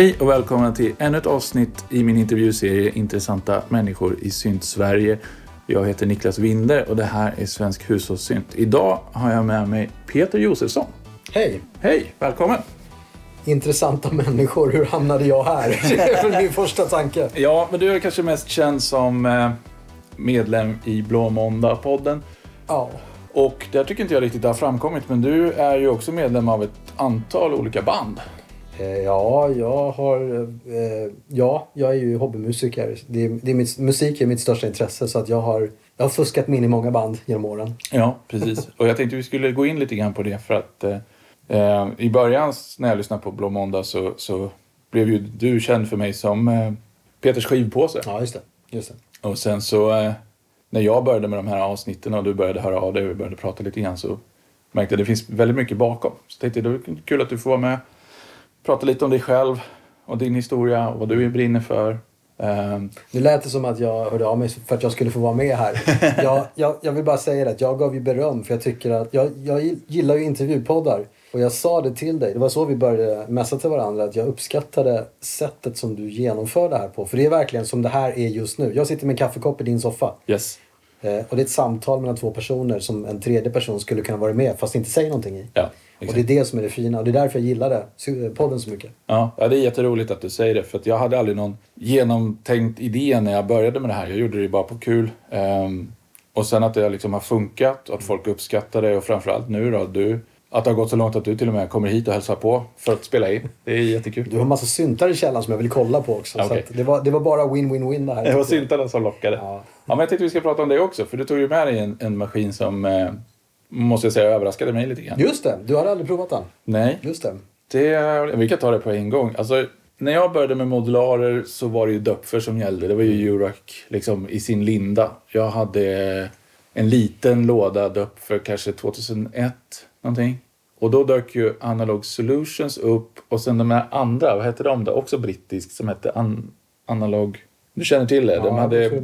Hej och välkomna till ännu ett avsnitt i min intervjuserie Intressanta människor i synt-Sverige. Jag heter Niklas Winder och det här är Svensk hushållssynt. Idag har jag med mig Peter Josefsson. Hej! Hej, välkommen! Intressanta människor, hur hamnade jag här? Det är min första tanke. Ja, men du är kanske mest känd som eh, medlem i Blå Måndag-podden. Ja. Och där tycker inte jag riktigt det har framkommit, men du är ju också medlem av ett antal olika band. Eh, Ja, jag har... Eh, ja, jag är ju hobbymusiker. Det är, det är mitt, musik är mitt största intresse så att jag har, jag har fuskat mig in i många band genom åren. Ja, precis. Och jag tänkte vi skulle gå in lite grann på det för att eh, eh, i början när jag lyssnade på Blå Måndag så, så blev ju du känd för mig som eh, Peters skivpåse. Ja, just det. Just det. Och sen så eh, när jag började med de här avsnitten och du började höra av dig och vi började prata lite grann så märkte jag att det finns väldigt mycket bakom. Så tänkte jag det är kul att du får vara med. Prata lite om dig själv och din historia och vad du brinner för. Ehm, Nu lät det som att jag hörde av mig för att jag skulle få vara med här. Jag, jag, jag vill bara säga det att jag gav ju beröm för jag tycker att jag, jag gillar ju intervjupoddar. Och jag sa det till dig, det var så vi började messa till varandra, att jag uppskattade sättet som du genomför det här på. För det är verkligen som det här är just nu. Jag sitter med en kaffekopp i din soffa. yes. Eh, och det är ett samtal mellan två personer som en tredje person skulle kunna vara med fast inte säger någonting i. Ja, och exakt. det är det som är det fina och det är därför jag gillade podden så mycket. Ja, det är jätteroligt att du säger det. För jag hade aldrig någon genomtänkt idé när jag började med det här. Jag gjorde det bara på kul. Ehm, och sen att det liksom har funkat och att folk uppskattar det. Och framförallt nu då, du, att det har gått så långt att du till och med kommer hit och hälsar på för att spela in. Det är jättekul. Du har massa syntar i källaren som jag vill kolla på också. Att det, var, det var bara win-win-win det här. Det var syntarna som lockade. Ja. Ja. men jag tänkte vi ska prata om det också. För du tog ju med dig en, en maskin som, eh, måste jag säga, överraskade mig lite grann. Just det, du hade aldrig provat den. Nej, Just det. Det, vi kan ta det på en gång. Alltså, när jag började med modularer så var det ju Döpfer som gällde. Det var ju Eurorack liksom, i sin linda. Jag hade en liten låda Döpfer, kanske 2001 någonting. Och då dök ju Analog Solutions upp och sen de här andra, vad hette de då? Också brittisk som hette An- Analog... Du känner till det? Ja, de tror hade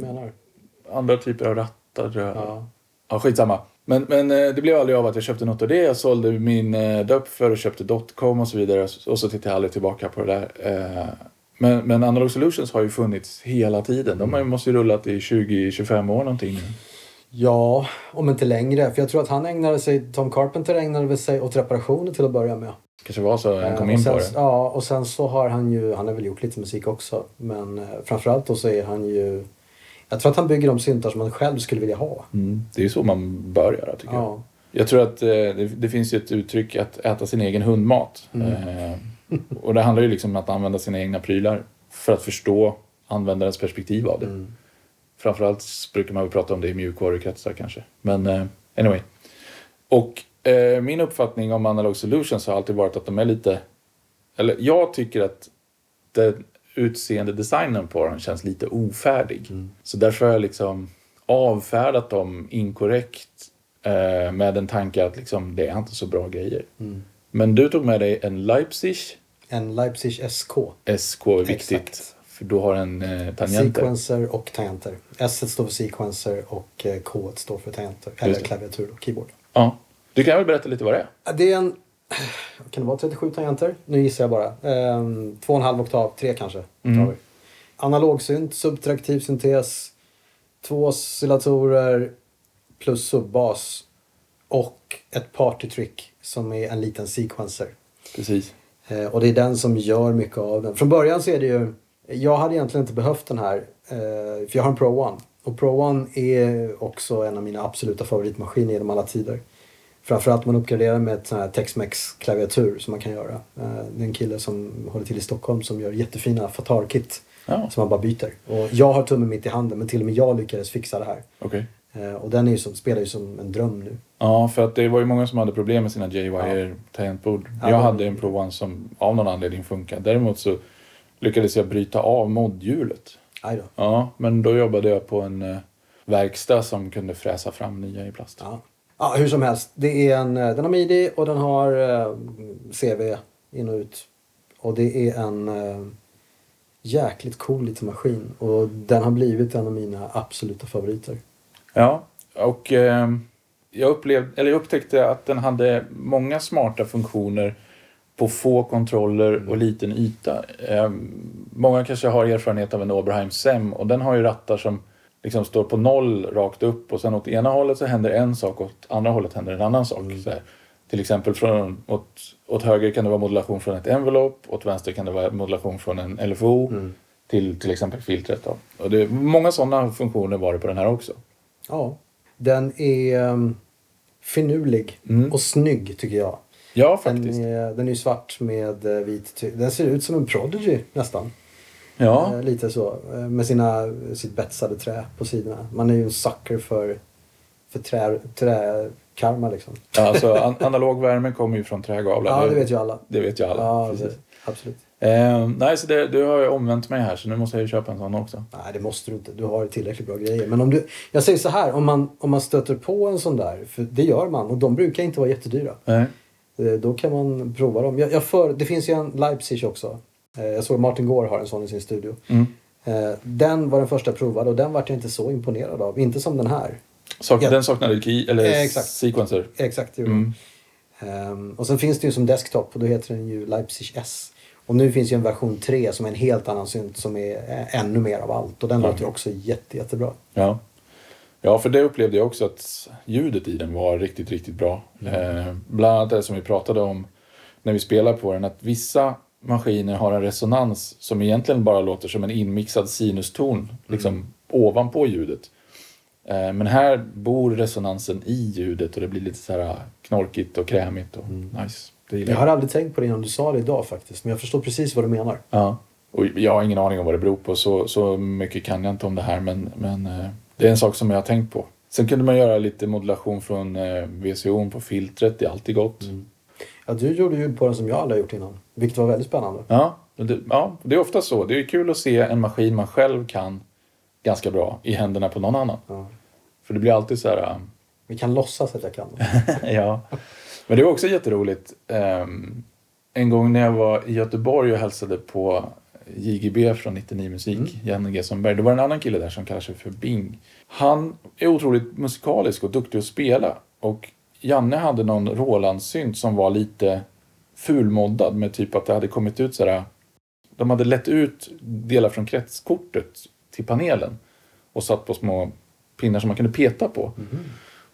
andra typer av rattar. Ja. Ja, skitsamma. Men, men eh, det blev aldrig av att jag köpte något av det. Jag sålde min eh, Döpfer och köpte Dotcom och så vidare. Och så tittade jag aldrig tillbaka på det där. Eh, Men, men Analog Solutions har ju funnits hela tiden. De måste ju rullat i 20-25 år någonting nu. Ja, om inte längre. För jag tror att han ägnade sig, Tom Carpenter ägnade sig åt reparationer till att börja med. kanske var så han kom in sen, på det. Ja, och sen så har han ju, han har väl gjort lite musik också. Men framförallt då så är han ju, jag tror att han bygger de syntar som han själv skulle vilja ha. Mm, det är ju så man bör göra tycker jag. Ja. Jag tror att eh, det, det finns ju ett uttryck att äta sin egen hundmat. Mm. Eh, och det handlar ju liksom om att använda sina egna prylar för att förstå användarens perspektiv av det. Mm. Framförallt brukar man väl prata om det i mjukvarukretsar kanske. Men eh, anyway. Och eh, min uppfattning om Analog Solutions har alltid varit att de är lite... Eller jag tycker att den utseende designen på dem känns lite ofärdig. Så därför har jag liksom avfärdat dem inkorrekt eh, med en tanke att liksom, det är inte så bra grejer. Mm. Men du tog med dig en Leipzig En Leipzig SK. SK är viktigt. Exakt. För du har en eh, tangenter. Sequencer och tangenter. S står för sequencer och eh, K står för tangenter. Eller klaviatur och keyboard. Ja. Du kan väl berätta lite vad det är? Det är en... Kan det vara 37 tangenter? Nu gissar jag bara. Ehm, två och en halv oktav, tre kanske. Mm. Analogsynt, subtraktiv syntes, två oscillatorer plus subbas och ett partytrick som är en liten sequencer. Precis. Eh, och det är den som gör mycket av den. Från början så är det ju... Jag hade egentligen inte behövt den här. Eh, för jag har en Pro One. Och Pro One är också en av mina absoluta favoritmaskiner genom alla tider. Framförallt om man uppgraderar med ett sån här Tex-Mex klaviatur som man kan göra. Eh, det är en kille som håller till i Stockholm som gör jättefina Fatar-kit. Ja, Som man bara byter. Och jag har tummen mitt i handen men till och med jag lyckades fixa det här. okej. Eh, och den är ju som, spelar ju som en dröm nu. Ja, för att det var ju många som hade problem med sina J-Wire tangentbord. Ja, jag men- hade en Pro One som av någon anledning funkade. Däremot så lyckades jag bryta av modhjulet. Ja, men då jobbade jag på en eh, verkstad som kunde fräsa fram nya i plast. Ja. Ja, hur som helst. Det är en, eh, den har midi och den har eh, CV in och ut. Och det är en eh, jäkligt cool liten maskin. Och den har blivit en av mina absoluta favoriter. Ja, och eh, jag, upplevde, eller jag upptäckte att den hade många smarta funktioner på få kontroller och liten yta. Eh, många kanske har erfarenhet av en Oberheim SEM och den har ju rattar som liksom står på noll rakt upp och sen åt ena hållet så händer en sak och åt andra hållet händer en annan sak. Så här. Till exempel från, åt, åt höger kan det vara modulation från ett envelope, åt vänster kan det vara modulation från en LFO till till exempel filtret. Då. Och det, många sådana funktioner var det på den här också. Ja. Den är um, finurlig Mm. och snygg tycker jag. Ja, Den faktiskt. är, den är svart med eh, vit ty- Den ser ut som en Prodigy nästan. Ja, Eh, lite så. eh, Med sina, sitt betsade trä på sidorna. Man är ju en sucker för, för trä, träkarmar liksom. ja alltså an analog värme kommer ju från trägavlar. Ja, det vet ju alla. Det vet ju alla. Ja, precis. det, absolut. Eh, nej, så det, du har ju omvänt mig här så nu måste jag ju köpa en sån också. Nej, det måste du inte. Du har tillräckligt bra grejer. Men om du, jag säger så här, om man, om man stöter på en sån där, för det gör man och de brukar inte vara jättedyra. Nej. Eh, Då kan man prova dem. Jag, jag för, det finns ju en Leipzig också. Eh, Jag såg Martin Gore har en sån i sin studio. Mm. Eh, Den var den första jag provade och den var jag inte så imponerad av. Inte som den här. Sak, Ja. Den saknade key, eller Eh, exakt. sequencer. Exakt, Mm. Ehm, Och sen finns det ju som desktop och då heter den ju Leipzig S. Och nu finns ju en version 3 som är en helt annan synt som är eh, ännu mer av allt. Och den Ja. låter också jätte, jättebra. Ja. ja, för det upplevde jag också att ljudet i den var riktigt, riktigt bra. Eh, bland annat det som vi pratade om när vi spelar på den, att vissa maskiner har en resonans som egentligen bara låter som en inmixad sinuston liksom ovanpå ljudet. Eh, men här bor resonansen i ljudet och det blir lite så här knorkigt och krämigt och nice. Det gillar Jag har aldrig tänkt på det innan du sa det idag faktiskt. Men jag förstår precis vad du menar. Ja. Och jag har ingen aning om vad det beror på, så, så mycket kan jag inte om det här, men, men eh, det är en sak som jag har tänkt på. Sen kunde man göra lite modulation från eh, VCO på filtret, det är alltid gott. Ja, du gjorde ljud på den som jag aldrig har gjort innan. Vilket var väldigt spännande. Ja, det, ja, det är ofta så. Det är kul att se en maskin man själv kan ganska bra i händerna på någon annan. Ja. För det blir alltid så här... Vi kan låtsas att jag kan. ja. Men det var också jätteroligt. Ehm, en gång när jag var i Göteborg och hälsade på JGB från 99 Musik, Janne G. Sundberg. Det var en annan kille där som kallar sig för Bing. Han är otroligt musikalisk och duktig att spela. Och Janne hade någon Roland-synt som var lite fulmoddad med typ att det hade kommit ut sådär. De hade lett ut delar från kretskortet till panelen och satt på små pinnar som man kunde peta på.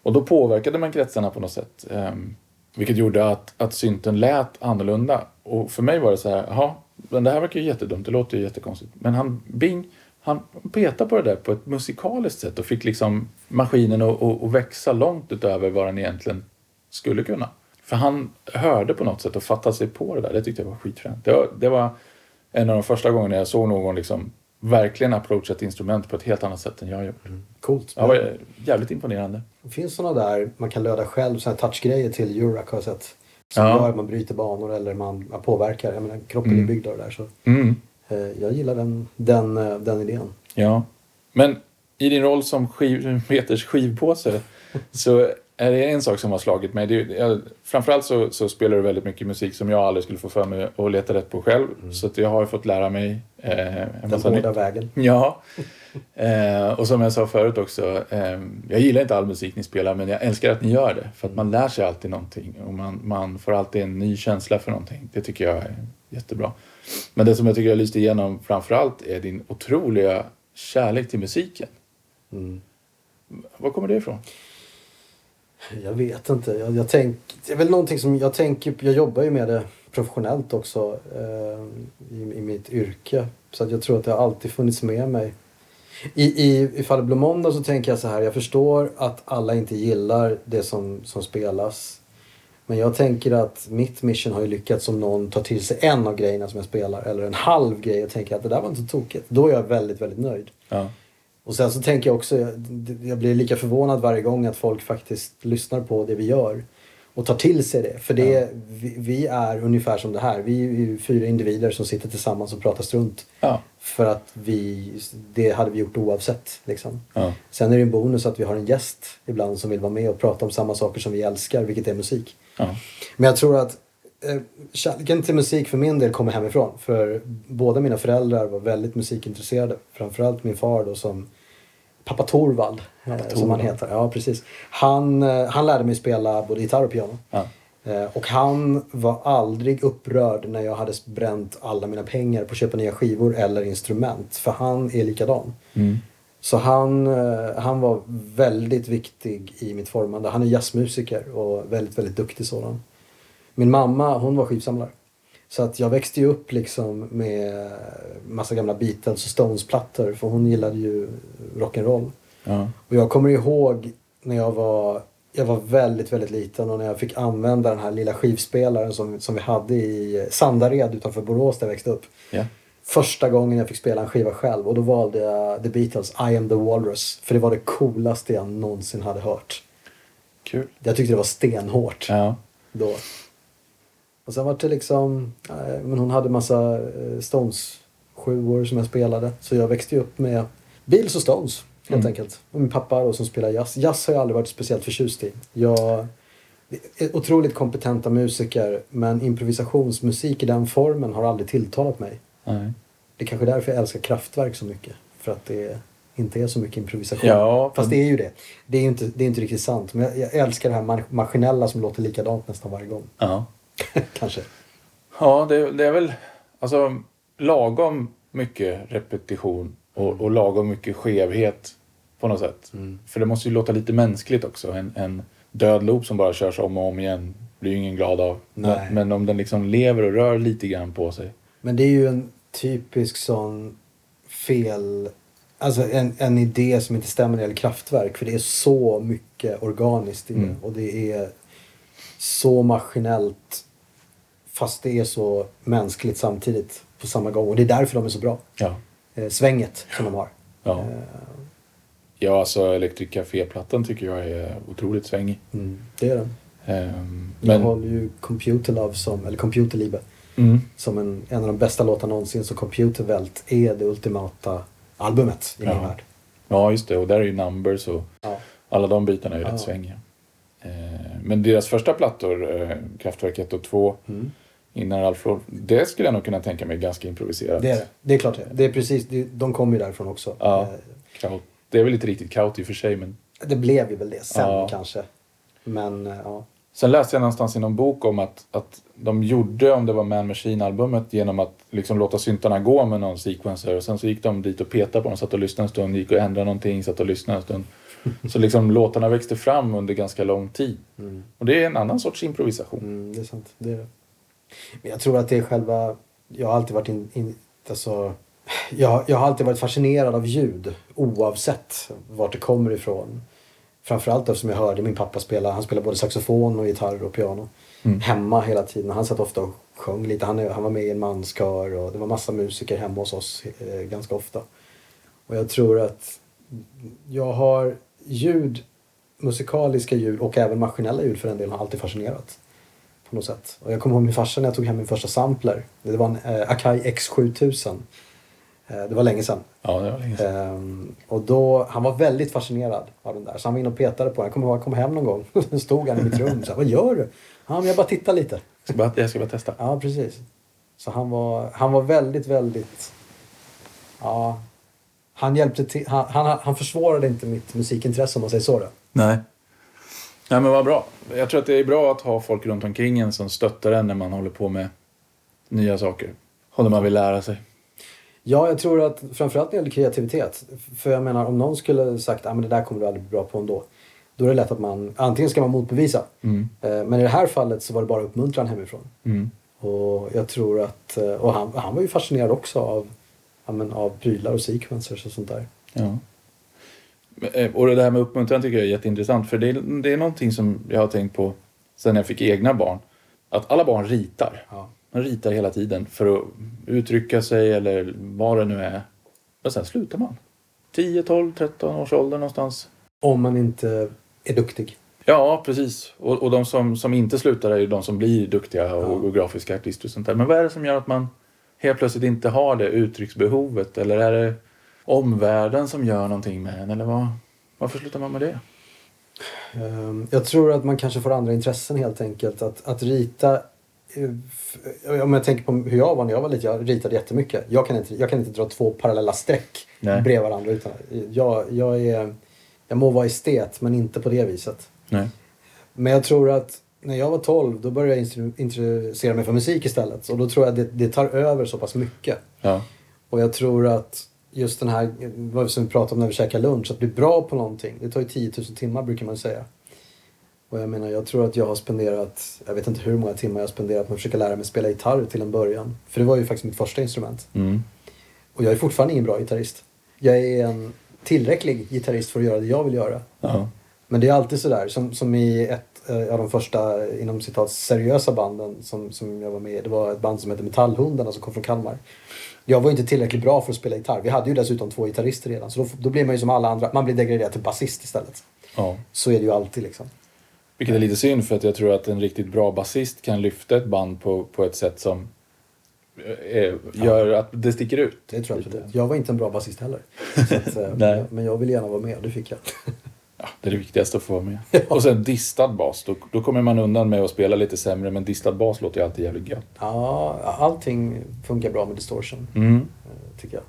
Och då påverkade man kretsarna på något sätt. ehm, vilket gjorde att, att synten lät annorlunda. Och för mig var det så här, jaha, men det här verkar ju jättedumt, det låter ju jättekonstigt. Men han, Bing, han petade på det där på ett musikaliskt sätt och fick liksom maskinen att, att, att växa långt utöver vad den egentligen skulle kunna. För han hörde på något sätt och fattade sig på det där. Det tyckte jag var skitfränt. Det var, det var en av de första gångerna jag såg någon liksom verkligen approacha ett instrument på ett helt annat sätt än jag har gjort. Coolt. Ja, det var jävligt imponerande. Det finns sådana där man kan löda själv, här touchgrejer till Eurorack har jag sett. Som Ja. gör att man bryter banor eller man, man påverkar. Jag menar, kroppen är Mm. byggd av det där. Så, Mm. Eh, jag gillar den, den, eh, den idén. Ja. Men i din roll som skiv, Peters skivpåse så är det en sak som har slagit mig. Det, är- jag, framförallt så, så spelar du väldigt mycket musik som jag aldrig skulle få för mig att leta rätt på själv. Så att jag har fått lära mig eh, en Den massa hårda vägen. Ja. Eh, och som jag sa förut också, eh, jag gillar inte all musik ni spelar men jag älskar att ni gör det. För att man lär sig alltid någonting och man, man får alltid en ny känsla för någonting. Det tycker jag är jättebra. Men det som jag tycker jag lyste igenom framförallt är din otroliga kärlek till musiken. Mm. Var kommer det ifrån? Jag vet inte. Jag, jag tänk, det är väl någonting som jag tänker Jag jobbar ju med det professionellt också eh, i, i mitt yrke. Så att jag tror att det har alltid funnits med mig. I, i, I fallet Blå Måndag så tänker jag så här. Jag förstår att alla inte gillar det som, som spelas. Men jag tänker att mitt mission har ju lyckats om någon tar till sig en av grejerna som jag spelar. Eller en halv grej och tänker att det där var inte så tokigt. Då är jag väldigt, väldigt nöjd. Ja. Och sen så tänker jag också, jag, blir lika förvånad varje gång att folk faktiskt lyssnar på det vi gör. Och tar till sig det. För det, vi, vi är ungefär som det här. Vi är ju fyra individer som sitter tillsammans och pratar strunt. Ja. För att vi, det hade vi gjort oavsett. Liksom. Ja. Sen är det en bonus att vi har en gäst ibland som vill vara med och prata om samma saker som vi älskar, vilket är musik. Ja. Men jag tror att eh, kärleken till musik för min del kommer hemifrån. För båda mina föräldrar var väldigt musikintresserade. Framförallt min far då som Pappa Torvald, eh, som han heter. Ja, precis. Han, eh, han lärde mig spela både gitarr och piano. Ja. Eh, och han var aldrig upprörd när jag hade bränt alla mina pengar på att köpa nya skivor eller instrument. För han är likadan. Mm. Så han, eh, han var väldigt viktig i mitt formande. Han är jazzmusiker och väldigt, väldigt duktig sådan. Min mamma, hon var skivsamlare. Så att jag växte ju upp liksom med massa gamla Beatles och Stones-plattor för hon gillade ju rock'n'roll. Ja. Och jag kommer ihåg när jag var, jag var väldigt, väldigt liten och när jag fick använda den här lilla skivspelaren som, som vi hade i Sandared utanför Borås där jag växte upp. Ja. Första gången jag fick spela en skiva själv och då valde jag The Beatles I am the Walrus. För det var det coolaste jag någonsin hade hört. Kul. Jag tyckte det var stenhårt Ja. då. Och sen var det liksom, eh, men hon hade massa eh, Stones sjuor som jag spelade. Så jag växte ju upp med Beatles och Stones helt Mm. enkelt. Och min pappa då som spelar jazz. Jazz har jag aldrig varit speciellt förtjust i. Jag otroligt kompetenta musiker men improvisationsmusik i den formen har aldrig tilltalat mig. Nej. Det är kanske därför jag älskar Kraftwerk så mycket. För att det inte är så mycket improvisation. Ja, Fast det är ju det. Det är ju inte, det är inte riktigt sant. Men jag, jag älskar det här ma- maskinella som låter likadant nästan varje gång. Ja. kanske. Ja, det, det är väl alltså lagom mycket repetition och, och lagom mycket skevhet på något sätt. Mm. För det måste ju låta lite mänskligt också. En, en död loop som bara körs om och om igen blir ju ingen glad av. Men, men om den liksom lever och rör lite grann på sig. Men det är ju en typisk sån fel... Alltså en, en idé som inte stämmer när det gäller kraftverk. För det är så mycket organiskt i det. Mm. Och det är så maskinellt. Fast det är så mänskligt samtidigt på samma gång. Och det är därför de är så bra. Ja. Eh, svänget som de har. Ja, Eh, ja alltså Electric Café-plattan tycker jag är otroligt svängig. mm, det är den. Jag men, håller ju Computer Love som, eller Computer Liebe, mm, som en, en av de bästa låtarna någonsin. Så Computer Welt är det ultimata albumet i min Ja. värld. ja, just det. Och där är ju Numbers och Ja. alla de bitarna är ju Ja. rätt svängiga. Ehm, men deras första plattor, eh, Kraftwerk 1 och 2, Mm. innan Lauren, det skulle jag nog kunna tänka mig ganska improviserat. Det är det. Det är klart det. Det är precis, de kommer ju därifrån också. Ja. Eh, Kraut. Det är väl inte riktigt kraut i och för sig, men Det blev ju väl det sen Ja. kanske. Men eh, ja. Sen läste jag någonstans i någon bok om att, att de gjorde, om det var Man Machine-albumet, genom att liksom låta syntarna gå med någon sequencer. Och sen så gick de dit och petade på dem, satt och lyssnade en stund, gick och ändrade någonting, satt och lyssnade en stund. Så liksom låtarna växte fram under ganska lång tid. Mm. Och det är en annan sorts improvisation. Mm, det är sant. Det är det. Men jag tror att det är själva... Jag har alltid varit in, in, alltså, jag, jag har alltid varit fascinerad av ljud oavsett vart det kommer ifrån. Framförallt eftersom jag hörde min pappa spela. Han spelar både saxofon och gitarr och piano. Mm. Hemma hela tiden. Han satt ofta och sjöng lite. Han, han var med i en manskör och det var massa musiker hemma hos oss eh, ganska ofta. Och jag tror att jag har ljud, musikaliska ljud och även maskinella ljud för en del har alltid fascinerat. På något sätt. Och jag kommer ihåg min farsa när jag tog hem min första sampler. Det var en eh, Akai X7000. Eh, det var länge sedan. Ja, det var länge sedan. Ehm, och då, han var väldigt fascinerad av den där. Så han var inne och petade på den. Jag kommer ihåg jag kom hem någon gång. Då stod han i mitt rum. Så här, Vad gör du? Ja, men jag bara tittar lite. Jag ska bara, jag ska bara testa. Ja, precis. Så han var, han var väldigt, väldigt... Ja, han hjälpte till. Han, han, han försvårade inte mitt musikintresse om man säger så. Då. Nej. Nej, men vad bra. Jag tror att det är bra att ha folk runt omkring en som stöttar en när man håller på med nya saker. Och när man vill lära sig. Ja, jag tror att framförallt när det gäller kreativitet. För jag menar, om någon skulle sagt att ah, men det där kommer du aldrig bli bra på ändå. Då är det lätt att man antingen ska man motbevisa. Mm. Eh, Men i det här fallet så var det bara uppmuntran hemifrån. Mm. Och jag tror att, eh, och han, han var ju fascinerad också av, ja, men, av prylar och sequencers och sånt där. Ja. Eh, Och det här med uppmuntran tycker jag är jätteintressant. För det är, det är någonting som jag har tänkt på sen jag fick egna barn. Att alla barn ritar. Ja. Man ritar hela tiden för att uttrycka sig eller vad det nu är. Men sen slutar man. 10, 12, 13 års ålder någonstans. Om man inte är duktig. Ja, precis. Och, och de som, som inte slutar är ju de som blir duktiga och, Ja. och grafiska artister och sånt där. Men vad är det som gör att man helt plötsligt inte har det uttrycksbehovet? Eller är det omvärlden som gör någonting med en? Eller vad, varför slutar man med det? Ehm, Jag tror att man kanske får andra intressen helt enkelt. Att, att rita om jag tänker på hur jag var när jag var liten, jag ritade jättemycket. Jag kan inte, jag kan inte dra två parallella streck Nej. bredvid varandra. Utan jag, jag, är, jag må vara estet, men inte på det viset. Nej. Men jag tror att när jag var 12 då började jag intressera mig för musik istället. Och då tror jag det, det tar över så pass mycket. Ja. Och jag tror att just den här, vad som vi pratade om när vi käkade lunch, att bli bra på någonting. Det tar ju 10 000 timmar brukar man säga. Och jag menar, jag tror att jag har spenderat, jag vet inte hur många timmar jag har spenderat med att försöka lära mig spela gitarr till en början. För det var ju faktiskt mitt första instrument. Mm. Och jag är fortfarande ingen bra gitarrist. Jag är en tillräcklig gitarrist för att göra det jag vill göra. Ja. Men det är alltid sådär, som, som i ett eh, av de första inom citat seriösa banden som, som jag var med i. Det var ett band som hette Metallhundarna som kom från Kalmar. Jag var inte tillräckligt bra för att spela gitarr. Vi hade ju dessutom två gitarrister redan. Så då, då blir man ju som alla andra, man blir degraderad till basist istället. ja. Så är det ju alltid liksom. Vilket är lite synd för att jag tror att en riktigt bra basist kan lyfta ett band på, på ett sätt som eh, gör att det sticker ut. Det tror jag absolut. Jag var inte en bra basist heller. Att, eh, Nej. men jag ville gärna vara med och det fick jag. Ja, det är det viktigaste att få vara med. Och sen distad bas. Då, då kommer man undan med att spela lite sämre men distad bas låter ju alltid jävligt gött. Ja, allting funkar bra med distortion. Mm. eh, tycker jag.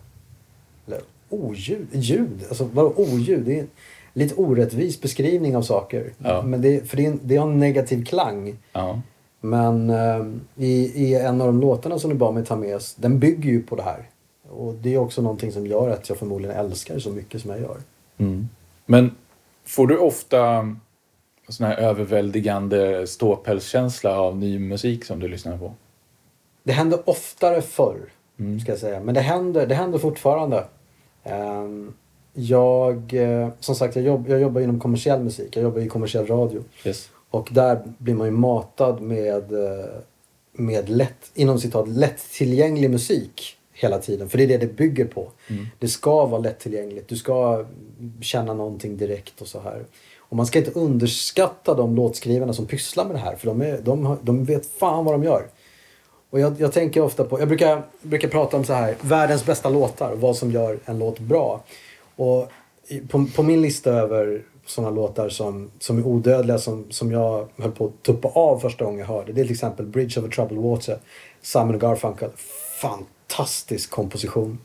Eller oljud, ljud, alltså vadå oljud? Det är lite orättvis beskrivning av saker. Ja. Men det, för det, är en, det har en negativ klang. Ja. Men eh, i, i en av de låtarna som du bad mig ta med, oss, den bygger ju på det här. Och det är också någonting som gör att jag förmodligen älskar så mycket som jag gör. Mm. Men får du ofta sån här överväldigande ståpälskänsla av ny musik som du lyssnar på? Det hände oftare förr, Mm. ska jag säga. Men det händer, det händer fortfarande. Ehm, jag, eh, som sagt, jag, jobb, jag jobbar inom kommersiell musik. Jag jobbar i kommersiell radio. Yes. Och där blir man ju matad med, eh, med lätt, inom citat, lättillgänglig musik hela tiden. För det är det det bygger på. Mm. Det ska vara lättillgängligt. Du ska känna någonting direkt och så här. Och man ska inte underskatta de låtskrivarna som pysslar med det här. För de, är, de, de vet fan vad de gör. Och jag, jag tänker ofta på, jag brukar, brukar prata om så här, världens bästa låtar och vad som gör en låt bra. Och på, på min lista över sådana låtar som, som är odödliga som, som jag höll på att tuppa av första gången jag hörde. Det är till exempel Bridge over Troubled Water, Simon Garfunkel. Fantastisk komposition.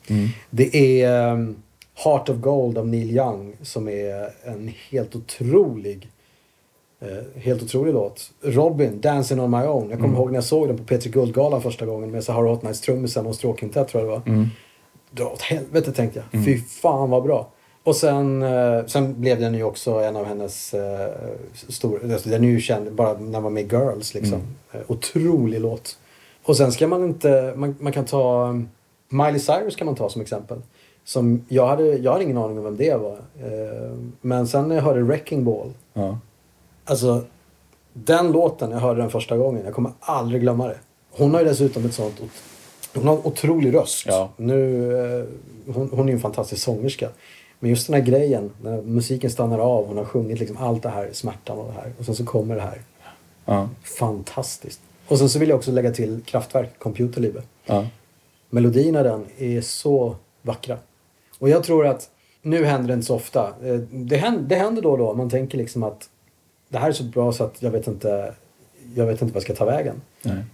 Det är um, Heart of Gold av Neil Young som är en helt otrolig Eh, helt otrolig låt. Robin, Dancing on my own. Jag kommer ihåg när jag såg den på Petri Guldgalan första gången med Sahara Hot Nights trummisen och stråkintett tror jag det var. Mm. Dra åt helvete tänkte jag. Fy fan vad bra. Och sen, eh, sen blev den ju också en av hennes eh, stora, alltså, den är ju känd bara när man var med Girls liksom. Eh, otrolig låt. Och sen ska man inte, man, man kan ta um, Miley Cyrus kan man ta som exempel. Som jag hade, jag hade ingen aning om vem det var. Eh, men sen när jag hörde Wrecking Ball Ja. Alltså, den låten, jag hörde den första gången, jag kommer aldrig glömma det. Hon har ju dessutom ett sånt, hon har en otrolig röst. Ja. Nu, eh, hon, hon är ju en fantastisk sångerska. Men just den här grejen, när musiken stannar av, hon har sjungit liksom allt det här, smärtan och det här. Och sen så kommer det här. Ja. Fantastiskt. Och sen så vill jag också lägga till Kraftwerk, Computerliebe. Ja. Melodierna den är så vackra. Och jag tror att nu händer det inte så ofta. Eh, Det händer, det händer då och då. Man tänker liksom att det här är så bra så att jag vet inte, jag vet inte vad jag ska ta vägen. Nej.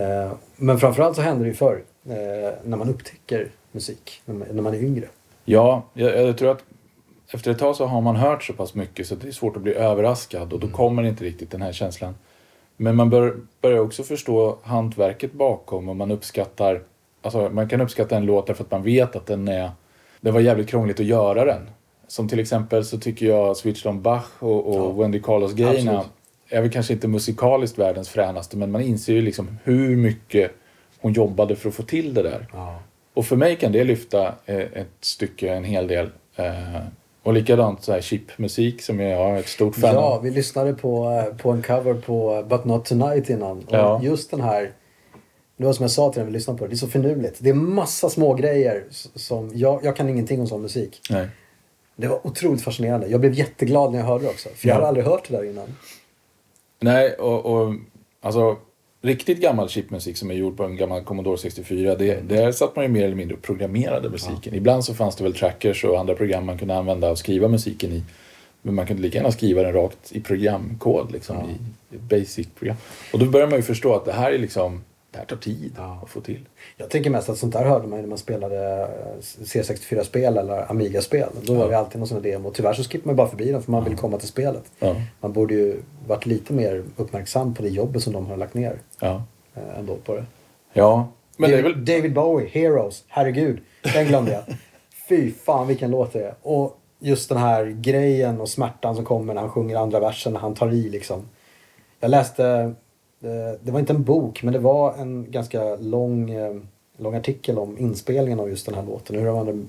Eh, Men framförallt så händer det ju förr. eh, När man upptäcker musik. när man- är yngre. Ja, jag, jag tror att efter ett tag så har man hört så pass mycket så det är svårt att bli överraskad och då kommer inte riktigt den här känslan. Men man bör, börjar också förstå hantverket bakom och man uppskattar, alltså man kan uppskatta en låt därför att man vet att den är, det var jävligt krångligt att göra den. Som till exempel så tycker jag Switch on Bach och, och Ja, Wendy Carlos-grejerna absolut. Är väl kanske inte musikaliskt världens fränaste men man inser ju liksom hur mycket hon jobbade för att få till det där. Och för mig kan det lyfta eh, ett stycke en hel del. Eh, och likadant så här chipmusik som jag är ett stort fan Ja, av. vi lyssnade på, eh, på en cover på But Not Tonight innan. Och Ja. just den här, det var som jag sa till den vi lyssnade på, det är så finurligt. Det är massa små grejer som, jag, jag kan ingenting om sån musik. Nej. Det var otroligt fascinerande. Jag blev jätteglad när jag hörde det också. För jag Ja. hade aldrig hört det där innan. Nej, och, och alltså riktigt gammal chipmusik som är gjord på en gammal Commodore 64, det, där satt man ju mer eller mindre och programmerade musiken. Ibland så fanns det väl trackers och andra program man kunde använda och skriva musiken i. Men man kunde lika gärna skriva den rakt i programkod, liksom, Ja. i, i basic program. Och då börjar man ju förstå att det här är liksom det här tar tid Ja. att få till. Jag tänker mest att sånt där hörde man ju när man spelade eh, C64-spel eller Amiga-spel. Då var Ja. det alltid någon sån här demo. Tyvärr så skippar man bara förbi dem för man vill komma till spelet. Ja. Man borde ju varit lite mer uppmärksam på det jobbet som de har lagt ner Ja. eh, ändå på det. ja. Men det är David, väl... David Bowie, Heroes. Herregud, den glömde jag. Fy fan vilken låt det är. Och just den här grejen och smärtan som kommer när han sjunger andra versen, när han tar i liksom. Jag läste, det var inte en bok, men det var en ganska lång, eh, lång artikel om inspelningen av just den här låten. Hur de hade mm,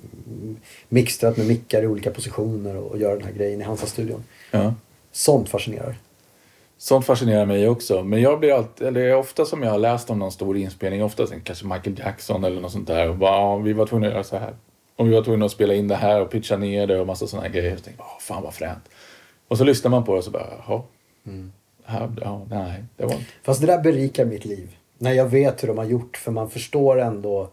mixtrat med mickar i olika positioner och, och gör den här grejen i Hansa-studion. Ja. Sånt fascinerar. Sånt fascinerar mig också. Men jag blir alltid, eller ofta som jag har läst om någon stor inspelning, ofta kanske Michael Jackson eller något sånt där. Och bara, ja, vi var tvungna att göra så här. Och vi var tvungna att spela in det här och pitcha ner det och massa sådana grejer. Och tänkte "Åh, fan vad fränt. Och så lyssnar man på det och så bara, jaha. Här, ja, nej, det var inte... Fast det där berikar mitt liv. När jag vet hur de har gjort. För man förstår ändå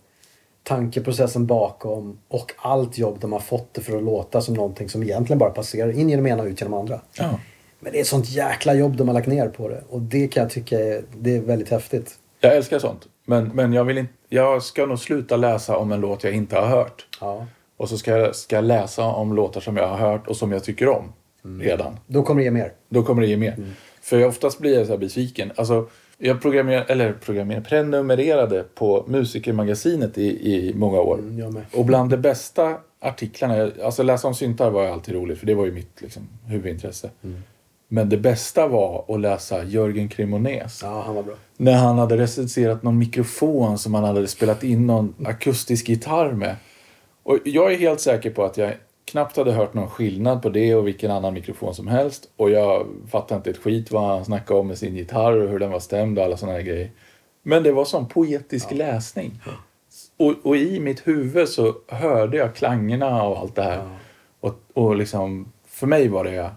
tankeprocessen bakom och allt jobb de har fått det för att låta som någonting som egentligen bara passerar in genom ena och ut genom andra. Ja. Men det är ett sånt jäkla jobb de har lagt ner på det. Och det kan jag tycka är, det är väldigt häftigt. Jag älskar sånt. Men, men jag, vill inte, jag ska nog sluta läsa om en låt jag inte har hört. Ja. Och så ska jag, ska jag läsa om låtar som jag har hört och som jag tycker om redan. Då kommer det ge mer. Då kommer det ge mer. För jag oftast blir jag så här besviken. Alltså, jag programmer, eller programmer, prenumererade på Musikermagasinet i, i många år. Mm. Och bland de bästa artiklarna, alltså läsa om syntar var alltid roligt för det var ju mitt liksom, huvudintresse. Men det bästa var att läsa Jörgen Cremonés. Ja, han var bra. När han hade recenserat någon mikrofon som han hade spelat in någon akustisk gitarr med. Och jag är helt säker på att jag knappt hade hört någon skillnad på det och vilken annan mikrofon som helst. Och jag fattade inte ett skit vad han snackade om med sin gitarr och hur den var stämd och alla sådana grejer. Men det var sån poetisk läsning. Och, och i mitt huvud så hörde jag klangerna och allt det här. Och, och liksom, för mig var det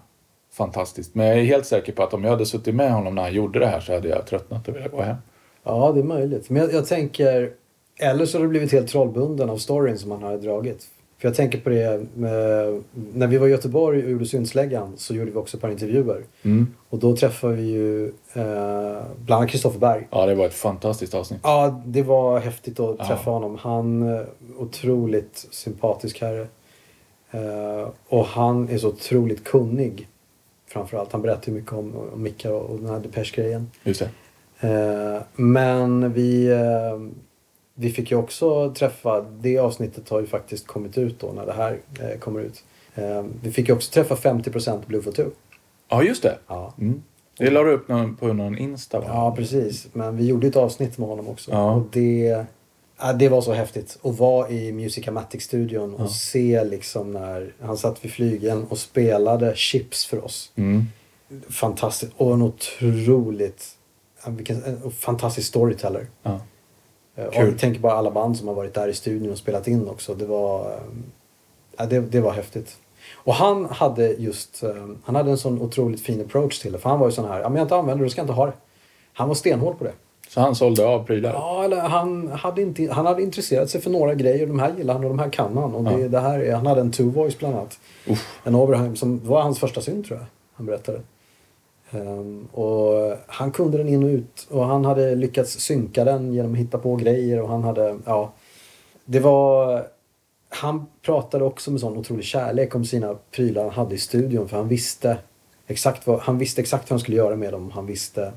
fantastiskt. Men jag är helt säker på att om jag hade suttit med honom när han gjorde det här så hade jag tröttnat och velat gå hem. Ja, det är möjligt. Men jag, jag tänker... Eller så har du blivit helt trollbunden av storyn som han har dragit. För jag tänker på det med, när vi var i Göteborg och gjorde Syndsläggan så gjorde vi också ett par intervjuer. Mm. Och då träffade vi ju eh, bland annat Kristoffer Berg. Ja, det var ett fantastiskt avsnitt. Ja, det var häftigt att Ja. träffa honom. Han eh, otroligt sympatisk herre. Eh, och han är så otroligt kunnig. Framförallt. Han berättar ju mycket om, om mickar och, och den här Depeche-grejen. Just det. Eh, men vi, eh, vi fick ju också träffa, det avsnittet har ju faktiskt kommit ut då när det här eh, kommer ut. Eh, vi fick ju också träffa 50% Blue for Two. Ja, just det. Ja. Mm. Det la du upp någon, på någon Insta va? ja, precis. Men vi gjorde ett avsnitt med honom också. Ja. Och det, ja, det var så häftigt att vara i Musicamatic-studion och Ja. se liksom när han satt vid flygeln och spelade chips för oss. Mm. Fantastiskt. Och en otroligt, vilken, en fantastisk storyteller. Ja. Eh, Och Kul. jag tänker bara alla band som har varit där i studion och spelat in också. Det var, eh, ja, det, det var häftigt. Och han hade just, eh, han hade en sån otroligt fin approach till det. För han var ju sån här, ja men jag inte använder det, då ska jag inte ha det. Han var stenhård på det. Så han sålde av prylar? Ja, eller han hade, inte, han hade intresserat sig för några grejer. De här gillar han och de här kan han. Och det, Ja. det här är, han hade en two voice bland annat. Uff. En Oberheim som var hans första synt tror jag. Han berättade. Ehm, och han kunde den in och ut. Och han hade lyckats synka den genom att hitta på grejer. Och han hade, ja. Det var... Han pratade också med sån otrolig kärlek om sina prylar han hade i studion. För han visste exakt vad, han visste exakt vad han skulle göra med dem. Han visste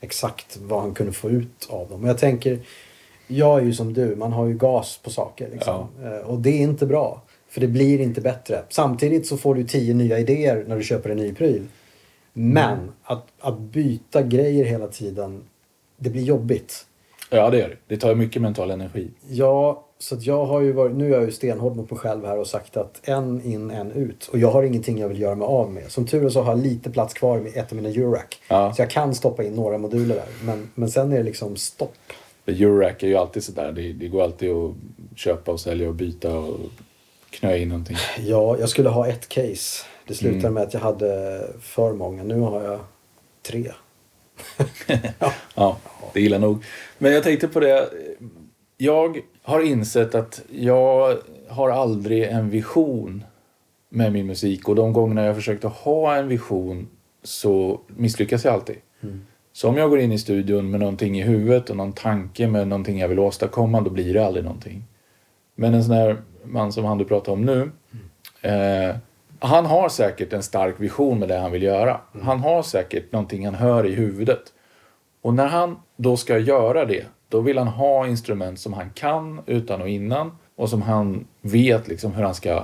exakt vad han kunde få ut av dem. Och jag tänker, jag är ju som du, man har ju gas på saker. Liksom. Eh, Och det är inte bra. För det blir inte bättre. Samtidigt så får du tio nya idéer när du köper en ny pryl. Men att, att byta grejer hela tiden, det blir jobbigt. Ja, det gör det. Det tar mycket mental energi. Ja, så jag har ju varit, nu är jag ju stenhård mot mig själv här och sagt att en in, en ut. Och jag har ingenting jag vill göra mig av med. Som tur är så har jag lite plats kvar med ett av mina Eurorack. Ja. Så jag kan stoppa in några moduler där. Men, men sen är det liksom stopp. Eurorack är ju alltid sådär. Det, det går alltid att köpa och sälja och byta och knö in någonting. Ja, jag skulle ha ett case. Det slutade Mm. med att jag hade för många. Nu har jag tre. Ja, det är illa nog. Men jag tänkte på det. Jag har insett att jag har aldrig en vision med min musik. Och de gångerna jag försökt att ha en vision så misslyckas jag alltid. Så om jag går in i studion med någonting i huvudet och någon tanke med någonting jag vill åstadkomma, då blir det aldrig någonting. Men en sån här man som han du pratar om nu, eh, han har säkert en stark vision med det han vill göra. Han har säkert någonting han hör i huvudet. Och när han då ska göra det, då vill han ha instrument som han kan utan och innan och som han vet liksom hur han ska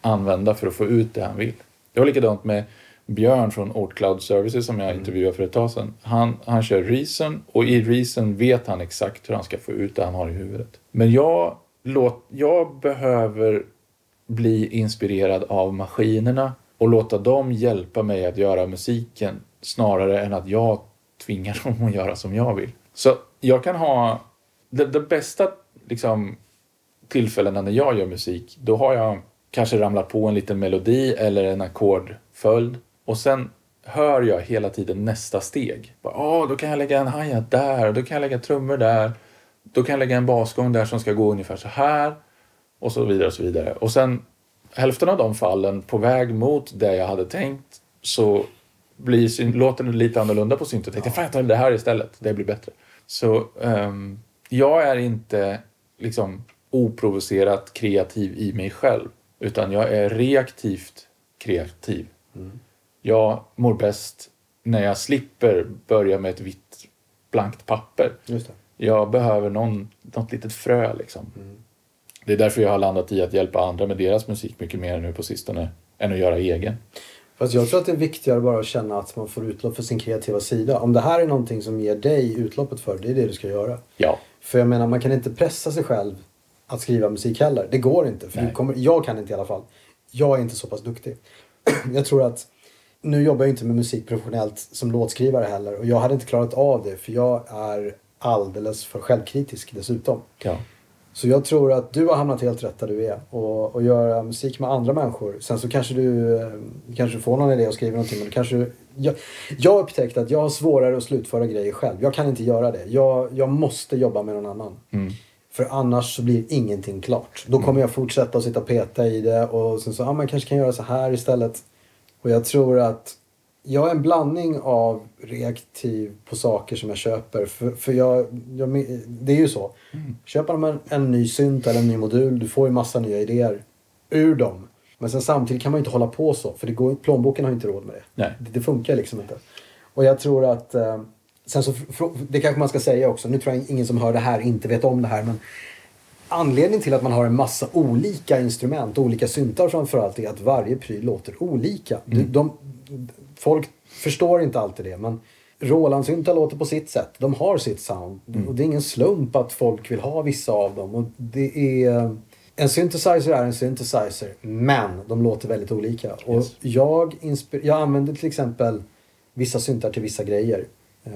använda för att få ut det han vill. Det var likadant med Björn från Ort Cloud Services som jag intervjuade för ett tag sedan. Han, han kör Reason och i Reason vet han exakt hur han ska få ut det han har i huvudet. Men jag, låt, jag behöver bli inspirerad av maskinerna och låta dem hjälpa mig att göra musiken snarare än att jag tvingar dem att göra som jag vill. Så jag kan ha... Det, det bästa liksom, tillfällena när jag gör musik, då har jag kanske ramlat på en liten melodi eller en ackordföljd och sen hör jag hela tiden nästa steg. Ja, då kan jag lägga en hi-hat där, då kan jag lägga trummor där, då kan jag lägga en basgång där som ska gå ungefär så här och så vidare och så vidare. Och sen hälften av de fallen på väg mot det jag hade tänkt så blir, det lite annorlunda på syntet. Jag tänkte, fan jag tar det här istället, det blir bättre. Så ehm, jag är inte liksom oprovocerat kreativ i mig själv. Utan jag är reaktivt kreativ. Jag mår bäst när jag slipper börja med ett vitt blankt papper. Jag behöver någon, något litet frö liksom. Det är därför jag har landat i att hjälpa andra med deras musik mycket mer nu på sistone än att göra egen. Fast jag tror att det är viktigare bara att känna att man får utlopp för sin kreativa sida. Om det här är någonting som ger dig utloppet för, det är det du ska göra. Ja, För jag menar, man kan inte pressa sig själv att skriva musik heller. Det går inte. För kommer, jag kan inte i alla fall. Jag är inte så pass duktig. jag tror att, nu jobbar jag inte med musik professionellt som låtskrivare heller. Och jag hade inte klarat av det för jag är alldeles för självkritisk dessutom. ja. Så jag tror att du har hamnat helt rätt där du är. Och, och göra musik med andra människor. Sen så kanske du eh, kanske får någon idé och skriver någonting. Men kanske, jag, jag har upptäckt att jag har svårare att slutföra grejer själv. Jag kan inte göra det. Jag, jag måste jobba med någon annan. Mm. För annars så blir ingenting klart. Då kommer jag fortsätta att sitta och peta i det. Och sen så, ja man kanske kan göra så här istället. Och jag tror att jag är en blandning av reaktiv på saker som jag köper. För, för jag, jag, det är ju så. Köper man en, ny synt eller en ny modul, du får ju massa nya idéer ur dem. Men sen samtidigt kan man ju inte hålla på så. För det går, plånboken har ju inte råd med det. Nej. Det, det funkar liksom inte. Och jag tror att... Eh, sen så, det kanske man ska säga också. Nu tror jag ingen som hör det här inte vet om det här. Men anledningen till att man har en massa olika instrument, olika syntar framförallt, är att varje pryl låter olika. De, de, folk förstår inte alltid det, men Roland-syntar låter på sitt sätt. De har sitt sound. Och det är ingen slump att folk vill ha vissa av dem. Och det är... En synthesizer är en synthesizer, men de låter väldigt olika. Och Yes. jag, inspir- jag använder till exempel vissa syntar till vissa grejer. Eh,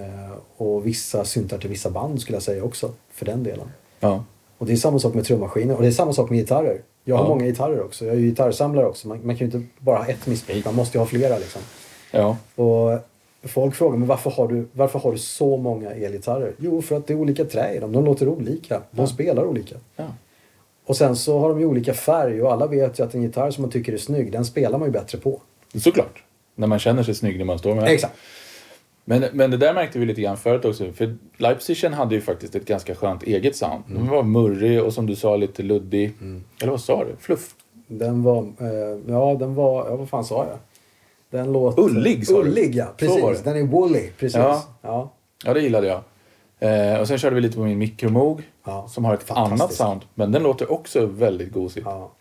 och vissa syntar till vissa band skulle jag säga också, för den delen. Ja. Och det är samma sak med trummaskiner och det är samma sak med gitarrer. Jag har Ja. många gitarrer också. Jag är ju gitarrsamlare också. Man, man kan ju inte bara ha ett missbruk, man måste ju ha flera liksom. Ja. Och folk frågar mig varför har, du, varför har du så många elgitarrer? Jo, för att det är olika trä i dem. De låter olika. De spelar olika. ja. Och sen så har de ju olika färg och alla vet ju att en gitarr som man tycker är snygg, den spelar man ju bättre på. Såklart. När man känner sig snygg när man står med den. Exakt. Men, men det där märkte vi lite grann förut också. För Leipzigen hade ju faktiskt ett ganska skönt eget sound. Den var murrig och som du sa lite luddig. Eller vad sa du? Fluff? Den var, eh, ja den var, ja vad fan sa jag? Den låter... Ullig, sa du? Ullig ja, precis. Den är woolly, precis. Ja. Ja. Ja, det gillade jag. Eh, och sen körde vi lite på min Micromoog. Ja, Som har ett annat sound. Men den låter också väldigt gosigt. Ja.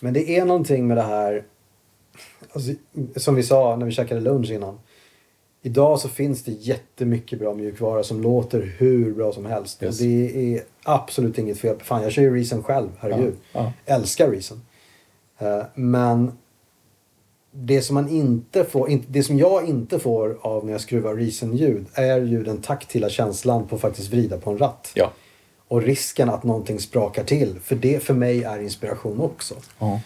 Men det är någonting med det här, alltså, som vi sa när vi käkade lunch innan. Idag så finns det jättemycket bra mjukvara som låter hur bra som helst. Yes. Och det är absolut inget fel. Fan, jag kör ju Reason själv, herregud. Ja, Älskar Reason. Eh, men det som man inte får, det som jag inte får av när jag skruvar Reason-ljud är ju den taktila känslan på att faktiskt vrida på en ratt. Ja. Och risken att någonting sprakar till. För det för mig är inspiration också. Ja.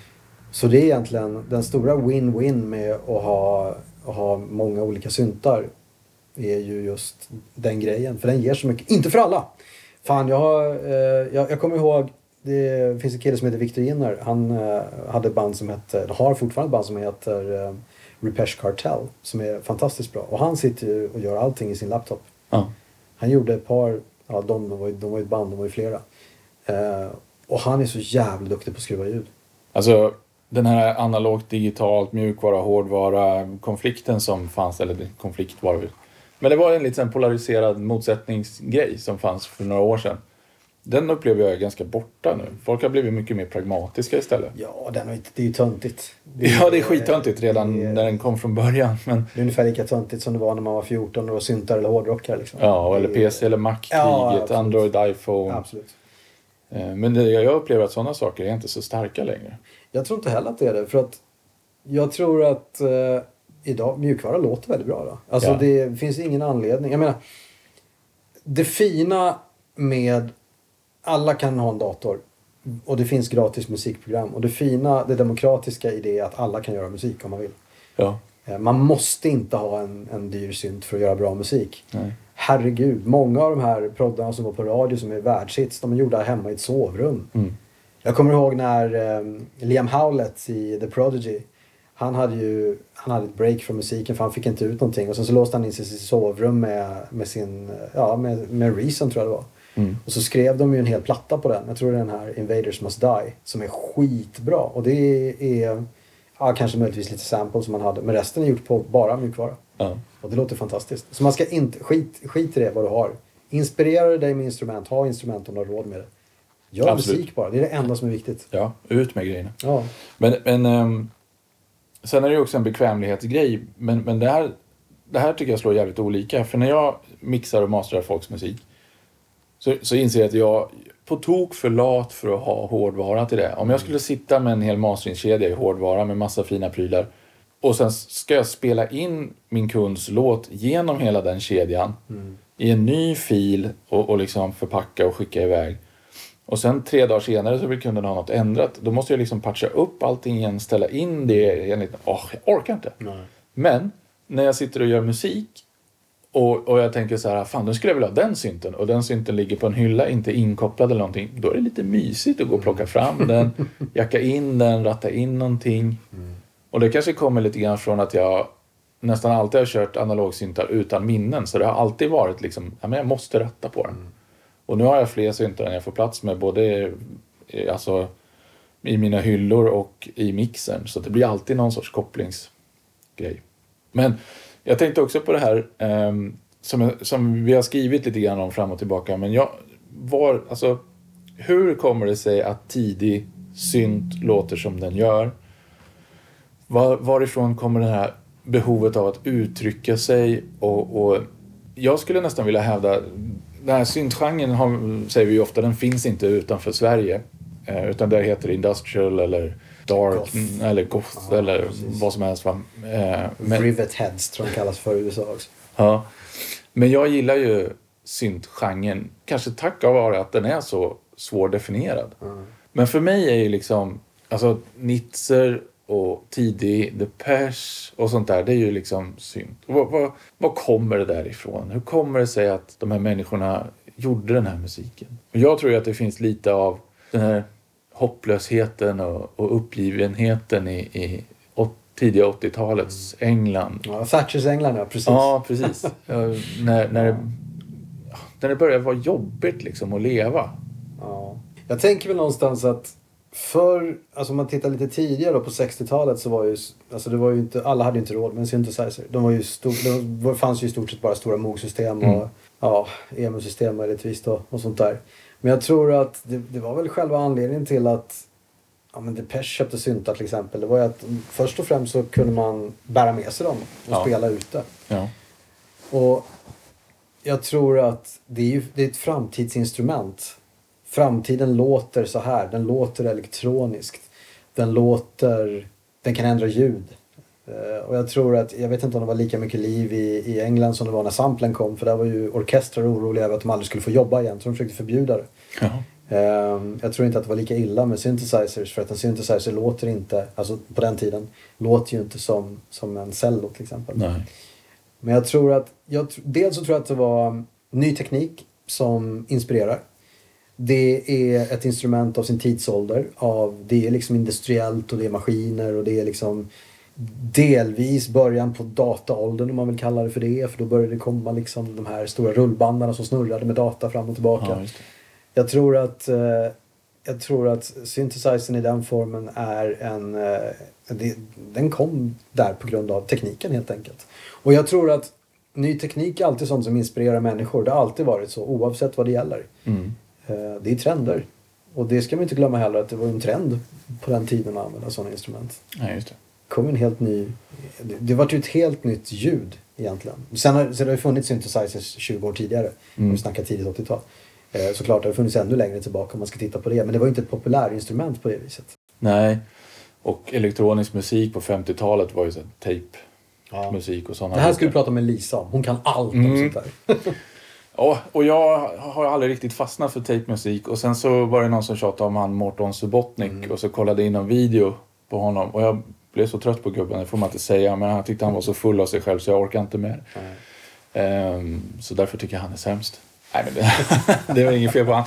Så det är egentligen den stora win-win med att ha, att ha många olika syntar. Är ju just den grejen. För den ger så mycket. Inte för alla! Fan, jag, har, eh, jag, jag kommer ihåg. Det finns en kille som heter Victor Jinner. Han eh, hade band som hette, har fortfarande ett band som heter eh, Rupesh Cartel som är fantastiskt bra. Och han sitter ju och gör allting i sin laptop. Ja. Han gjorde ett par, ja de, de, var, ju, de var ett band, de var ju flera. Eh, och han är så jävla duktig på att skruva ljud. Alltså den här analogt, digitalt, mjukvara, hårdvara konflikten som fanns, eller konflikt var det. Men det var en liten polariserad motsättningsgrej som fanns för några år sedan. Den upplever jag är ganska borta nu. Folk har blivit mycket mer pragmatiska istället. Ja, den är, inte- det är ju töntigt. Det Ja, det är skittöntigt redan är- när den kom från början. Men, Det är ungefär lika töntigt som det var när man var 14 och var syntar eller hårdrockare. Liksom. ja, eller är- PC eller Mac-kriget, Ja. Android, iPhone. Absolut. Eh, Men det, jag upplever att sådana saker är inte så starka längre. Jag tror inte heller att det är det. För att jag tror att eh, idag, mjukvara låter väldigt bra. Då. Alltså Ja. det finns ingen anledning. Jag menar, det fina med alla kan ha en dator. Och det finns gratis musikprogram. Och det fina, det demokratiska i det är att alla kan göra musik om man vill. Ja, Eh, Man måste inte ha en, en dyr synt för att göra bra musik. nej. Herregud, många av de här proddarna som var på radio som är världshits, de är gjorda hemma i ett sovrum. Mm. Jag kommer ihåg när eh, Liam Howlett i The Prodigy, han hade ju han hade ett break från musiken för han fick inte ut någonting. Och sen så låste han in sig i sitt sovrum med, med sin, ja med, med Reason tror jag det var. Mm. Och så skrev de ju en hel platta på den. Jag tror det är den här Invaders Must Die. Som är skitbra. Och det är, ja kanske möjligtvis lite samples som man hade. Men resten är gjort på bara mjukvara. Ja. Och det låter fantastiskt. Så man ska inte, skit, skit i det vad du har. Inspirera dig med instrument, ha instrument om du har råd med det. Gör Absolut. musik bara, det är det enda som är viktigt. ja, ut med grejerna. Ja, Men, men ehm, sen är det ju också en bekvämlighetsgrej. Men, men det, här, det här tycker jag slår jävligt olika. För när jag mixar och masterar folks musik så, så inser jag att jag på tok för lat för att ha hårdvara till det. Om jag skulle sitta med en hel masteringskedja i hårdvara med massa fina prylar och sen ska jag spela in min kunds låt genom hela den kedjan i en ny fil och, och liksom förpacka och skicka iväg. Och sen tre dagar senare så vill kunden ha något ändrat. Då måste jag liksom patcha upp allting igen, ställa in det enligt... Åh, jag orkar inte. Men när jag sitter och gör musik och, och jag tänker så här, fan nu skulle jag vilja ha den synten och den synten ligger på en hylla, inte inkopplad eller någonting. Då är det lite mysigt att gå och plocka fram den, jacka in den, ratta in någonting. Och det kanske kommer lite grann från att jag nästan alltid har kört analogsyntar utan minnen. Så det har alltid varit liksom, ja men jag måste ratta på den. Och nu har jag fler syntar än jag får plats med, både eh, alltså, i mina hyllor och i mixern. Så det blir alltid någon sorts kopplingsgrej. Men jag tänkte också på det här ehm, som, som vi har skrivit lite grann om fram och tillbaka. Men jag var, alltså, hur kommer det sig att tidig synt låter som den gör? Var, varifrån kommer det här behovet av att uttrycka sig? Och, och jag skulle nästan vilja hävda, den här syntgenren har, säger vi ju ofta, den finns inte utanför Sverige. Eh, utan där heter det industrial eller dark Goth. mm, eller goth Ja, eller precis. vad som helst. Va? Eh, men, Rivet Heads tror jag de kallas för i USA också. ja. men jag gillar ju syntgenren, kanske tack vare att den är så svårdefinierad. Men för mig är ju liksom, alltså Nitzer och tidig Depeche och sånt där, det är ju liksom synt. Vad, vad, vad kommer det där ifrån? Hur kommer det sig att de här människorna gjorde den här musiken? Och jag tror ju att det finns lite av den här hopplösheten och, och uppgivenheten i, i åt- tidiga 80-talets England. Ja, Thatchers England ja, precis. Ja, precis. När, när, det, när det börjar vara jobbigt liksom att leva. Ja. Jag tänker väl någonstans att för, alltså om man tittar lite tidigare då på 60-talet så var ju, alltså det var ju inte, alla hade ju inte råd med en synthesizer. De var ju stor, det fanns ju i stort sett bara stora Moog-system och Mm. ja, EMU-system möjligtvis då och sånt där. Men jag tror att det, det var väl själva anledningen till att ja, men Depeche köpte syntar till exempel. Det var ju att först och främst så kunde man bära med sig dem och Ja. spela ute. Ja. Och jag tror att det är, ju, det är ett framtidsinstrument. Framtiden låter så här. Den låter elektroniskt. Den låter... Den kan ändra ljud. Eh, och jag tror att, jag vet inte om det var lika mycket liv i, i England som det var när samplen kom. För där var ju orkestrar oroliga över att de aldrig skulle få jobba igen. Så de försökte förbjuda det. Ja. Eh, jag tror inte att det var lika illa med synthesizers. För att en synthesizer låter inte, alltså på den tiden, låter ju inte som, som en cello till exempel. Nej. Men jag tror att, jag, dels så tror jag att det var ny teknik som inspirerar. Det är ett instrument av sin tidsålder. Av, det är liksom industriellt och det är maskiner och det är liksom delvis början på dataåldern om man vill kalla det för det. För då började det komma liksom de här stora rullbandarna som snurrade med data fram och tillbaka. Ja. Jag tror att eh, jag tror att synthesizern i den formen är en... Eh, den kom där på grund av tekniken helt enkelt. Och jag tror att ny teknik är alltid sånt som inspirerar människor. Det har alltid varit så oavsett vad det gäller. Mm. Eh, det är trender. Och det ska man inte glömma heller att det var en trend på den tiden att använda sådana instrument. Ja, just det. kom en helt ny... Det, det var ju ett helt nytt ljud egentligen. Sen har, sen har det funnits synthesizers 20 år tidigare. Mm. Om vi snackar tidigt 80-tal. Eh, såklart har det funnits ännu längre tillbaka om man ska titta på det. Men det var ju inte ett populärinstrument på det viset. Nej. Och elektronisk musik på 50-talet var ju så tape-musik Ja. och sådana Det här ska vi saker. prata med Lisa om. Hon kan allt om Mm. sånt där. Ja, och jag har aldrig riktigt fastnat för tape-musik. Och sen så var det någon som tjatade om han Morton Subotnik Mm. och så kollade in en video på honom. Och jag blev så trött på gubben, det får man inte säga. Men han tyckte han var så full av sig själv så jag orkar inte mer. Ehm, så därför tycker jag han är sämst. Nej, men det, det var inget fel på han.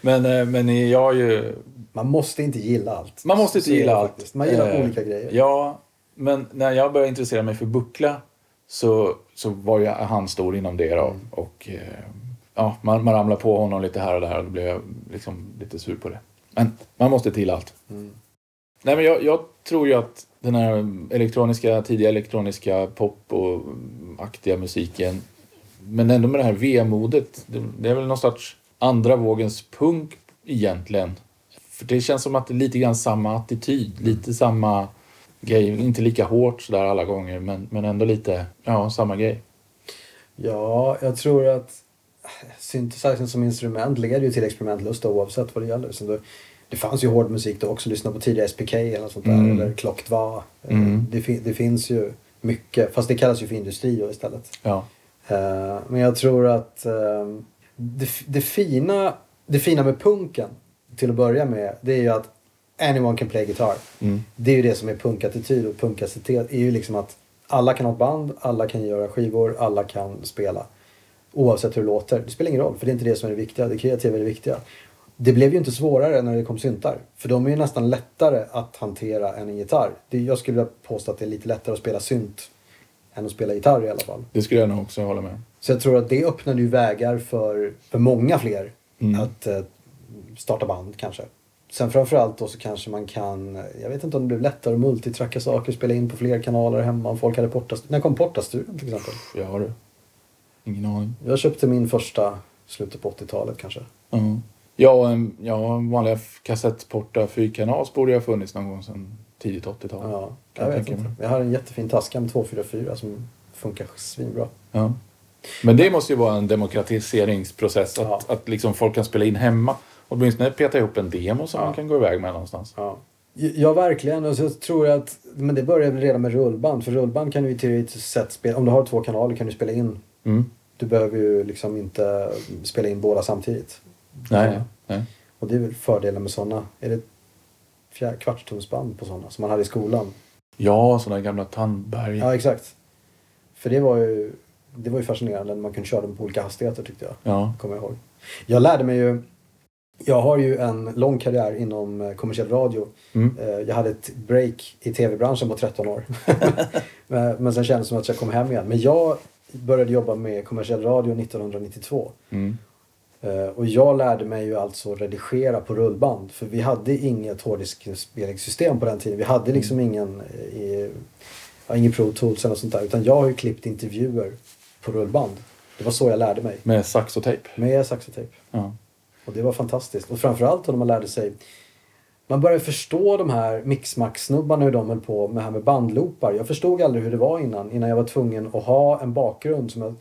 Men, eh, men jag har ju... Man måste inte gilla allt. Man måste inte Så gilla allt. faktiskt. Man gillar Eh, olika grejer. Ja, men när jag började intressera mig för buckla så, så var ju han stor inom det då. Mm. Och eh, ja, man, man ramlade på honom lite här och där och då blev jag liksom lite sur på det. Men man måste till allt. Mm. Nej, men jag, jag tror ju att den här elektroniska, tidiga elektroniska pop och aktiga musiken men ändå med det här vemodet. Det, det är väl någon sorts andra vågens punk egentligen. För det känns som att det är lite grann samma attityd, lite samma grej. Inte lika hårt sådär alla gånger men, men ändå lite, ja, samma grej. Ja, jag tror att synthesizern som instrument leder ju till experimentlust oavsett vad det gäller. Så det, det fanns ju hård musik då också. Lyssna på tidiga SPK eller sånt där. Mm. Eller Clock 2. Mm. Det, fin- det finns ju mycket. Fast det kallas ju för industri då istället. Ja. Eh, men jag tror att eh, det, det, fina, det fina med punken till att börja med det är ju att anyone can play guitar. Mm. Det är ju det som är punkattityd och punkacitet är ju liksom att alla kan ha ett band, alla kan göra skivor, alla kan spela. Oavsett hur det låter. Det spelar ingen roll för det är inte det som är det viktiga. Det kreativa är det viktiga. Det blev ju inte svårare när det kom syntar. För de är ju nästan lättare att hantera än en gitarr. Det, jag skulle vilja påstå att det är lite lättare att spela synt än att spela gitarr i alla fall. Det skulle jag nog också hålla med. Så jag tror att det öppnade ju vägar för, för många fler Mm. att eh, starta band kanske. Sen framförallt då så kanske man kan, jag vet inte om det blev lättare att multitracka saker, spela in på fler kanaler hemma om folk hade portast. När kom portastudion till exempel? Har det. Ingen aning. Jag köpte min första slutet på 80-talet kanske. Ja. Ja, en, ja, vanliga f- kassettporta fyrkanals borde ju ha funnits någon gång sedan tidigt 80-tal. Ja, jag jag vet inte. Jag har en jättefin taska med 244 som funkar svinbra. Ja. Men det måste ju vara en demokratiseringsprocess. Att, Ja. att liksom folk kan spela in hemma. Åtminstone peta ihop en demo som Ja. man kan gå iväg med någonstans. Ja. Ja, verkligen. Och så tror jag att, men det börjar väl redan med rullband. För rullband kan du ju teoretiskt sett spela, om du har två kanaler kan du spela in. Mm. Du behöver ju liksom inte spela in båda samtidigt. Nej, nej. Och det är väl fördelen med sådana. Är det fjär, kvartstumsband på sådana som man hade i skolan? Ja, sådana gamla Tandberg. Ja, exakt. För det var ju, det var ju fascinerande när man kunde köra dem på olika hastigheter tyckte jag. Ja. Kommer jag ihåg. Jag lärde mig ju, jag har ju en lång karriär inom eh, kommersiell radio. Mm. Eh, Jag hade ett break i tv-branschen på 13 år. Men men sen kändes det som att jag kom hem igen. Men jag började jobba med kommersiell radio 1992. Mm. Eh, Och jag lärde mig ju alltså redigera på rullband. För vi hade inget hårddiskspelningssystem på den tiden. Vi hade liksom ingen, eh, ja, ingen Pro Tools eller sånt där. Utan jag har ju klippt intervjuer på rullband. Det var så jag lärde mig. Med sax och tejp. Med saxotejp. Ja. Och det var fantastiskt. Och framförallt när man lärde sig man började förstå de här mixmax-snubbarna hur de höll på med här med bandloopar. Jag förstod aldrig hur det var innan. Innan jag var tvungen att ha en bakgrund som jag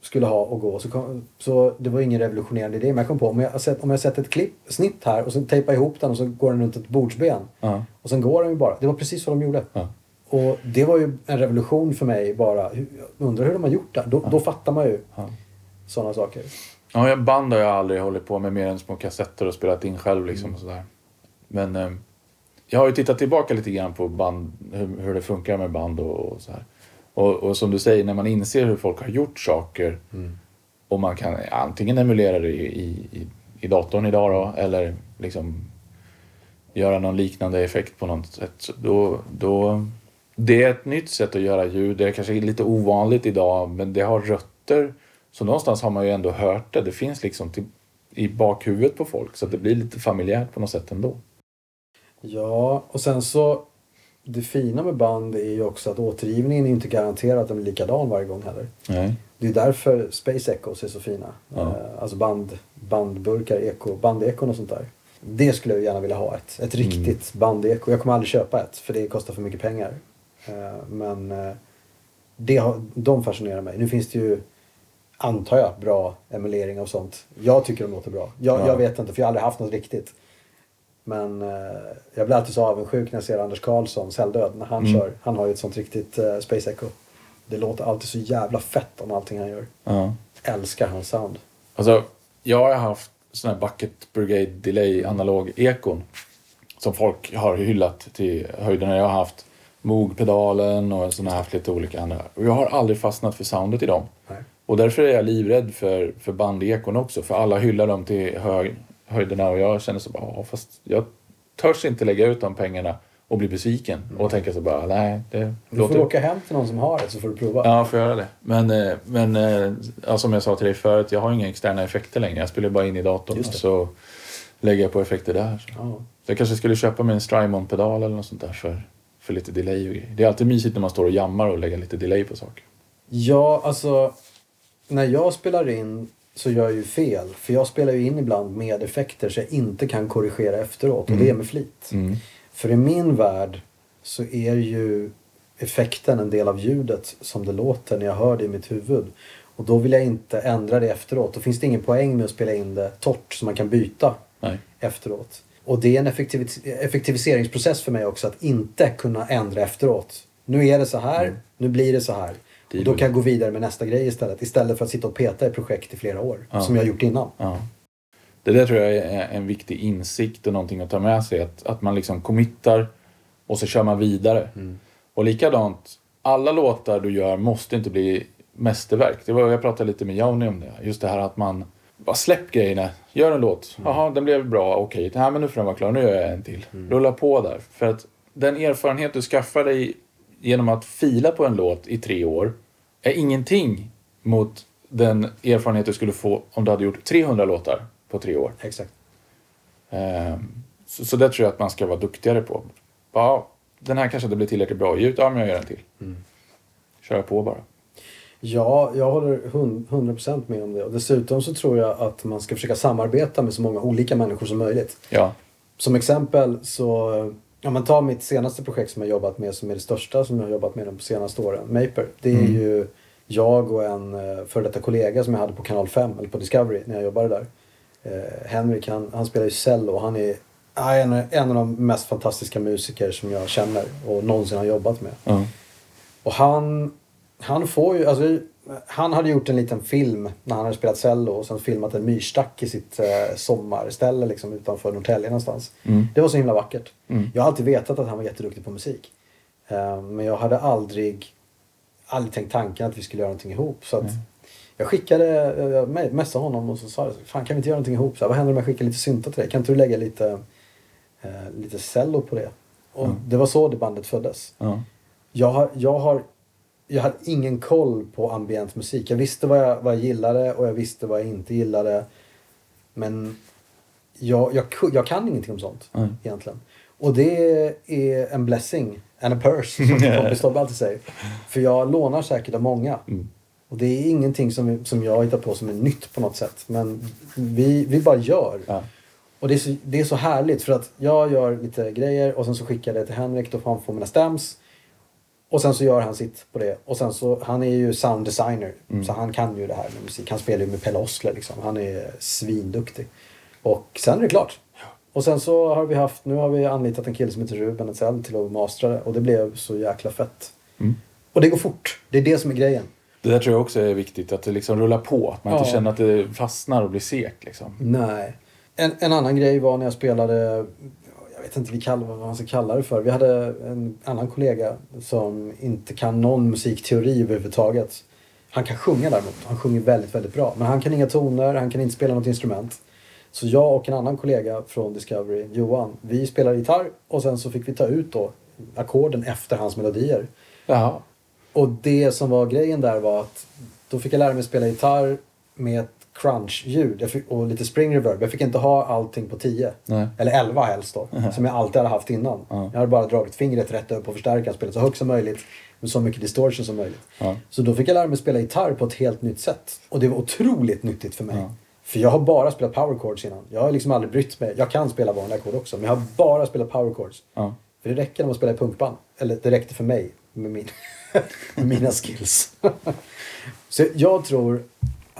skulle ha och gå. Så, kom, så det var ingen revolutionerande idé. Men jag kom på om jag sett, om jag sett ett klipp, snitt här och så tejpar ihop den och så går den runt ett bordsben. Ja. Och sen går den ju bara. Det var precis vad de gjorde. Ja. Och det var ju en revolution för mig bara. Jag undrar hur de har gjort det. Då, då fattar man ju Ja. sådana saker. Ja, jag- band har jag aldrig hållit på med mer än små kassetter och spelat in själv liksom och sådär. Men eh, jag har ju tittat tillbaka lite grann på band, hur, hur det funkar med band och, och så här. Och, och som du säger, när man inser hur folk har gjort saker och man kan antingen emulera det i, i, i, datorn idag då, eller liksom göra någon liknande effekt på något sätt. Då, då, det är ett nytt sätt att göra ljud. Det är kanske lite ovanligt idag men det har rötter. Så någonstans har man ju ändå hört det. Det finns liksom till, i bakhuvudet på folk så det blir lite familjärt på något sätt ändå. Ja, och sen så det fina med band är ju också att återgivningen är inte garanterad att den blir likadan varje gång heller. Nej. Det är därför Space Echoes är så fina. Ja. Eh, Alltså band, bandburkar, eko, bandekon och sånt där. Det skulle jag gärna vilja ha ett. Ett riktigt bandeko. Jag kommer aldrig köpa ett för det kostar för mycket pengar. Eh, Men eh, det de fascinerar mig. Nu finns det ju, antar jag, bra emulering av sånt. Jag tycker de låter bra. Jag, Ja. jag vet inte för jag har aldrig haft något riktigt. Men eh, jag blir alltid så avundsjuk när jag ser Anders Karlsson, Celldöd, när han Mm. kör. Han har ju ett sånt riktigt eh, Space Echo. Det låter alltid så jävla fett om allting han gör. Ja. Älskar hans sound. Alltså, jag har haft sån här Bucket Brigade Delay analog ekon som folk har hyllat till höjderna. Jag har haft Moog-pedalen och jag haft lite olika andra. Och jag har aldrig fastnat för soundet i dem. Nej. Och därför är jag livrädd för, för bandekon också. För alla hyllar dem till hög, höjderna och jag känner så bara, fast jag törs inte lägga ut de pengarna och bli besviken. Och tänka så bara, nej, det Du låter... får åka hem till någon som har det så får du prova. Ja, jag får göra det. Men, eh, men eh, ja, som jag sa till dig förut, jag har inga externa effekter längre. Jag spelar bara in i datorn och så lägger jag på effekter där. Så Ja. jag kanske skulle köpa mig en Strymon-pedal eller något sånt där för, för lite delay och grejer. Det är alltid mysigt när man står och jammar och lägger lite delay på saker. Ja, alltså. När jag spelar in så gör jag ju fel. För jag spelar ju in ibland med effekter så jag inte kan korrigera efteråt. Och det är med flit. Mm. För i min värld så är ju effekten en del av ljudet som det låter när jag hör det i mitt huvud. Och då vill jag inte ändra det efteråt. Då finns det ingen poäng med att spela in det torrt så man kan byta Nej. efteråt. Och det är en effektivis- effektiviseringsprocess för mig också att inte kunna ändra efteråt. Nu är det så här, nu blir det så här. Och då kan jag gå vidare med nästa grej istället. Istället för att sitta och peta i projekt i flera år. Ja. Som jag har gjort innan. Ja. Det där tror jag är en viktig insikt och någonting att ta med sig. Att, att man liksom committar och så kör man vidare. Och likadant, alla låtar du gör måste inte bli mästerverk. Det var, jag pratade lite med Johnny om det. Just det här att man bara släpp grejerna. Gör en låt. Jaha, den blev bra. Okej, okay. men nu får den vara klar. Nu gör jag en till. Rulla på där. För att den erfarenhet du skaffar dig genom att fila på en låt i tre år är ingenting mot den erfarenhet du skulle få om du hade gjort 300 låtar på tre år. Exakt. Ehm, Så, så det tror jag att man ska vara duktigare på. Ja, den här kanske inte blir tillräckligt bra ljud. Ja, men jag gör en till. Köra på bara. Ja, jag håller hund- 100% med om det. Och dessutom så tror jag att man ska försöka samarbeta med så många olika människor som möjligt. Ja. Som exempel så, ja men ta mitt senaste projekt som jag jobbat med som är det största som jag har jobbat med de senaste åren, Maper. Det är Mm. ju jag och en eh, före detta kollega som jag hade på kanal 5 eller på Discovery när jag jobbade där. Eh, Henrik han, han spelar ju cello och han är en, en av de mest fantastiska musiker som jag känner och någonsin har jobbat med. ja. Och han, han får ju, alltså han hade gjort en liten film när han hade spelat cello och sen filmat en myrstack i sitt eh, sommarställe liksom utanför Norrtälje någonstans. Mm. Det var så himla vackert. Mm. Jag har alltid vetat att han var jätteduktig på musik. Eh, men jag hade aldrig, aldrig tänkt tanken att vi skulle göra någonting ihop. Så att Nej. jag skickade, jag me- messade honom och så sa jag, fan kan vi inte göra någonting ihop? Så här, vad händer om jag skickar lite syntar till dig? Kan inte du lägga lite, eh, lite cello på det? Och det var så det bandet föddes. Ja. Jag har, jag har jag hade ingen koll på ambient musik. Jag visste vad jag, vad jag gillade och jag visste vad jag inte gillade. Men jag, jag, jag kan ingenting om sånt Nej. egentligen. Och det är en blessing and a curse som min kompis Tobbe alltid säger. För jag lånar säkert av många. Mm. Och det är ingenting som, som jag hittar på som är nytt på något sätt. Men vi, vi bara gör. Ja. Och det är, så, det är så härligt för att jag gör lite grejer och sen så skickar jag det till Henrik. Då får han få mina stems. Och sen så gör han sitt på det. Och sen så, han är ju sound designer. Mm. Så han kan ju det här med musik. Han spelar ju med Pelle Oskler liksom. Han är svinduktig. Och sen är det klart. Och sen så har vi haft, nu har vi anlitat en kille som heter Ruben Etzell till att mastra det. Och det blev så jäkla fett. Mm. Och det går fort. Det är det som är grejen. Det där tror jag också är viktigt, att det liksom rullar på. Att man inte Ja. känner att det fastnar och blir segt. Liksom. Nej. En, en annan grej var när jag spelade, jag vet inte vi kallar, vad man ska kalla det för. Vi hade en annan kollega som inte kan någon musikteori överhuvudtaget. Han kan sjunga däremot. Han sjunger väldigt, väldigt bra. Men han kan inga toner, han kan inte spela något instrument. Så jag och en annan kollega från Discovery, Johan, vi spelade gitarr och sen så fick vi ta ut då ackorden efter hans melodier. Jaha. Och det som var grejen där var att då fick jag lära mig spela gitarr med crunch-ljud och lite spring reverb. Jag fick inte ha allting på 10. Nej. Eller 11 helst då. Som jag alltid hade haft innan. Ja. Jag hade bara dragit fingret rätt upp på förstärkaren, spelat så högt som möjligt med så mycket distortion som möjligt. Ja. Så då fick jag lära mig spela gitarr på ett helt nytt sätt. Och det var otroligt nyttigt för mig. För jag har bara spelat power chords innan. Jag har liksom aldrig brytt mig. Jag kan spela vanliga ackord också, men jag har bara spelat power chords. För det räcker när man spelar i punkband. Eller det räckte för mig med, min, med mina skills. så jag tror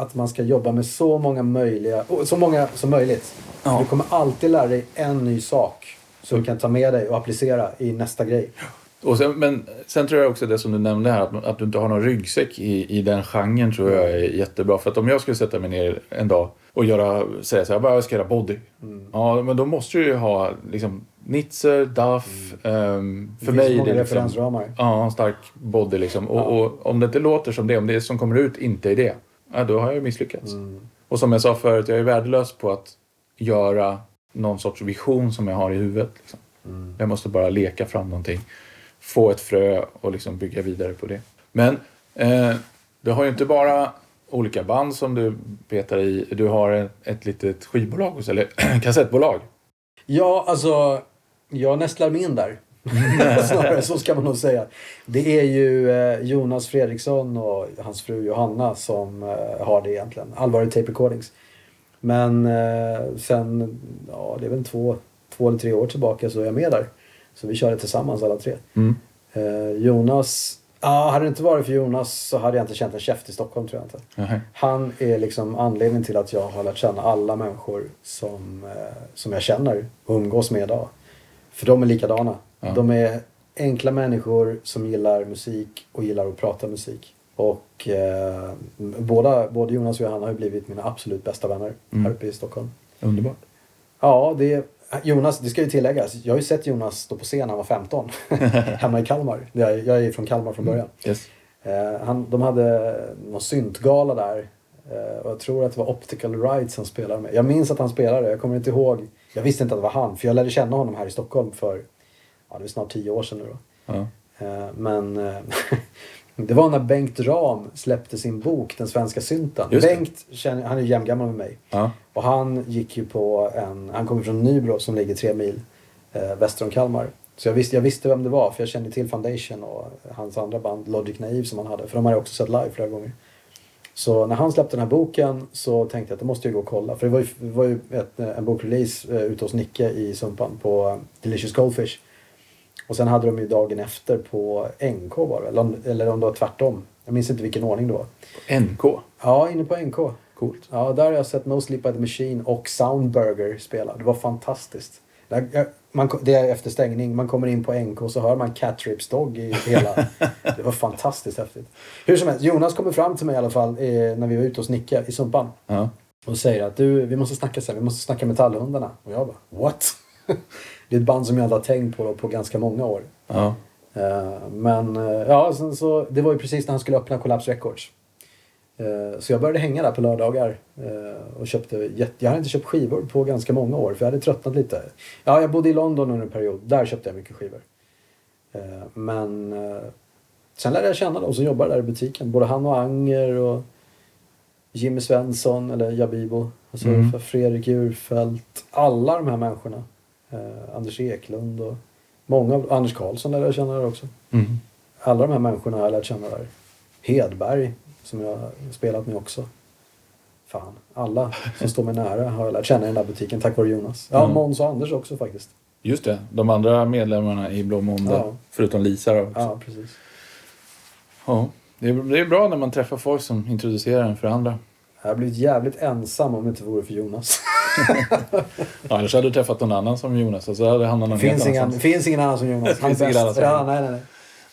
att man ska jobba med så många möjliga, så många som möjligt. Ja. Du kommer alltid lära dig en ny sak som du kan ta med dig och applicera i nästa grej. Och sen, men sen tror jag också det som du nämnde här, att, att du inte har någon ryggsäck i, i den genren tror jag är jättebra. För att om jag skulle sätta mig ner en dag och göra, säga så här, "Bara, jag ska göra body. Mm. Ja, men då måste du ju ha liksom Nitzer, Duff. ehm, Det för finns mig är många det liksom, referensramar. Ja, en stark body liksom. Och, och om det inte låter som det, om det som kommer ut inte är det, ja, då har jag ju misslyckats. Mm. Och som jag sa förut, jag är värdelös på att göra någon sorts vision som jag har i huvudet. Liksom. Mm. Jag måste bara leka fram någonting, få ett frö och liksom bygga vidare på det. Men eh, du har ju inte bara olika band som du petar i, du har ett, ett litet skivbolag eller kassettbolag. Ja, alltså jag nästlar mig in där. Snarare så ska man nog säga. Det är ju eh, Jonas Fredriksson och hans fru Johanna som eh, har det egentligen. Allvarlig Tape Recordings. Men eh, sen, ja det är väl två, två eller tre år tillbaka så är jag med där. Så vi kör det tillsammans alla tre. Mm. Jonas, ja hade det inte varit för Jonas så hade jag inte känt en käft i Stockholm tror jag inte. Jaha. Han är liksom anledningen till att jag har lärt känna alla människor som, eh, som jag känner och umgås med idag. För de är likadana. Ja. De är enkla människor som gillar musik och gillar att prata musik. Och eh, båda, både Jonas och Johanna har blivit mina absolut bästa vänner Mm. här uppe i Stockholm. Underbart. Ja, det Jonas, det ska ju tilläggas. Jag har ju sett Jonas stå på scen när han var 15. hemma i Kalmar. Jag jag är från Kalmar från början. Yes. Eh, han, de hade någon syntgala där. Eh, och jag tror att det var Optical Rights han spelade med. Jag minns att han spelade, jag kommer inte ihåg. Jag visste inte att det var han, för jag lärde känna honom här i Stockholm för ja, det är snart tio år sedan nu då. Ja. Eh, men eh, det var när Bengt Ram släppte sin bok Den svenska synten. Bengt, han är jämngammal med mig. Ja. Och han gick ju på en, han kommer från Nybro som ligger tre mil eh, väster om Kalmar. Så jag visste, jag visste vem det var för jag kände till Foundation och hans andra band Logic Naive som han hade. För de har jag också sett live flera gånger. Så när han släppte den här boken så tänkte jag att det måste jag gå och kolla. För det var ju, var ju ett, en bokrelease ute hos Nicke i Sumpan på Delicious Goldfish. Och sen hade de ju dagen efter på NK var det eller, eller om det var tvärtom. Jag minns inte vilken ordning det var. NK. Ja, inne på NK. Coolt. Ja, där har jag sett No Sleep by the Machine och Soundburger spela. Det var fantastiskt. Man, det är efter stängning. Man kommer in på NK och så hör man Cat Trips Dog i hela. Det var fantastiskt häftigt. Hur som helst, Jonas kommer fram till mig i alla fall eh, när vi var ute hos Nicke i Sumpan. Ja. Och säger att du, vi måste snacka sen. Vi måste snacka metallhundarna. Och jag bara, what? det är ett band som jag inte har tänkt på på ganska många år. Ja. Eh, Men eh, ja, sen så, det var ju precis när han skulle öppna Collapse Records. Eh, Så jag började hänga där på lördagar och köpte, jag hade inte köpt skivor på ganska många år för jag hade tröttnat lite. Ja, jag bodde i London under en period, där köpte jag mycket skivor. Men sen lärde jag känna de som jobbade där i butiken, både han och Anger och Jimmy Svensson eller Jabibo, alltså Mm. Fredrik Djurfelt, alla de här människorna. Eh, Anders Eklund och många Anders Karlsson lärde jag känna där också. Mm. Alla de här människorna har jag lärt känna där. Hedberg, som jag spelat med också. Fan, alla som står mig nära har jag lärt känna i den där butiken tack vare Jonas. Ja, Mm. Måns och Anders också faktiskt. Just det, de andra medlemmarna i Blå Måndag, Ja. förutom Lisa då. också. Ja, precis. Ja. Det, är, det är bra när man träffar folk som introducerar en för andra. Jag har blivit jävligt ensam om det inte vore för Jonas. Ja, annars hade du träffat någon annan som Jonas och så hade han någon finns, ingen, finns ingen annan som Jonas. Han Finns ingen annan som- Ja, nej, nej, nej.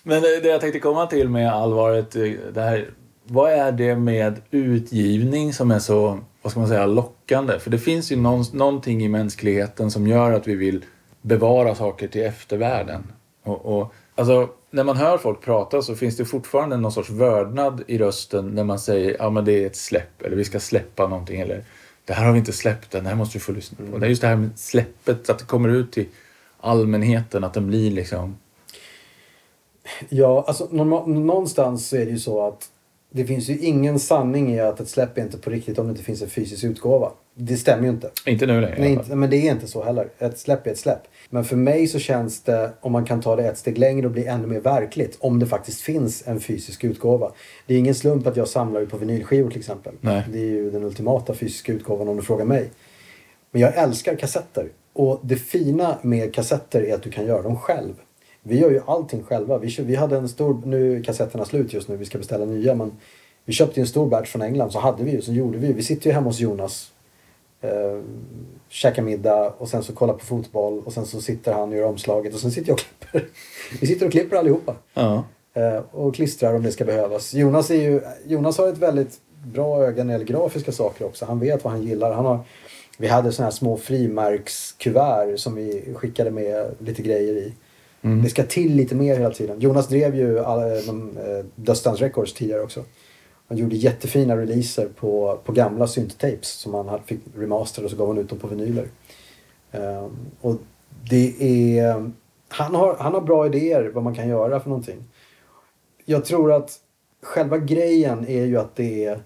Men det, det jag tänkte komma till med allvaret, eh, det här, vad är det med utgivning som är så, vad ska man säga, lockande? För det finns ju någon, någonting i mänskligheten som gör att vi vill bevara saker till eftervärlden. Och, och, alltså, när man hör folk prata så finns det fortfarande någon sorts vördnad i rösten när man säger ja men det är ett släpp eller vi ska släppa någonting eller det här har vi inte släppt än, det här måste du få lyssna på. Det är just det här med släppet, att det kommer ut till allmänheten, att den blir liksom Ja, alltså någonstans så är det ju så att det finns ju ingen sanning i att ett släpp är inte på riktigt om det inte finns en fysisk utgåva. Det stämmer ju inte. Inte nu längre. fall. inte, men det är inte så heller. Ett släpp är ett släpp. Men för mig så känns det, om man kan ta det ett steg längre och bli ännu mer verkligt, om det faktiskt finns en fysisk utgåva. Det är ingen slump att jag samlar ju på vinylskivor till exempel. Nej. Det är ju den ultimata fysiska utgåvan om du frågar mig. Men jag älskar kassetter. Och det fina med kassetter är att du kan göra dem själv. Vi gör ju allting själva. Vi, vi hade en stor, nu är kassetterna slut just nu, vi ska beställa nya. Men vi köpte en stor batch från England, så hade vi ju, så gjorde vi ju. Vi sitter ju hemma hos Jonas, eh, käkar middag och sen så kollar på fotboll och sen så sitter han och gör omslaget och sen sitter jag och klipper. Vi sitter och klipper allihopa. Ja. Eh, och klistrar om det ska behövas. Jonas, är ju, Jonas har ett väldigt bra öga när det gäller grafiska saker också. Han vet vad han gillar. Han har, vi hade såna här små frimärkskuvert som vi skickade med lite grejer i. Mm. Det ska till lite mer hela tiden. Jonas drev ju alla, de, eh, Dust Dance Records tidigare också. Han gjorde jättefina releaser på, på gamla synt-tapes som han fick remaster och så gav han ut dem på vinyler. Ehm, och det är... Han har, han har bra idéer vad man kan göra för någonting. Jag tror att själva grejen är ju att det är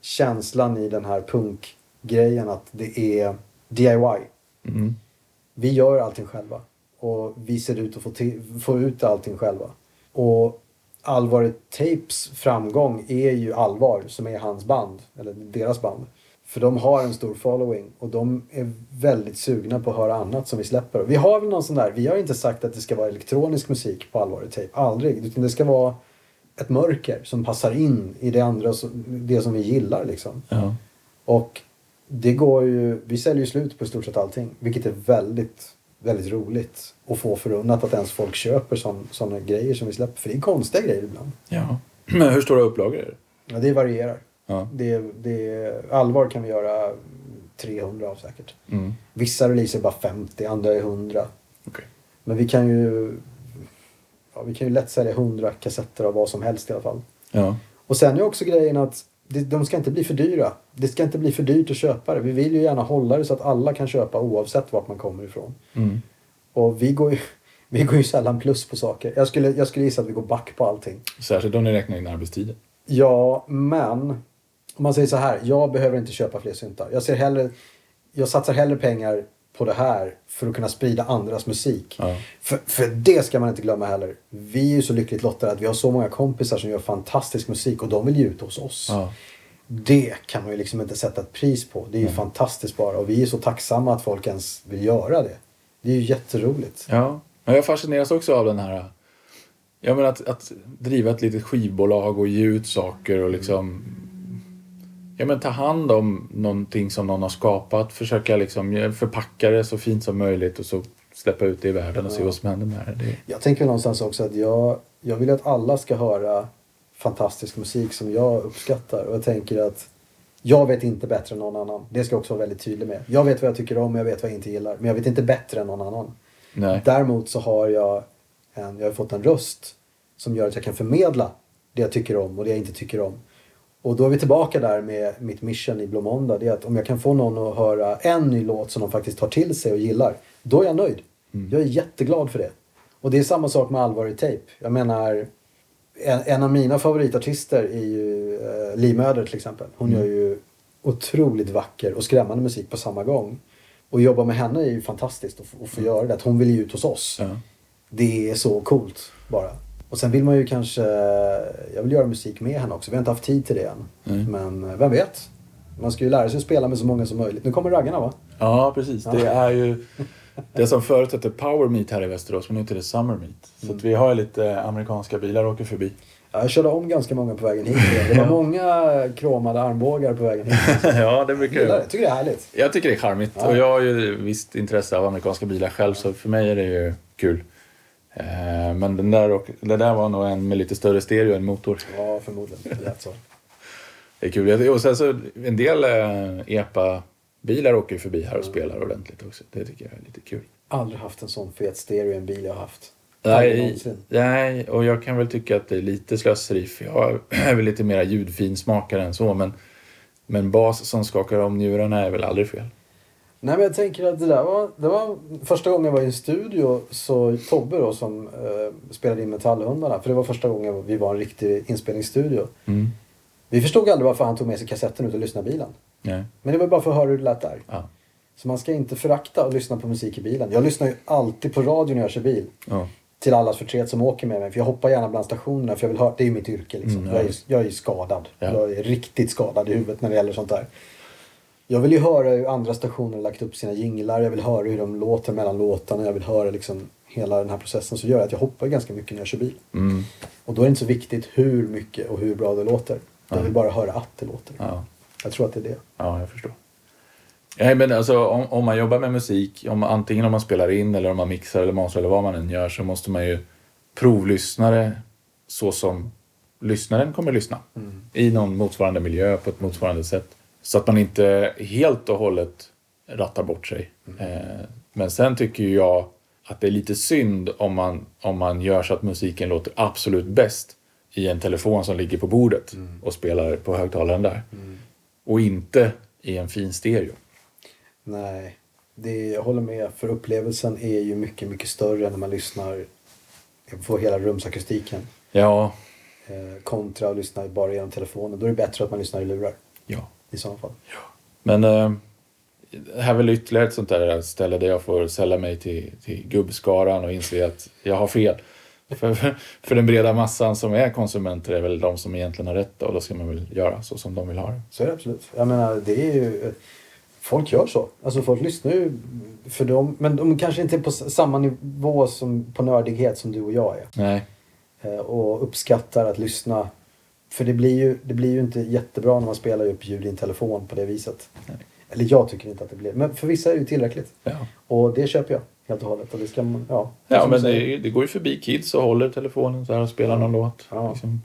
känslan i den här punkgrejen att det är DIY. Mm. Vi gör allting själva. Och vi ser ut att få, ti- få ut allting själva. Och Allvaret Tapes framgång är ju Allvar som är hans band. Eller deras band. För de har en stor following. Och de är väldigt sugna på att höra annat som vi släpper. Vi har väl någon sån där. Vi har inte sagt att det ska vara elektronisk musik på Allvaret Tape. Aldrig. Utan det ska vara ett mörker som passar in i det andra. Det som vi gillar liksom. Ja. Och det går ju, vi säljer ju slut på i stort sett allting. Vilket är väldigt, väldigt roligt. att få förunnat att ens folk köper sådana grejer som vi släpper. För det är konstiga grejer ibland. ja. Men hur stora upplagor är det? Ja, det varierar. Ja. Det, det, allvar kan vi göra 300 av säkert. Mm. Vissa releaser är bara 50, andra är 100. Okej. Men vi kan ju ja, vi kan ju lätt sälja 100 kassetter av vad som helst i alla fall. Ja. Och sen är också grejen att de ska inte bli för dyra. Det ska inte bli för dyrt att köpa det. Vi vill ju gärna hålla det så att alla kan köpa oavsett vart man kommer ifrån. Mm. Och vi går ju, vi går ju sällan plus på saker. Jag skulle, jag skulle gissa att vi går back på allting. Särskilt om ni räknar in arbetstiden. Ja, men om man säger så här. Jag behöver inte köpa fler syntar. Jag, ser hellre, jag satsar hellre pengar på det här för att kunna sprida andras musik. Ja. För, för det ska man inte glömma heller. Vi är ju så lyckligt lottade att vi har så många kompisar som gör fantastisk musik och de vill ge ut hos oss. Ja. Det kan man ju liksom inte sätta ett pris på. Det är ju fantastiskt bara och vi är så tacksamma att folk ens vill göra det. Det är ju jätteroligt. Ja, men jag fascineras också av den här... Jag menar att, att driva ett litet skivbolag och ge ut saker och liksom... Ja, men ta hand om någonting som någon har skapat. Försöka liksom förpacka det så fint som möjligt och så släppa ut det i världen och se vad som händer med det. det. Jag tänker någonstans också att jag, jag vill att alla ska höra fantastisk musik som jag uppskattar. Och jag tänker att jag vet inte bättre än någon annan. Det ska jag också vara väldigt tydlig med. Jag vet vad jag tycker om och jag vet vad jag inte gillar. Men jag vet inte bättre än någon annan. Nej. Däremot så har jag, en, jag har fått en röst som gör att jag kan förmedla det jag tycker om och det jag inte tycker om. Och då är vi tillbaka där med mitt mission i Blå Måndag. Det är att om jag kan få någon att höra en ny låt som de faktiskt tar till sig och gillar. Då är jag nöjd. Jag är jätteglad för det. Och det är samma sak med Allvar i tejp. Jag menar, en, en av mina favoritartister är ju eh, Li Möder till exempel. Hon gör ju otroligt vacker och skrämmande musik på samma gång. Och jobba med henne är ju fantastiskt att, få- att få göra det. Att hon vill ju ut hos oss. Ja. Det är så coolt bara. Och sen vill man ju kanske, jag vill göra musik med henne också. Vi har inte haft tid till det än. Mm. Men eh, vem vet? Man ska ju lära sig att spela med så många som möjligt. Nu kommer raggarna va? ja, precis. Det är ju det som förut hette Power Meet här i Västerås, men nu heter det Summer Meet. Så att vi har ju lite amerikanska bilar åker förbi. Ja, jag körde om ganska många på vägen hit. Det var många kromade armbågar på vägen hit. ja, det Jag brukar det. ju tycker det är härligt. Jag tycker det är charmigt Ja. och jag har ju visst intresse av amerikanska bilar själv så för mig är det ju kul. Eh, Men den där, och, det där var nog en med lite större stereo än motor. Ja, förmodligen. Det lät så. Det är kul. Och sen så en del eh, EPA-bilar åker förbi här och spelar ordentligt också. Det tycker jag är lite kul. Aldrig haft en sån fet stereo i en bil jag har haft. Nej, nej, och jag kan väl tycka att det är lite slöseri för jag är väl lite mera ljudfinsmakare än så men, men bas som skakar om njurarna är väl aldrig fel. Nej men jag tänker att det där var, det var första gången jag var i en studio så Tobbe då som eh, spelade in Metallhundarna. För det var första gången vi var i en riktig inspelningsstudio. Mm. Vi förstod aldrig varför han tog med sig kassetten ut och lyssnade i bilen. Nej. Men det var bara för att höra hur det lät där. Ja. Så man ska inte förakta att lyssna på musik i bilen. Jag lyssnar ju alltid på radio när jag kör bil. Ja. Till allas förtret som åker med mig. För jag hoppar gärna bland stationerna för jag vill höra, det är ju mitt yrke liksom. Mm, ja. jag, är, jag är skadad. Ja. Jag är riktigt skadad i huvudet när det gäller sånt där. Jag vill ju höra hur andra stationer har lagt upp sina jinglar. Jag vill höra hur de låter mellan låtarna. Jag vill höra liksom hela den här processen. Så gör att jag hoppar ganska mycket när jag kör bil. Mm. Och då är det inte så viktigt hur mycket och hur bra det låter. Jag vill bara höra att det låter. Ja. Jag tror att det är det. Ja, jag förstår. Nej, men alltså, om, om man jobbar med musik, om, antingen om man spelar in eller om man mixar eller mastrar eller vad man än gör så måste man ju provlyssna det så som lyssnaren kommer att lyssna. I någon motsvarande miljö på ett motsvarande sätt. Så att man inte helt och hållet rattar bort sig. Eh, men sen tycker jag att det är lite synd om man, om man gör så att musiken låter absolut bäst i en telefon som ligger på bordet och spelar på högtalaren där. Och inte i en fin stereo. Nej, det, jag håller med. För upplevelsen är ju mycket, mycket större när man lyssnar på hela rumsakustiken. Ja, Eh, kontra att lyssna bara genom telefonen. Då är det bättre att man lyssnar i lurar. I sådana fall. Men eh, det här är väl ytterligare ett sånt där ställe där jag får sälla mig till, till gubbskaran och inse att jag har fel. För, för den breda massan som är konsumenter är väl de som egentligen har rätt och då ska man väl göra så som de vill ha det. Så är det absolut. Jag menar, det är ju... Folk gör så. Alltså folk lyssnar ju för dem. Men de kanske inte är på samma nivå som på nördighet som du och jag är. Nej, Eh, och uppskattar att lyssna. För det blir, ju, det blir ju inte jättebra när man spelar upp ljud i en telefon på det viset. Nej. Eller jag tycker inte att det blir. Men för vissa är det ju tillräckligt. ja. Och det köper jag helt och hållet. Och det ska man, ja. Ja, men det, det går ju förbi kids och håller telefonen så här och spelar någon låt. Ja. Liksom.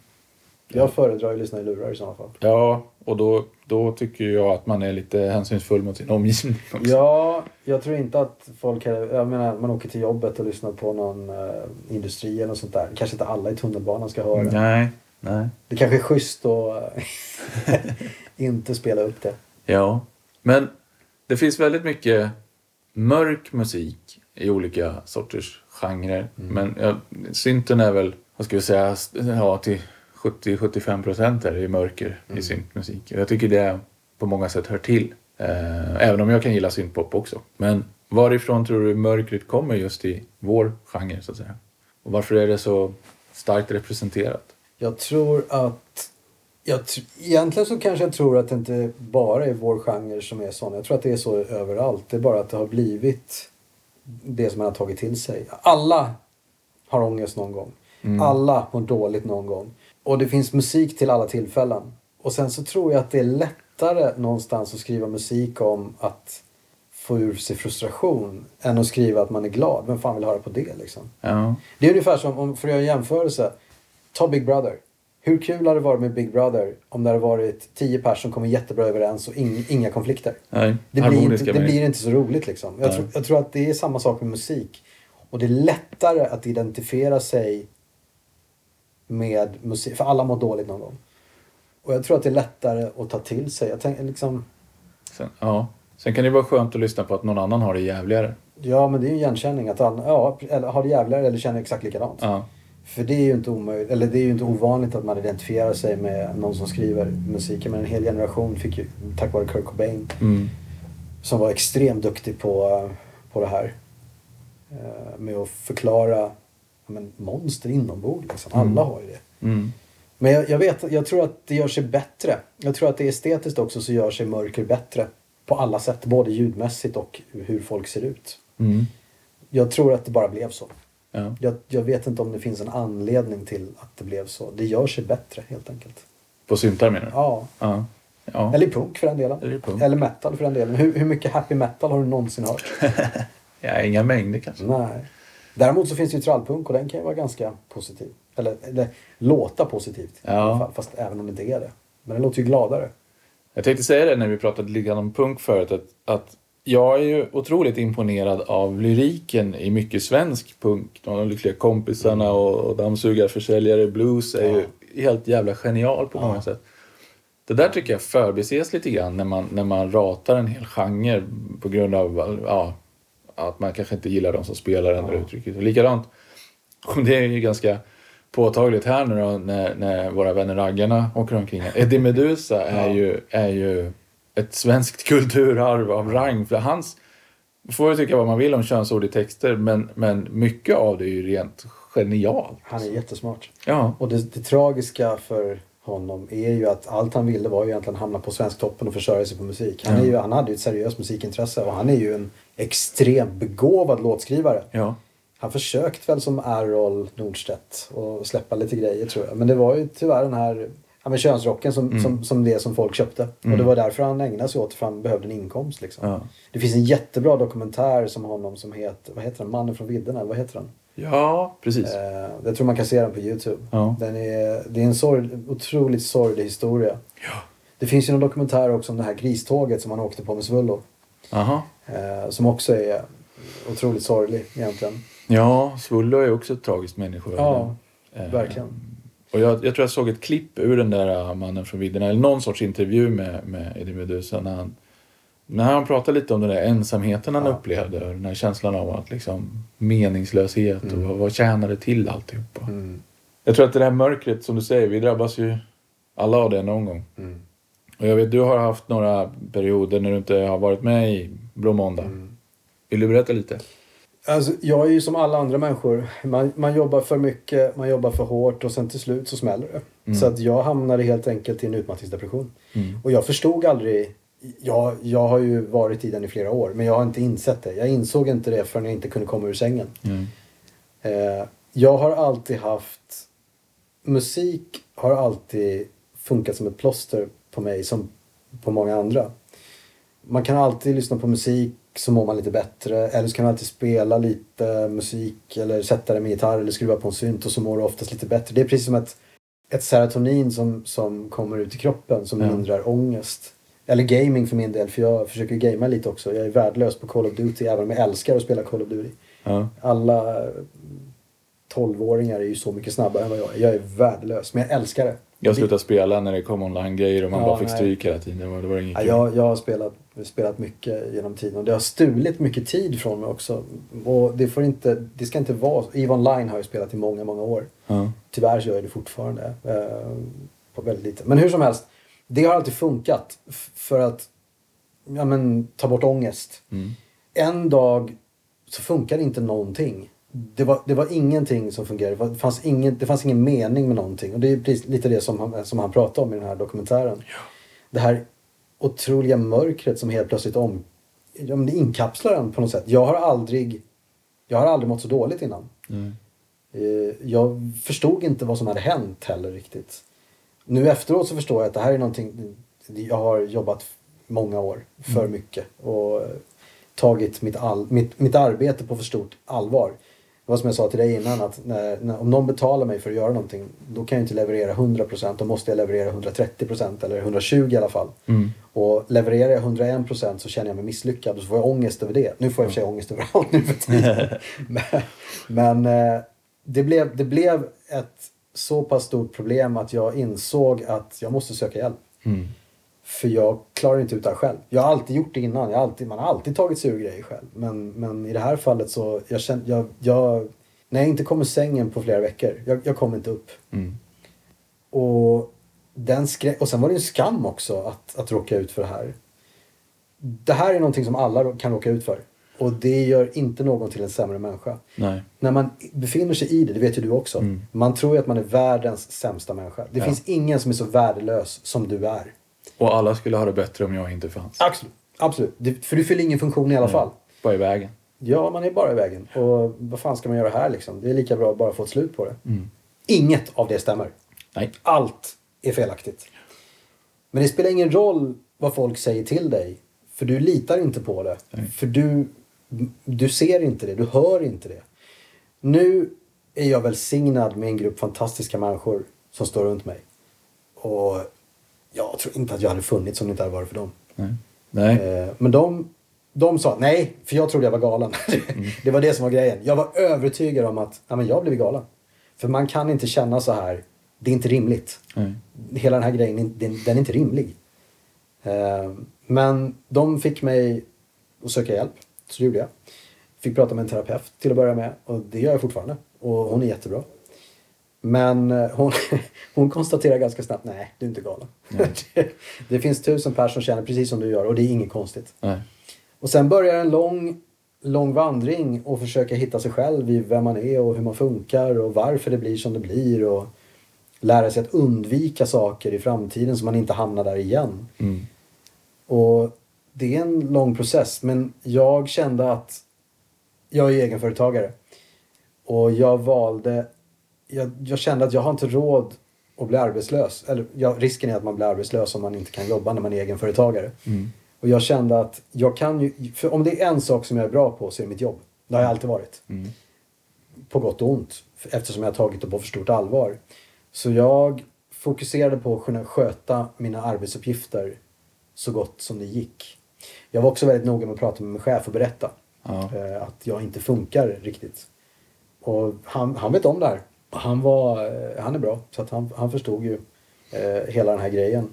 Jag föredrar ju att lyssna i lurar i sådana fall. Ja, och då, då tycker jag att man är lite hänsynsfull mot sin omgivning också. Ja, jag tror inte att folk... Jag menar, man åker till jobbet och lyssnar på någon uh, industri eller något sånt där. Kanske inte alla i tunnelbanan ska höra. Nej, nej. Det kanske är schysst att eh, inte spela upp det. Ja, men det finns väldigt mycket mörk musik i olika sorters genrer. Men ja, synten är väl, vad ska vi säga, ja, till 70-75 procent är det mörker i syntmusik. Jag tycker det på många sätt hör till. Eh, även om jag kan gilla syntpop också. Men varifrån tror du mörkret kommer just i vår genre så att säga? Och varför är det så starkt representerat? Jag tror att... Jag, tr- egentligen så kanske jag tror att det inte bara är vår genre som är sån. Jag tror att det är så överallt. Det är bara att det har blivit det som man har tagit till sig. Alla har ångest någon gång. Alla mår dåligt någon gång. Och det finns musik till alla tillfällen. Och sen så tror jag att det är lättare någonstans att skriva musik om att få ur sig frustration än att skriva att man är glad. Vem fan vill höra på det liksom? Ja, Det är ungefär som, om, för att göra en jämförelse. Ta Big Brother. Hur kul hade det varit med Big Brother om det hade varit tio personer som kommer jättebra överens och ing, inga konflikter? nej. Det blir, inte, det blir inte så roligt liksom. Jag tror, jag tror att det är samma sak med musik. Och det är lättare att identifiera sig med musik. För alla mår dåligt någon gång. Och jag tror att det är lättare att ta till sig. Jag tänker liksom, Sen, ja. Sen kan det vara skönt att lyssna på att någon annan har det jävligare. ja men det är ju igenkänning. Att alla, ja, eller har det jävligare eller känner exakt likadant. Ja. För det är ju inte omöjligt, eller det är ju inte ovanligt att man identifierar sig med någon som skriver musik. Men en hel generation fick ju, tack vare Kurt Cobain, Mm. som var extremt duktig på, på det här. Eh, Med att förklara men, monster inombords. Liksom. Alla Mm. har ju det. Mm. Men jag, jag, vet, jag tror att det gör sig bättre. Jag tror att det är estetiskt också så gör sig mörker bättre. På alla sätt, både ljudmässigt och hur folk ser ut. Mm. Jag tror att det bara blev så. Ja. Jag, jag vet inte om det finns en anledning till att det blev så. Det gör sig bättre helt enkelt. På syntar menar du? Ja. Ja. ja. Eller punk för den delen. Eller. Eller metal för den delen. Hur, hur mycket happy metal har du någonsin hört? ja, inga mängder kanske. Nej. Däremot så finns det ju trallpunk och den kan ju vara ganska positiv. Eller, eller låta positivt. Ja. I alla fall, fast även om det inte är det. Men den låter ju gladare. Jag tänkte säga det när vi pratade lite om punk förut. Att, att jag är ju otroligt imponerad av lyriken i mycket svensk punk. De lyckliga kompisarna och, och dammsugarförsäljare blues är ju helt jävla genial på många Ja. sätt. Det där tycker jag förbises lite grann när man, när man ratar en hel genre på grund av ja, att man kanske inte gillar de som spelar det ja. uttrycket. Och likadant, och det är ju ganska påtagligt här nu då när, när våra vänner raggarna åker omkring. Eddie Meduza är, ju, är ju ett svenskt kulturarv av rang. För hans, får ju tycka vad man vill om könsord i texter, men, men mycket av det är ju rent genialt. Han är jättesmart. Ja. Och det, det tragiska för honom är ju att allt han ville var ju egentligen hamna på Svensktoppen och försörja sig på musik. Han, är ju, han hade ju ett seriöst musikintresse och han är ju en extremt begåvad låtskrivare. Ja. Han försökte väl som Errol Nordstedt och släppa lite grejer tror jag. Men det var ju tyvärr den här ja, men könsrocken som, mm. som, som det som folk köpte. Mm. Och det var därför han ägnade sig åt för han behövde en inkomst. Liksom. Ja. Det finns en jättebra dokumentär som honom som heter, vad heter den? Mannen från vidderna, vad heter den? Ja, precis. Eh, jag tror man kan se den på Youtube. Ja. Den är, det är en sorg, otroligt sorglig historia. Ja. Det finns ju en dokumentär också om det här griståget som han åkte på med Svullo. Aha. Eh, som också är otroligt sorglig egentligen. Ja, Svullo är också ett tragiskt människa. Ja, eh, verkligen. Och jag, jag tror jag såg ett klipp ur den där mannen från vidderna, eller någon sorts intervju med, med Eddie Meduza när han, när han pratade lite om den där ensamheten han ja. upplevde och den här känslan av att liksom meningslöshet mm. och vad, vad tjänar det till alltihopa. Mm. Jag tror att det där mörkret som du säger, vi drabbas ju alla av det någon gång. Mm. Och jag vet, du har haft några perioder när du inte har varit med i Blå Måndag. Mm. Vill du berätta lite? Alltså, jag är ju som alla andra människor. Man, man jobbar för mycket, man jobbar för hårt och sen till slut så smäller det. Mm. Så att jag hamnade helt enkelt i en utmattningsdepression. Mm. Och jag förstod aldrig jag, jag har ju varit i den i flera år men jag har inte insett det. Jag insåg inte det förrän jag inte kunde komma ur sängen. Mm. Eh, jag har alltid haft... Musik har alltid funkat som ett plåster på mig som på många andra. Man kan alltid lyssna på musik så mår man lite bättre. Eller så kan man alltid spela lite musik eller sätta det med gitarr eller skruva på en synt och så mår du oftast lite bättre. Det är precis som ett, ett serotonin som, som kommer ut i kroppen som Ja. hindrar ångest. Eller gaming för min del, för jag försöker gamea lite också. Jag är värdelös på Call of Duty, även om jag älskar att spela Call of Duty. Ja. Alla 12-åringar är ju så mycket snabbare än vad jag är. Jag är värdelös, men jag älskar det. Jag slutade spela när det kom online-grejer och man Ja, bara fick nej. stryk hela tiden. Det var, det var inget Ja, jag, jag har spelat, spelat mycket genom tiden och det har stulit mycket tid från mig också. Och det får inte, det ska inte vara EVE Online har jag spelat i många, många år. Ja. Tyvärr så gör jag det fortfarande. Eh, på väldigt lite. Men hur som helst, det har alltid funkat för att ja, men, ta bort ångest. Mm. En dag så funkade inte någonting. Det var, det var ingenting som fungerade. Det, fanns ingen, det fanns ingen mening med någonting. Och det är precis lite det som han, som han pratade om i den här dokumentären. Det här otroliga mörkret som helt plötsligt om, ja, men det inkapslar en på något sätt. Jag har aldrig, jag har aldrig mått så dåligt innan. Mm. Eh, Jag förstod inte vad som hade hänt heller riktigt. Nu efteråt så förstår jag att det här är någonting jag har jobbat många år för Mm. mycket och tagit mitt, all, mitt, mitt arbete på för stort allvar. Det var som jag sa till dig innan att när, när, om någon betalar mig för att göra någonting då kan jag inte leverera 100% då måste jag leverera 130% eller 120 i alla fall. Mm. Och levererar jag 101% så känner jag mig misslyckad och så får jag ångest över det. Nu får jag i och för sig ångest över allt nu för tiden. men men eh, det, blev, det blev ett så pass stort problem att jag insåg att jag måste söka hjälp. Mm. För jag klarar inte ut det här själv. Jag har alltid gjort det innan. Jag har alltid, man har alltid tagit sig ur grejer själv. Men, men i det här fallet så, jag känner, jag, jag, när jag inte kommer sängen på flera veckor, jag, jag kommer inte upp. Mm. Och, den skrä- och sen var det en skam också att, att råka ut för det här. Det här är någonting som alla kan råka ut för. Och det gör inte någon till en sämre människa. Nej. När man befinner sig i det, det vet ju du också. Mm. Man tror ju att man är världens sämsta människa. Det Ja. finns ingen som är så värdelös som du är. Och alla skulle ha det bättre om jag inte fanns. Absolut. Absolut. Det, för du fyller ingen funktion i alla Nej. fall. Bara i vägen. Ja, man är bara i vägen. Och vad fan ska man göra här liksom? Det är lika bra att bara få ett slut på det. Mm. Inget av det stämmer. Nej. Allt är felaktigt. Men det spelar ingen roll vad folk säger till dig. För du litar inte på det. Nej. För du, du ser inte det, du hör inte det. Nu är jag välsignad med en grupp fantastiska människor som står runt mig. Och jag tror inte att jag hade funnits om det inte hade varit för dem. Nej. Nej. Eh, Men de, de sa nej, för jag trodde jag var galen. det var det som var grejen. Jag var övertygad om att ja, men jag blev galen. För man kan inte känna så här Det är inte rimligt. Nej. Hela den här grejen, den, den är inte rimlig. Eh, men de fick mig att söka hjälp. Så det gjorde jag. Fick prata med en terapeut till att börja med. Och det gör jag fortfarande. Och hon är jättebra. Men eh, hon, hon konstaterar ganska snabbt, nej du är inte galen. det, det finns tusen personer som känner precis som du gör och det är inget konstigt. Nej. Och sen börjar en lång, lång vandring och försöka hitta sig själv i vem man är och hur man funkar och varför det blir som det blir. Och lära sig att undvika saker i framtiden så man inte hamnar där igen. Mm. Och det är en lång process men jag kände att jag är egenföretagare. Och jag valde, jag, jag kände att jag har inte råd att bli arbetslös. Eller ja, risken är att man blir arbetslös om man inte kan jobba när man är egenföretagare. Mm. Och jag kände att jag kan ju, för om det är en sak som jag är bra på så är det mitt jobb. Det har jag alltid varit. Mm. På gott och ont. Eftersom jag har tagit det på för stort allvar. Så jag fokuserade på att kunna sköta mina arbetsuppgifter så gott som det gick. Jag var också väldigt noga med att prata med min chef och berätta Ja. eh, att jag inte funkar riktigt. Och han, han vet om det här. Han, var, eh, han är bra, så han, han förstod ju eh, hela den här grejen.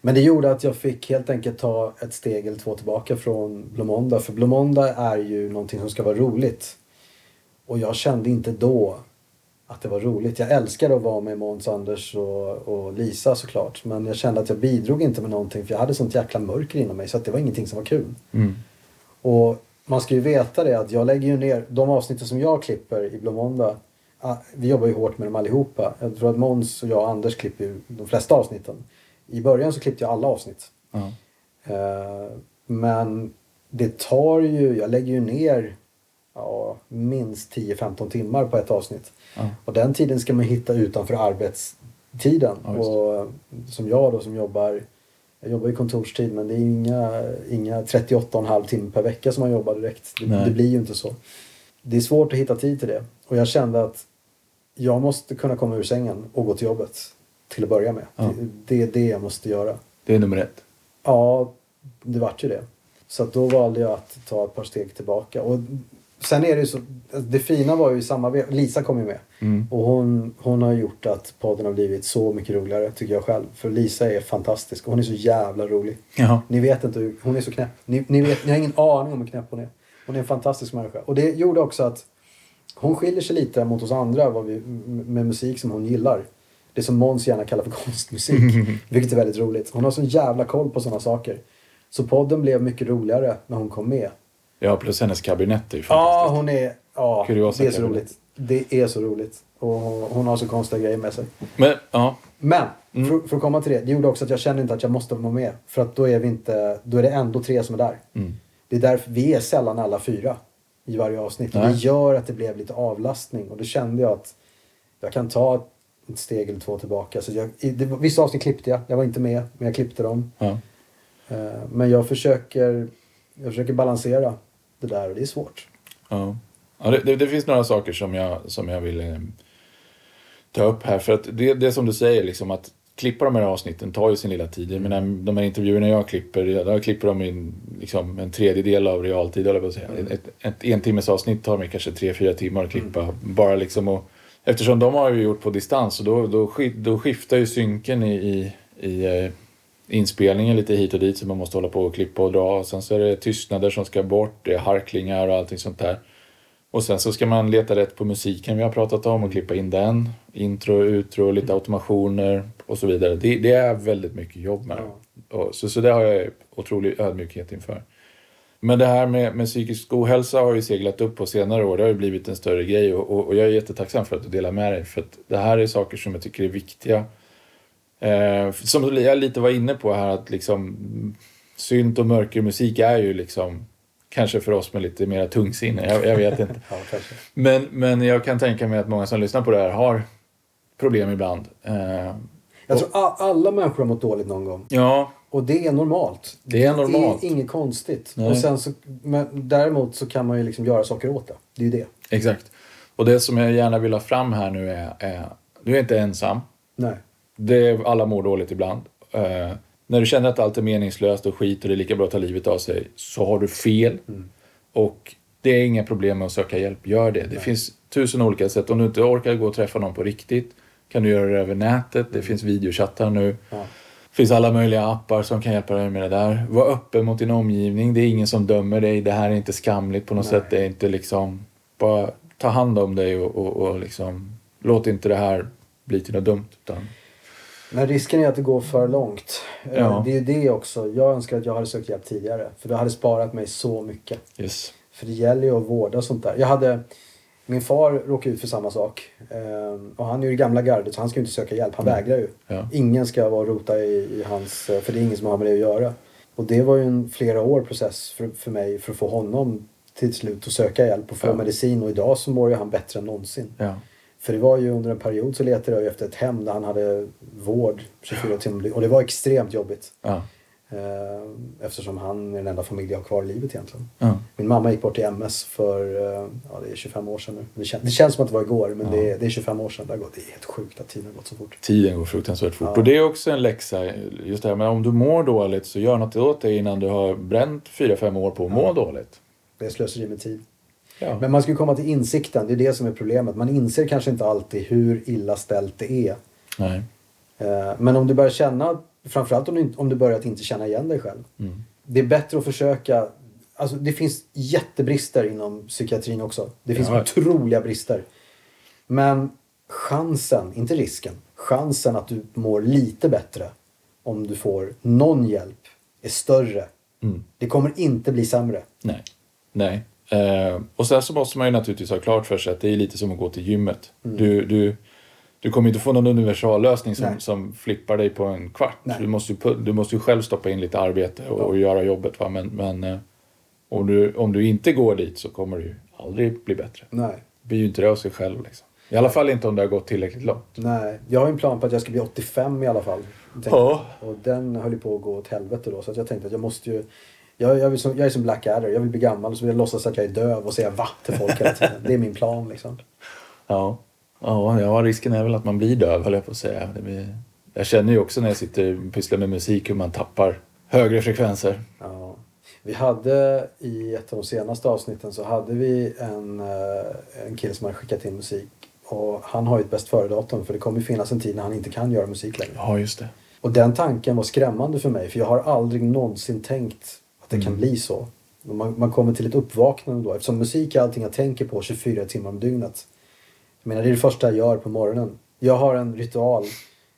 Men det gjorde att jag fick helt enkelt ta ett steg eller två tillbaka från Blomonda. För Blomonda är ju någonting som ska vara roligt. Och jag kände inte då att det var roligt. Jag älskade att vara med Måns, Anders och, och Lisa såklart. Men jag kände att jag bidrog inte med någonting för jag hade sånt jäkla mörker inom mig så att det var ingenting som var kul. Mm. Och man ska ju veta det att jag lägger ju ner de avsnitten som jag klipper i Blomonda. ah, Vi jobbar ju hårt med dem allihopa. Jag tror att Måns och jag och Anders klipper ju de flesta avsnitten. I början så klippte jag alla avsnitt. Eh, Men det tar ju, jag lägger ju ner ja, minst 10-15 timmar på ett avsnitt. Ja. Och den tiden ska man hitta utanför arbetstiden. Ja, och som jag då som jobbar, jag jobbar i kontorstid men det är inga, inga 38,5 timmar per vecka som man jobbar direkt. Det, det blir ju inte så. Det är svårt att hitta tid till det. Och jag kände att jag måste kunna komma ur sängen och gå till jobbet till att börja med. Ja. Det, det är det jag måste göra. Det är nummer ett. Ja, det vart ju det. Så då valde jag att ta ett par steg tillbaka. Och sen är det ju så, det fina var ju i samma ve- Lisa kom ju med. Mm. Och hon, hon har gjort att podden har blivit så mycket roligare tycker jag själv. För Lisa är fantastisk och hon är så jävla rolig. Ja. Ni vet inte hur, hon är så knäpp. Ni, ni, vet, ni har ingen aning om hur knäpp hon är. Hon är en fantastisk människa. Och det gjorde också att hon skiljer sig lite mot oss andra vad vi, med musik som hon gillar. Det som Måns gärna kallar för konstmusik. vilket är väldigt roligt. Hon har sån jävla koll på sådana saker. Så podden blev mycket roligare när hon kom med. ja, plus hennes kabinett är ju Ja, fantastiskt. hon är... Ja, Kuriosa det är så kabinett. roligt. Det är så roligt. Och hon, hon har så konstiga grejer med sig. Men, ja. Men, Mm. för, för att komma till det. Det gjorde också att jag kände inte att jag måste vara med. För att då är vi inte... Då är det ändå tre som är där. Mm. Det är därför vi är sällan alla fyra i varje avsnitt. Och det Nej. gör att det blev lite avlastning. Och då kände jag att jag kan ta ett steg eller två tillbaka. Så jag, i, det, vissa avsnitt klippte jag. Jag var inte med, men jag klippte dem. Ja. Eh, men jag försöker, jag försöker balansera det där och det är svårt. Ja. Ja, det, det, det finns några saker som jag, som jag vill eh, ta upp här. För att det, det som du säger, liksom att klippa de här avsnitten tar ju sin lilla tid. Jag menar, de här intervjuerna jag klipper, jag klipper dem i en, liksom, en tredjedel av realtid, eller på säga. Ett, ett en timmes avsnitt tar mig kanske tre, fyra timmar att klippa. Bara liksom och, eftersom de har ju gjort på distans, och då, då, då skiftar ju synken i, i, i eh, inspelningen lite hit och dit så man måste hålla på och klippa och dra. Sen så är det tystnader som ska bort, det är harklingar och allting sånt där. Och sen så ska man leta rätt på musiken vi har pratat om och klippa in den. Intro, utro, lite automationer och så vidare. Det, det är väldigt mycket jobb med. Och Så, så det har jag otrolig ödmjukhet inför. Men det här med, med psykisk ohälsa har ju seglat upp på senare år. Det har ju blivit en större grej och, och, och jag är jättetacksam för att du delar med dig. För att det här är saker som jag tycker är viktiga. Eh, som jag lite var inne på här att liksom synt och mörkermusik är ju liksom kanske för oss med lite mera tungsinne. Jag, jag vet inte. Ja. Men, men jag kan tänka mig att många som lyssnar på det här har problem ibland. Eh, Jag tror alla människor har mått dåligt någon gång. ja, Och det är normalt. Det är normalt. Det är inget konstigt. Nej. Och sen så, men däremot så kan man ju liksom göra saker åt det. Det är ju det. exakt. Och det som jag gärna vill ha fram här nu är, är du är inte ensam. Nej. Det är, alla mår dåligt ibland. När du känner att allt är meningslöst och skit och det är lika bra att ta livet av sig så har du fel. Och det är inga problem med att söka hjälp. Gör det. Det finns tusen olika sätt. Om du inte orkar gå och träffa någon på riktigt, kan du göra det över nätet. Det finns videochattar nu. Ja. Det finns alla möjliga appar som kan hjälpa dig med det där. Var öppen mot din omgivning. Det är ingen som dömer dig. Det här är inte skamligt på något Nej. sätt. Det är inte liksom... Bara ta hand om dig och, och, och liksom... Låt inte det här bli till något dumt. Utan, Men risken är att det går för långt. Eh, Ja. Det är det också. Jag önskar att jag hade sökt hjälp tidigare. För det hade sparat mig så mycket. yes. För det gäller ju att vårda sånt där. Jag hade... Min far råkade ut för samma sak. Ehm, och han är ju i gamla gardet så han ska inte söka hjälp. Han vägrar ju. Ja. Ingen ska vara och rota i, i hans... eh, För det är ingen som har med det att göra. Och det var ju en flera år process för, för mig för att få honom till slut att söka hjälp och få Ja. medicin. Och idag så mår ju han bättre än någonsin. Ja. För det var ju under en period så letade jag efter ett hem där han hade vård 24 timmar. Och det var extremt jobbigt. Ja. Eh, eftersom han är den enda familj jag har kvar i livet egentligen. Ja. Min mamma gick bort i MS för eh, ja, det är 25 år sedan nu. Det, kän, det känns som att det var igår men Ja. det, är, det är 25 år sedan. Det, gått, det är helt sjukt att tiden har gått så fort. Tiden går fruktansvärt fort. Och det är också en läxa. Just det här med om du mår dåligt så gör något åt det innan du har bränt fyra fem år på att må dåligt. Det är slöseri med tid. Ja. Men man ska komma till insikten. Det är det som är problemet. Man inser kanske inte alltid hur illa ställt det är. Nej. Eh, Men om du börjar känna, framförallt om du, inte- om du börjar att inte känna igen dig själv. Mm. Det är bättre att försöka, alltså det finns jättebrister inom psykiatrin också. Det finns Ja. otroliga brister. Men chansen, inte risken, chansen att du mår lite bättre om du får någon hjälp är större. Mm. Det kommer inte bli sämre. Nej. Nej. Eh, och sen så måste man ju naturligtvis ha klart för sig att det är lite som att gå till gymmet. Du, du, du kommer inte få någon universallösning som, Mm. Nej. som flippar dig på en kvart. Du måste, ju, du måste ju själv stoppa in lite arbete och, och göra jobbet. Va? Men, men eh, om, du, om du inte går dit så kommer du ju aldrig bli bättre. Nej. Det blir ju inte det av sig själv. Liksom. I alla fall inte om det har gått tillräckligt långt. Nej, jag har en plan på att jag ska bli 85 i alla fall. Ja. Och den höll ju på att gå åt helvete då. Så jag tänkte att jag måste ju... Jag, jag, som, jag är som Blackadder. Jag vill bli gammal och så vill jag låtsas att jag är döv och säga va till folk hela tiden. Det är min plan liksom. Ja. Ja, ja, risken är väl att man blir döv höll jag på att säga. Blir... Jag känner ju också när jag sitter och pysslar med musik hur man tappar högre frekvenser. Ja. Vi hade i ett av de senaste avsnitten så hade vi en, eh, en kille som hade skickat in musik. Och han har ju ett bäst före-datum för det kommer finnas en tid när han inte kan göra musik längre. Ja, just det. Och den tanken var skrämmande för mig för jag har aldrig någonsin tänkt det kan Mm. bli så. Man, man kommer till ett uppvaknande då eftersom musik är allting jag tänker på 24 timmar om dygnet. Jag menar det är det första jag gör på morgonen. Jag har en ritual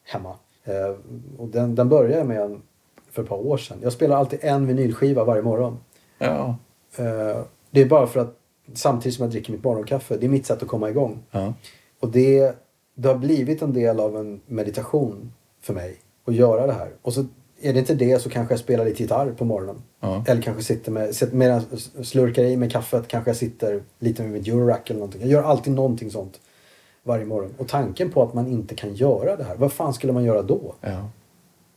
hemma. Eh, och den, den började jag med en, för ett par år sedan. Jag spelar alltid en vinylskiva varje morgon. Ja. Eh, det är bara för att samtidigt som jag dricker mitt morgonkaffe. Det är mitt sätt att komma igång. ja. Och det, det har blivit en del av en meditation för mig att göra det här. Och så är det inte det så kanske jag spelar lite gitarr på morgonen. ja. Eller kanske sitter med, medan jag slurkar i med kaffet kanske jag sitter lite med mitt Eurorack eller någonting. Jag gör alltid någonting sånt varje morgon. Och tanken på att man inte kan göra det här, vad fan skulle man göra då? ja.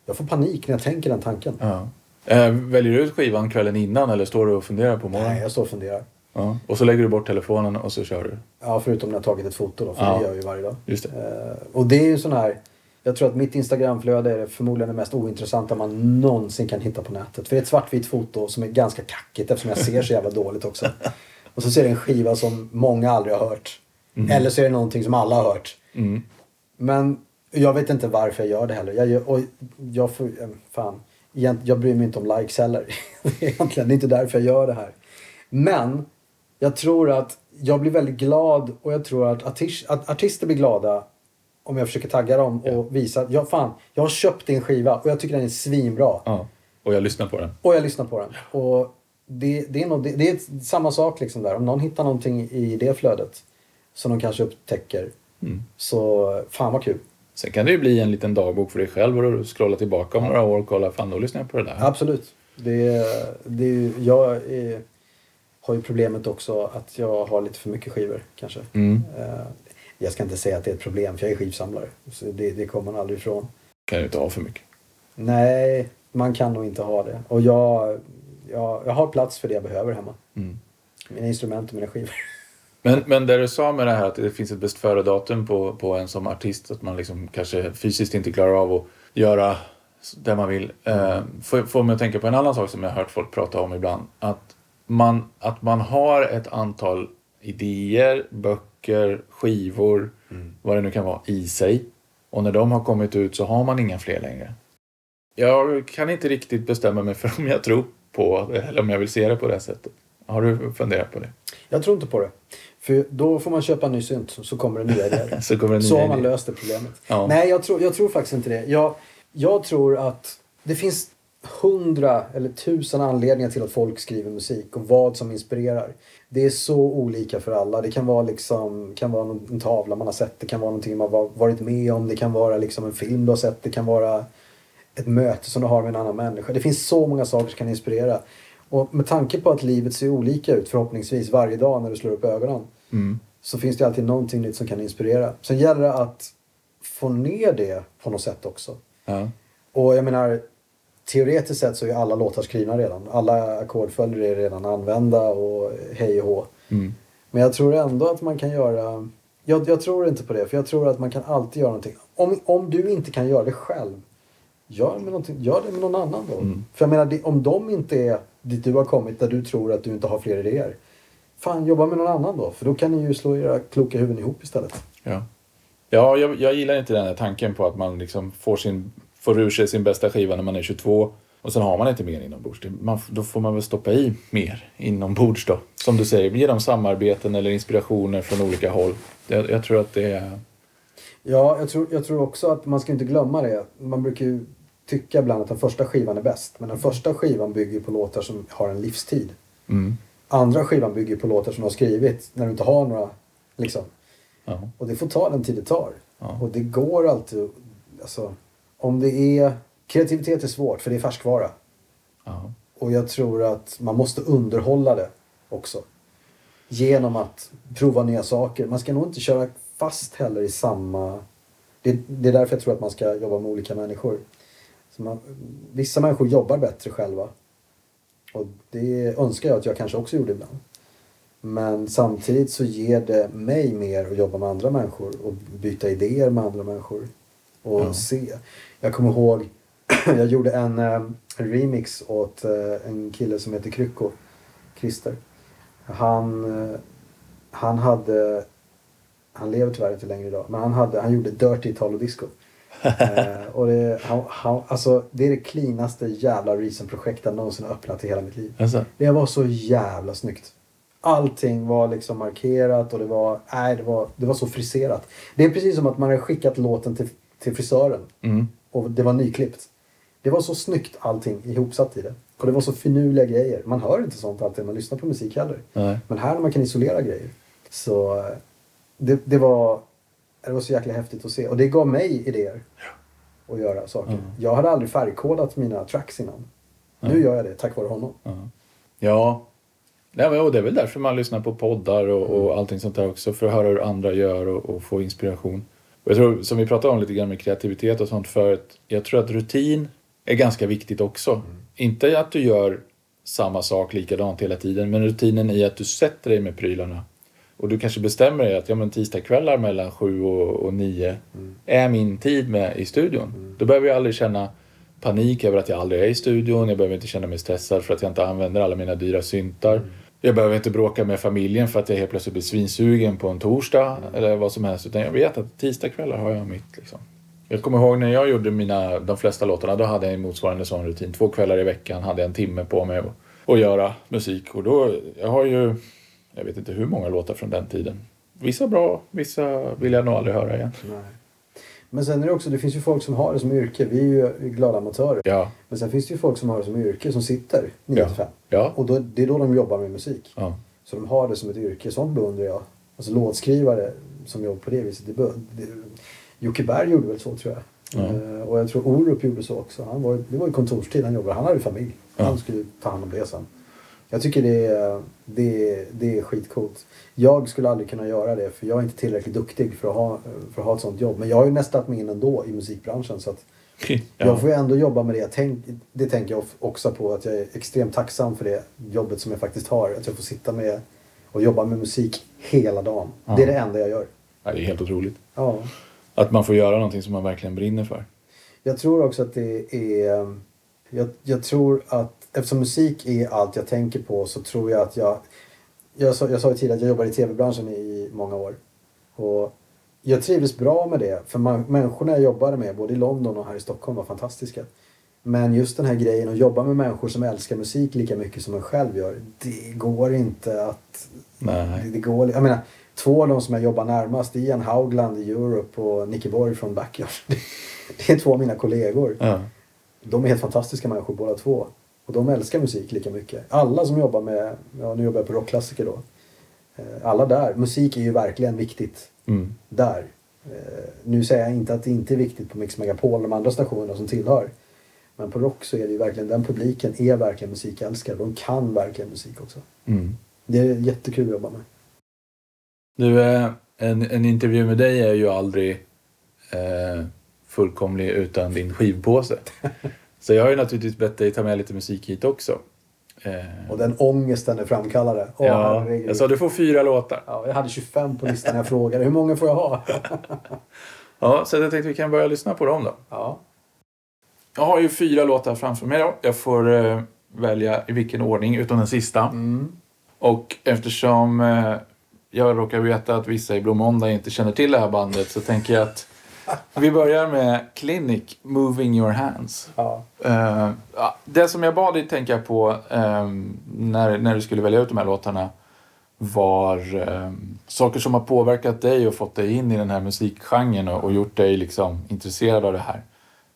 Jag får panik när jag tänker den tanken. ja. Eh, väljer du ut skivan kvällen innan eller står du och funderar på morgonen? Nej, jag står och funderar. Ja. Och så lägger du bort telefonen och så kör du? Ja, förutom när jag tagit ett foto då, för det gör jag ju varje dag. Just det. Eh, och det är ju sån här... Jag tror att mitt Instagramflöde är förmodligen det mest ointressanta man någonsin kan hitta på nätet. För det är ett svartvitt foto som är ganska kackigt eftersom jag ser så jävla dåligt också. Och så ser det en skiva som många aldrig har hört. Eller så är det någonting som alla har hört. Mm. Men jag vet inte varför jag gör det heller. Jag, gör, och jag, får, eh, fan, jag bryr mig inte om likes heller. Egentligen, det är inte därför jag gör det här. Men jag tror att jag blir väldigt glad och jag tror att, artis, att artister blir glada om jag försöker tagga dem och visa att jag, fan, jag har köpt din skiva och jag tycker den är svinbra. Ja. Och jag lyssnar på den. Och jag lyssnar på den. Och det, det, är nog, det, det är samma sak liksom där. Om någon hittar någonting i det flödet som de kanske upptäcker. Mm. Så fan vad kul. Sen kan det ju bli en liten dagbok för dig själv och du scrollar tillbaka om några år och kollar, fan då lyssnar jag på det där. Absolut. Det, det jag är, har ju problemet också att jag har lite för mycket skivor kanske. Mm. Jag ska inte säga att det är ett problem för jag är skivsamlare. Så det, det kommer man aldrig ifrån. Kan ju inte ha för mycket. Nej, man kan nog inte ha det. Och jag, jag, jag har plats för det jag behöver hemma. Mm. Mina instrument och mina skivor. Men, men det du sa med det här att det finns ett bäst före-datum på, på en som artist, att man liksom kanske fysiskt inte klarar av att göra det man vill. Eh, får, får mig att tänka på en annan sak som jag har hört folk prata om ibland. Att man, att man har ett antal idéer, böcker, skivor, vad det nu kan vara, i sig. Och när de har kommit ut så har man inga fler längre. Jag kan inte riktigt bestämma mig för om jag tror på det eller om jag vill se det på det sättet. Har du funderat på det? Jag tror inte på det. För då får man köpa en ny synt så kommer det nya idéer. Så kommer det så nya har man löst det problemet. Ja. Nej, jag tror, jag tror faktiskt inte det. Jag, jag tror att det finns hundra eller tusen anledningar till att folk skriver musik och vad som inspirerar. Det är så olika för alla. Det kan vara liksom, kan vara en tavla man har sett, det kan vara någonting man har varit med om, det kan vara liksom en film du har sett, det kan vara ett möte som du har med en annan människa. Det finns så många saker som kan inspirera. Och med tanke på att livet ser olika ut förhoppningsvis varje dag när du slår upp ögonen Mm. så finns det alltid någonting nytt som kan inspirera. Sen gäller det att få ner det på något sätt också. Ja. Och jag menar, teoretiskt sett så är alla låtar skrivna redan. Alla ackordföljder är redan använda och hej och hå. Mm. Men jag tror ändå att man kan göra... Jag, jag tror inte på det, för jag tror att man kan alltid göra någonting. Om, om du inte kan göra det själv, gör, med gör det med någon annan då. Mm. För jag menar, om de inte är dit du har kommit, där du tror att du inte har fler idéer. Fan, jobba med någon annan då. För då kan ni ju slå era kloka huvuden ihop istället. Ja, ja jag, jag gillar inte den här tanken på att man liksom får, sin, får ur sig sin bästa skiva när man är 22 och sen har man inte mer inombords. Man, då får man väl stoppa i mer inombords då. Som du säger, genom samarbeten eller inspirationer från olika håll. Jag, jag tror att det är... Ja, jag tror, jag tror också att man ska inte glömma det. Man brukar ju tycka ibland att den första skivan är bäst. Men den första skivan bygger på låtar som har en livstid. Mm, Andra skivan bygger på låtar som du har skrivit när du inte har några. Liksom. ja, Och det får ta den tid det tar. Ja. Och det går alltid... Alltså, om det är... Kreativitet är svårt för det är färskvara. ja, Och jag tror att man måste underhålla det också. Genom att prova nya saker. Man ska nog inte köra fast heller i samma... Det, det är därför jag tror att man ska jobba med olika människor. Så man, vissa människor jobbar bättre själva. Och det önskar jag att jag kanske också gjorde ibland. Men samtidigt så ger det mig mer att jobba med andra människor och byta idéer med andra människor. Och Ja. se. Jag kommer ihåg, jag gjorde en eh, remix åt eh, en kille som heter Krycko, Christer. Han, eh, han hade, han lever tyvärr inte längre idag, men han, hade, han gjorde Dirty Italo Disco. eh, och det, han, han, alltså, det är det cleanaste jävla Reason-projekt jag någonsin har öppnat i hela mitt liv. alltså, Det var så jävla snyggt. Allting var liksom markerat och det var, nej, det var, det var så friserat. Det är precis som att man hade skickat låten till, till frisören mm, och det var nyklippt. Det var så snyggt allting ihopsatt i det. Och det var så finurliga grejer. Man hör inte sånt alltid när man lyssnar på musik heller. nej. Men här när man kan isolera grejer. Så eh, det, det, var, det var så jäkla häftigt att se. Och det gav mig idéer. Att göra saker. Mm. Jag hade aldrig färgkodat mina tracks innan. Nu Nej. gör jag det tack vare honom. Ja. Ja. Men, och det är väl därför man lyssnar på poddar och, och allting sånt där också. För att höra hur andra gör och, och få inspiration. Och jag tror, som vi pratade om lite grann med kreativitet och sånt förut. Jag tror att rutin är ganska viktigt också. Inte att du gör samma sak likadant hela tiden. Men rutinen i att du sätter dig med prylarna. Och du kanske bestämmer dig att ja, men tisdagskvällar mellan sju och, och nio är min tid med i studion. Då behöver jag aldrig känna panik över att jag aldrig är i studion. Jag behöver inte känna mig stressad för att jag inte använder alla mina dyra syntar. Jag behöver inte bråka med familjen för att jag helt plötsligt blir svinsugen på en torsdag eller vad som helst. Utan jag vet att tisdagskvällar har jag mitt. Liksom. Jag kommer ihåg när jag gjorde mina, de flesta låtarna, då hade jag en motsvarande sån rutin. Två kvällar i veckan hade jag en timme på mig att, att göra musik. Och då, jag har ju, jag vet inte hur många låtar från den tiden. Vissa bra, vissa vill jag nog aldrig höra igen. Nej. Men sen är det också, det finns ju folk som har det som yrke. Vi är ju glada amatörer. Ja, Men sen finns det ju folk som har det som yrke som sitter 9 Ja. till 5. ja, Och då, det är då de jobbar med musik. ja. Så de har det som ett yrke. Sånt beundrar jag. Alltså låtskrivare som jobbar på det viset. Det, det, Jocke Berg gjorde väl så tror jag. Ja. Eh, och jag tror Orup gjorde så också. Han var, det var ju kontorstid han jobbade. Han hade ju familj. Ja. Han skulle ta hand om det sen. Jag tycker det är, det, är- det är skitcoolt. Jag skulle aldrig kunna göra det för jag är inte tillräckligt duktig för att ha, för att ha ett sånt jobb. Men jag har ju nästat mig in ändå i musikbranschen. Så att jag ja. får ju ändå jobba med det. Jag tänk, det tänker jag också på att jag är extremt tacksam för det jobbet som jag faktiskt har. Att jag får sitta med och jobba med musik hela dagen. Ja. Det är det enda jag gör. Ja, det är helt otroligt. Ja. Att man får göra någonting som man verkligen brinner för. Jag tror också att det är... Jag, jag tror att eftersom musik är allt jag tänker på så tror jag att jag... Jag sa, jag sa ju tidigare att jag jobbar i tv-branschen i många år. Och jag trivdes bra med det. För man, människorna jag jobbade med, både i London och här i Stockholm, var fantastiska. Men just den här grejen att jobba med människor som älskar musik lika mycket som man själv gör. Det går inte att... Nej. Det, det går, jag menar, två av de som jag jobbar närmast det är Ian Haugland i Europe och Nicky Borg från Backyard. Det är två av mina kollegor. Ja. De är helt fantastiska människor båda två. Och de älskar musik lika mycket. Alla som jobbar med, ja nu jobbar jag på rockklassiker då. Eh, Alla där, musik är ju verkligen viktigt Mm. där. Eh, Nu säger jag inte att det inte är viktigt på Mix Megapol och de andra stationerna som tillhör. Men på rock så är det ju verkligen, den publiken är verkligen musikälskare. De kan verkligen musik också. Mm. Det är jättekul att jobba med. Du, eh, en, en intervju med dig är ju aldrig eh, fullkomlig utan din skivpåse. Så jag har ju naturligtvis bett dig ta med lite musik hit också. Eh, Och den ångesten det framkallade. Åh, ja, herregud. jag sa du får fyra låtar. Ja, jag hade 25 på listan när jag frågade. Hur många får jag ha? Ja, så jag tänkte vi kan börja lyssna på dem då. Ja. Jag har ju fyra låtar framför mig då. Jag får eh, välja i vilken ordning utom den sista. Mm. Och eftersom eh, jag råkar veta att vissa i Blå Måndag inte känner till det här bandet så tänker jag att vi börjar med Clinic, Moving Your Hands. Ja. Eh, det som jag bad dig tänka på eh, när, när du skulle välja ut de här låtarna var eh, saker som har påverkat dig och fått dig in i den här musikgenren och, och gjort dig liksom intresserad av det här.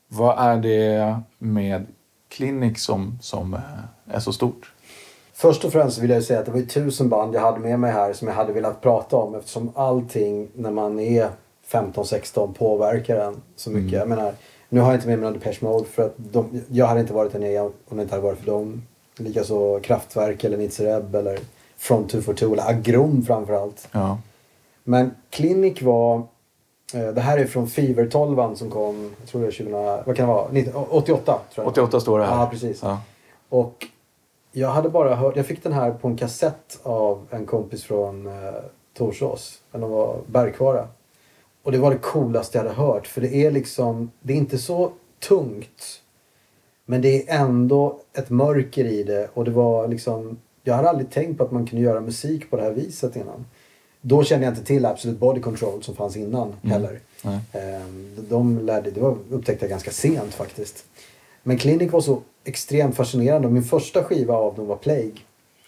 Vad är det med Clinic som, som eh, är så stort? Först och främst vill jag säga att det var tusen band jag hade med mig här som jag hade velat prata om eftersom allting när man är 15-16 påverkar en så mycket. Jag menar, nu har jag inte med mig någon Depeche Mode för att de, jag hade inte varit där nere om det inte hade varit för dem. Likaså Kraftwerk eller Nitzereb eller Front 242 eller Agrom framförallt. Ja. Men Clinic var... eh, Det här är från Fever 12 som kom, jag tror det är 2000, vad kan det vara? 19, 88 tror jag. 88 står det här. Ja, precis. Ja. Och jag hade bara hört, jag fick den här på en kassett av en kompis från eh, Torsås. Men de var Bergkvara. Och det var det coolaste jag hade hört. För det är liksom, det är inte så tungt. Men det är ändå ett mörker i det. Och det var liksom, jag hade aldrig tänkt på att man kunde göra musik på det här viset innan. Då kände jag inte till Absolute Body Control som fanns innan heller. Nej. Ehm, De lärde, det var, upptäckte jag ganska sent faktiskt. Men Clinic var så extremt fascinerande. Min första skiva av dem var Plague.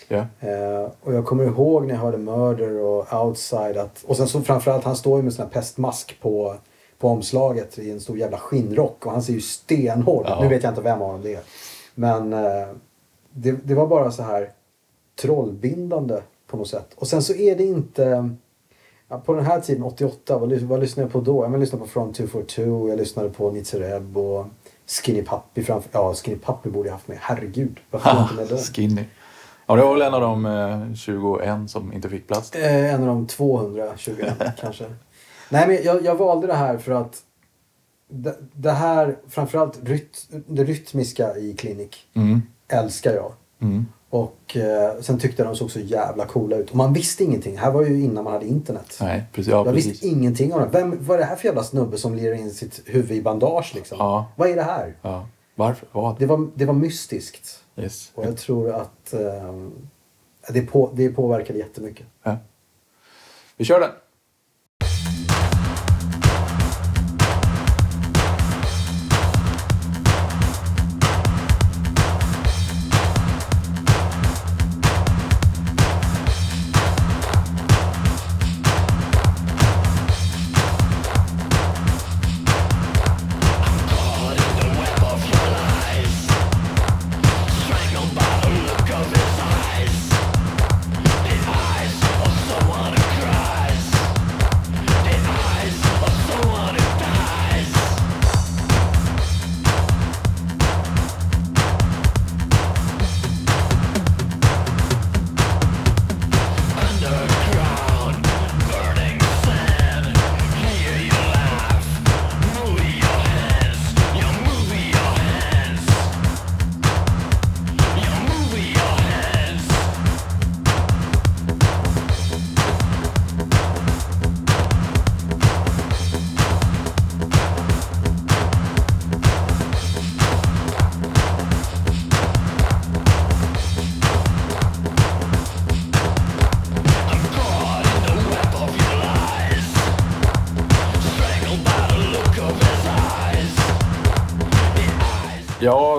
Ja. Eh, och jag kommer ihåg när jag hörde Murder och Outside. Att, och sen så framförallt, han står ju med sån här pestmask på, på omslaget i en stor jävla skinnrock. Och han ser ju stenhård. Ja. Nu vet jag inte vem av dem det är. Men eh, det, det var bara så här trollbindande på något sätt. Och sen så är det inte... På den här tiden, 88, vad, vad lyssnade jag på då? Jag lyssnade på Front 242, jag lyssnade på Nitzereb och Skinny Puppy framför... Ja, Skinny Puppy borde jag haft med. Herregud, varför jag inte med den? Skinny. Ja, det var väl en av de eh, 21 som inte fick plats. Eh, en av de 221 kanske. Nej men jag, jag valde det här för att det, det här, framförallt ryt, det rytmiska i Clinic Mm. älskar jag. Mm. Och eh, sen tyckte jag de såg så jävla coola ut. Och man visste ingenting. Här var ju innan man hade internet. Nej, precis. Ja, jag precis. visste ingenting om det. Vem, vad är det här för jävla snubbe som lirar in sitt huvud i bandage liksom? Ja. Vad är det här? Ja. Varför? Vad? Det var, det var mystiskt. Yes. Och jag tror att eh, det, på, det påverkade jättemycket. Ja. Vi kör den.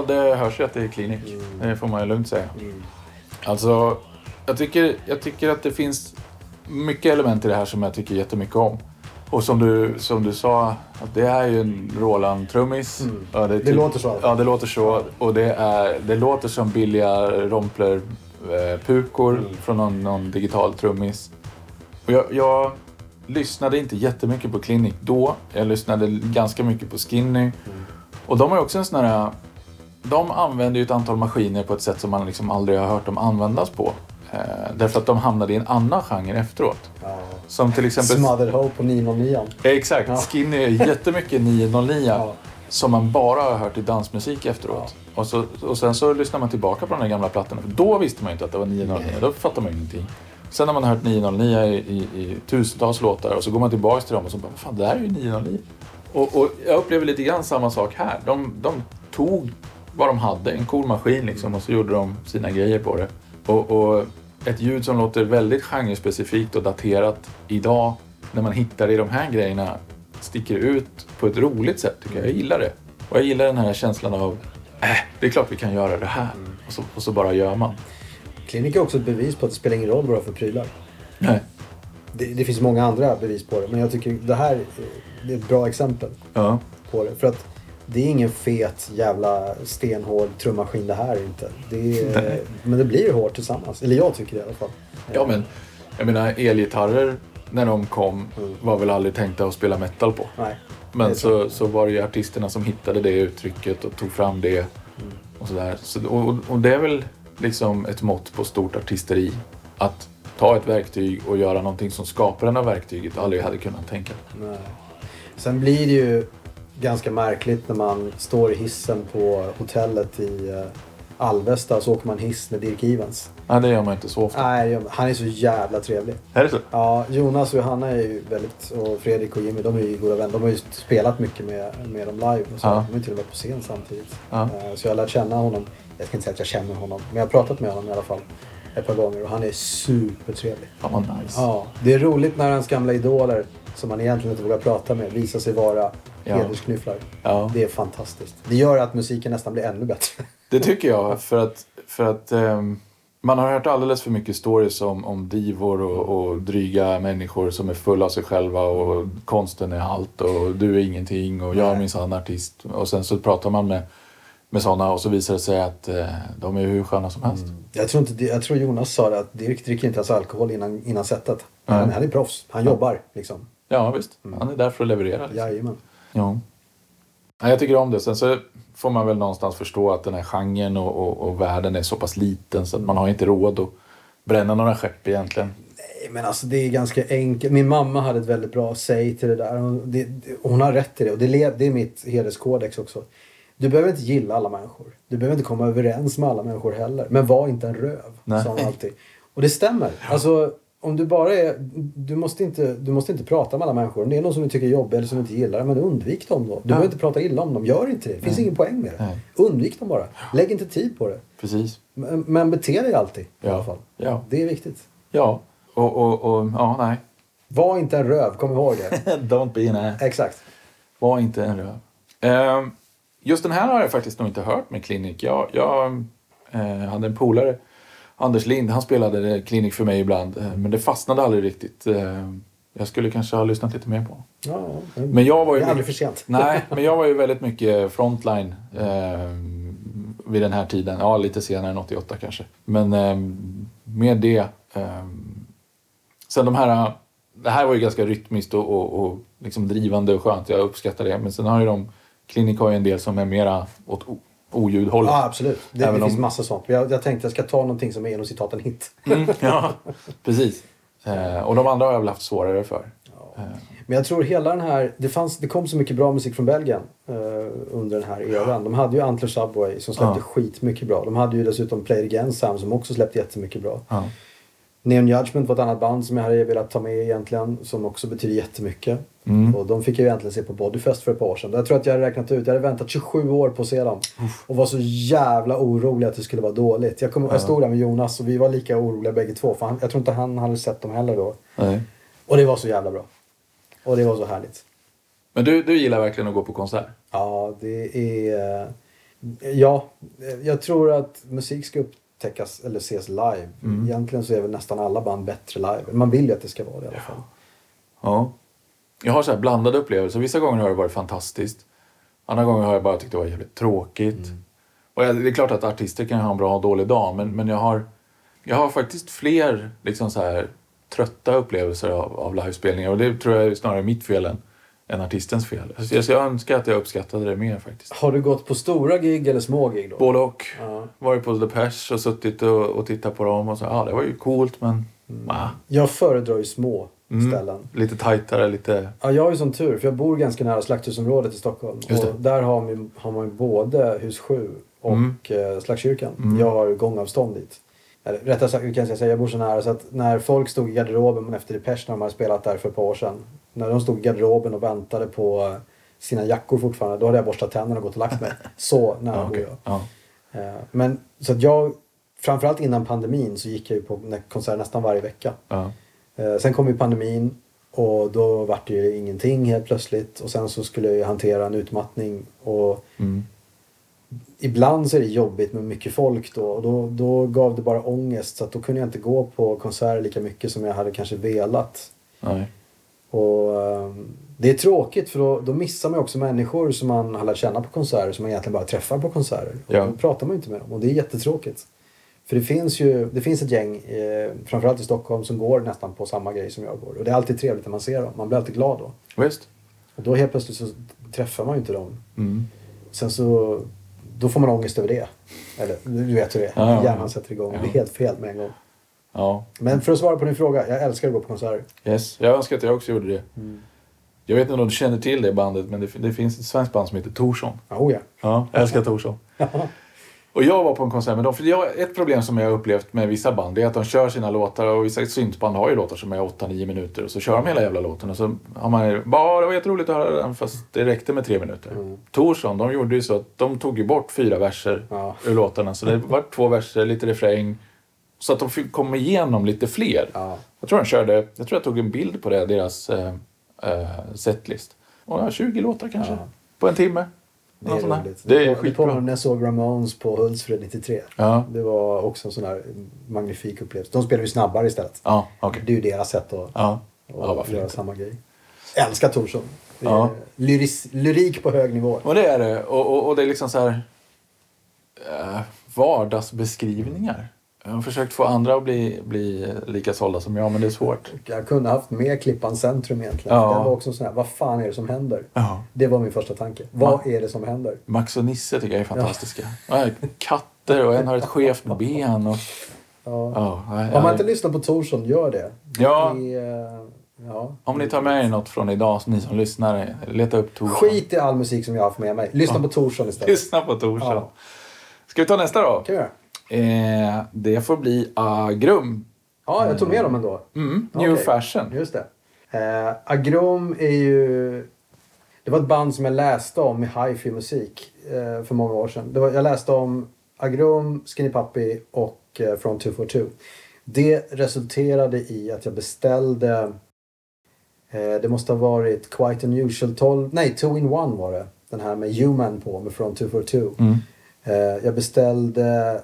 Ja, det hörs ju att det är klinik. Det får man ju lugnt säga. Alltså, jag tycker, jag tycker att det finns mycket element i det här som jag tycker jättemycket om. Och som du, som du sa, att det är ju en Roland-trummis. Ja, Det typ- låter så. Ja, det låter så. Och det, är, det låter som billiga Rompler-pukor från någon, någon digital trummis. Och jag, jag lyssnade inte jättemycket på Clinic då. Jag lyssnade ganska mycket på Skinny. Och de har ju också en sån här... De använder ju ett antal maskiner på ett sätt som man liksom aldrig har hört dem användas på. Eh, därför att de hamnade i en annan genre efteråt. Ja. Som till exempel... Smothered Hope på 909. Ja, Exakt. Ja. Skinny är jättemycket 909 Ja. som man bara har hört i dansmusik efteråt. Och, så, och sen så lyssnar man tillbaka på de där gamla plattorna. För då visste man ju inte att det var 909. Då fattade man ju ingenting. Sen har man hört 909 i, i, i tusentals låtar och så går man tillbaka till dem och så bara, fan det här är ju 909. Och, och jag upplever lite grann samma sak här. De, de tog vad de hade, en cool maskin liksom, och så gjorde de sina grejer på det. Och, och ett ljud som låter väldigt genrespecifikt och daterat idag, när man hittar i de här grejerna, sticker ut på ett roligt sätt tycker jag. Jag gillar det. Och jag gillar den här känslan av, äh, det är klart vi kan göra det här. Och, så, och så bara gör man. Klinik är också ett bevis på att det spelar ingen roll vad du har för prylar. Nej. Det, det finns många andra bevis på det. Men jag tycker det här eh, det är ett bra exempel Ja. på det. För att det är ingen fet jävla stenhård trummaskin det här inte. Det är, men det blir hårt tillsammans. Eller jag tycker det i alla fall. ja, men jag menar elgitarrer när de kom var väl aldrig tänkta att spela metal på. Nej. Men så, så var det ju artisterna som hittade det uttrycket och tog fram det. Och, sådär. Så, och, och det är väl liksom ett mått på stort artisteri. Att ta ett verktyg och göra någonting som skaparen av verktyget aldrig hade kunnat tänka. Nej. Sen blir det ju ganska märkligt när man står i hissen på hotellet i eh, Alvesta så åker man hiss med Dirk Evans. Nej, det gör man inte så ofta. Nej, han är så jävla trevlig. Är det så? Ja, Jonas och Johanna är ju väldigt, och Fredrik och Jimmy, de är ju goda vänner. De har ju spelat mycket med, med dem live och så. Ja. De ju till och med på scen samtidigt. Ja. Eh, Så jag har lärt känna honom. Jag ska inte säga att jag känner honom, men jag har pratat med honom i alla fall ett par gånger och han är supertrevlig. Fan vad nice. Ja, det är roligt när hans gamla idoler som man egentligen inte vågar prata med visar sig vara Ja. hedersknyfflar. Ja. Det är fantastiskt. Det gör att musiken nästan blir ännu bättre. Det tycker jag. För att, för att ehm, man har hört alldeles för mycket stories om, om divor och, och dryga människor som är fulla av sig själva och konsten är allt och du är ingenting och jag är minsann artist. Och sen så pratar man med, med sådana och så visar det sig att eh, de är hur sköna som helst. Jag tror, inte, jag tror Jonas sa det att Dirk dricker inte ens alkohol innan, innan setet. Han, han är proffs. Han jobbar liksom. Ja visst, han är där för att leverera. Liksom. Jajamän. Ja. Ja, jag tycker om det. Sen så får man väl någonstans förstå att den här genren och, och, och världen är så pass liten så att man har inte råd att bränna några skepp egentligen. Nej, men alltså det är ganska enkelt. Min mamma hade ett väldigt bra säg till det där. Hon, det, hon har rätt i det. Och det, det är mitt hederskodex också. Du behöver inte gilla alla människor. Du behöver inte komma överens med alla människor heller. Men var inte en röv. Nej. Sa hon alltid. Och det stämmer. Alltså, om du bara är... Du måste, inte, du måste inte prata med alla människor. Om det är någon som du tycker är jobbig eller som du inte gillar, men undvik dem då. Du behöver inte prata illa om dem. Gör inte det. Det finns ingen poäng med det. Nej. Undvik dem bara. Lägg inte tid på det. Precis. Men, men bete dig alltid i Ja. alla fall. Ja. Det är viktigt. Ja. Och, och, och ja, nej. Var inte en röv, kom ihåg det. Don't be an ass. Exakt. Var inte en röv. Ehm, just den här har jag faktiskt nog inte hört med Klinik. Jag, jag eh, hade en polare, Anders Lind, han spelade Klinik för mig ibland. eh, Men det fastnade aldrig riktigt. Eh, jag skulle kanske ha lyssnat lite mer på honom. Ja, Men jag var ju... det är aldrig för sent. Nej, men jag var ju väldigt mycket frontline eh, vid den här tiden. Ja, lite senare än 88 kanske. Men eh, med det... Eh, sen de här... Det här var ju ganska rytmiskt och, och, och liksom drivande och skönt. Jag uppskattar det. Men sen har ju de... Klinik har ju en del som är mera åt oljudhållet. Ja, absolut. Det, det finns om- massa sånt. Jag, jag tänkte jag ska ta någonting som är inom citat en hit. Mm, ja, precis. Eh, och de andra har jag väl haft svårare för. Eh, Men jag tror hela den här... Det, fanns, det kom så mycket bra musik från Belgien eh, under den här eran. De hade ju Antler Subway som släppte Ja. skitmycket bra. De hade ju dessutom Play It Again Sam som också släppte jättemycket bra. ja. Neon Judgment var ett annat band som jag hade velat ta med egentligen. Som också betyder jättemycket. Mm. Och de fick jag ju äntligen se på Bodyfest för ett par år sedan. Jag tror att jag hade räknat ut. Jag hade väntat 27 år på att se dem. Och var så jävla orolig att det skulle vara dåligt. Jag, kom, jag stod där med Jonas och vi var lika oroliga bägge två. För han, jag tror inte han hade sett dem heller då. Nej. Och det var så jävla bra. Och det var så härligt. Men du, du gillar verkligen att gå på konsert? Ja, det är... Ja, jag tror att musik ska upptäckas eller ses live. Mm. Egentligen så är väl nästan alla band bättre live. Man vill ju att det ska vara det i alla fall. Ja. Jag har så här blandade upplevelser. Vissa gånger har det varit fantastiskt. Andra gånger har jag bara tyckt det var jävligt tråkigt. Och jag, det är klart att artister kan ha en bra och dålig dag, men, men jag, har, jag har faktiskt fler liksom så här, trötta upplevelser av, av livespelningar. Och det tror jag är snarare mitt fel än, än artistens fel. Jag, så jag önskar att jag uppskattade det mer faktiskt. Har du gått på stora gig eller små gig då? Både och. Ja. Varit på Depeche och suttit och, och tittat på dem och så, ja det var ju coolt men ah, Jag föredrar ju små Mm. ställen. lite tajtare, lite... Ja, jag har ju sån tur för jag bor ganska nära Slakthusområdet i Stockholm. Och där har man, har man både hus 7 och Mm. mm. Slaktkyrkan. Mm. Jag har gångavstånd dit. Eller, rättare sagt, hur kan jag säga, jag bor så nära så att när folk stod i garderoben efter Depeche när de hade spelat där för ett par år sedan. När de stod i garderoben och väntade på sina jackor fortfarande. Då hade jag borstat tänderna och gått och lagt mig. Så nära Ja, bor okej. jag. ja. Eh, Men så att jag, framförallt innan pandemin så gick jag ju på konserter nästan varje vecka. Ja. Eh, Sen kom ju pandemin och då vart det ju ingenting helt plötsligt. Och sen så skulle jag ju hantera en utmattning. Och Mm. Ibland så är det jobbigt med mycket folk då. Och då, då gav det bara ångest. Så att då kunde jag inte gå på konserter lika mycket som jag hade kanske velat. Nej. Och ehm, det är tråkigt för då, då missar man också människor som man har lärt känna på konserter. Som man egentligen bara träffar på konserter. Och Ja. Då pratar man inte med dem. Och det är jättetråkigt. För det finns ju det finns ett gäng, eh, framförallt i Stockholm, som går nästan på samma grej som jag går. Och det är alltid trevligt när man ser dem. Man blir alltid glad då. Visst? Och då helt plötsligt så träffar man ju inte dem. Mm. Sen så, då får man ångest över det. Eller du vet hur det är. Ja. Hjärnan sätter igång. Ja. Det är helt fel med en gång. Ja. Men för att svara på din fråga, jag älskar att gå på konserter. Yes. Jag önskar att jag också gjorde det. Jag vet inte om du känner till det bandet, men det, det finns ett svenskt band som heter Torsson. Ja, oh ja. Ja, jag älskar Torsson. Och jag var på en konsert med dem. För jag, ett problem som jag har upplevt med vissa band är att de kör sina låtar och vissa syntband har ju låtar som är 8-9 minuter och så kör de hela jävla låten och så har man ju bara det var jätteroligt att höra den fast det räckte med tre minuter. Mm. Torsson, de gjorde ju så att de tog ju bort fyra verser Ja. ur låtarna så det var två verser, lite refräng. Så att de fick komma igenom lite fler. Ja. Jag tror de körde, jag tror jag tog en bild på det, deras eh, eh, setlist. Och ja, 20 låtar kanske. Ja. På en timme. Det är roligt. Det är skitbra. om när jag såg Ramones på Hultsfred 93. Ja, Det var också en sån här magnifik upplevelse. De spelar ju snabbare istället. ja okej. Det är ju deras sätt att, Ja. att göra inte? samma grej. Jag älskar Torsson. Ja. lyris, lyrik på hög nivå. Och det är det. Och, och, och det är liksom så här eh, vardagsbeskrivningar. Jag har försökt få andra att bli, bli lika sålda som jag, men det är svårt. Jag kunde haft med Klippan Centrum egentligen. Ja. Den var också sån här, vad fan är det som händer? Ja. Det var min första tanke. Vad är det som händer? Max och Nisse tycker jag är fantastiska. Ja. Katter och en har ett skevt ben. Och, Ja. ja, Om man inte lyssnar på Torsson, gör det. Ja. Det är, ja. Om ni tar med er något från idag, ni som lyssnar, leta upp Torsson. Skit i all musik som jag har haft med mig. Lyssna Ja. på Torsson istället. Lyssna på Torsson. Ja. Ska vi ta nästa då? kan vi göra. Eh, det får bli Agrum. Ja, jag tog med dem ändå. Mm, New Okej. Fashion. Just det. Eh, Agrom är ju... Det var ett band som jag läste om i hifi musik eh, för många år sedan. Var, jag läste om Agrom, Skinny Puppy och eh, From 242. Det resulterade i att jag beställde... Eh, det måste ha varit Quite Unusual 12... Nej, 2 in 1 var det. Den här med Human på med From 242. Mm. Eh, jag beställde,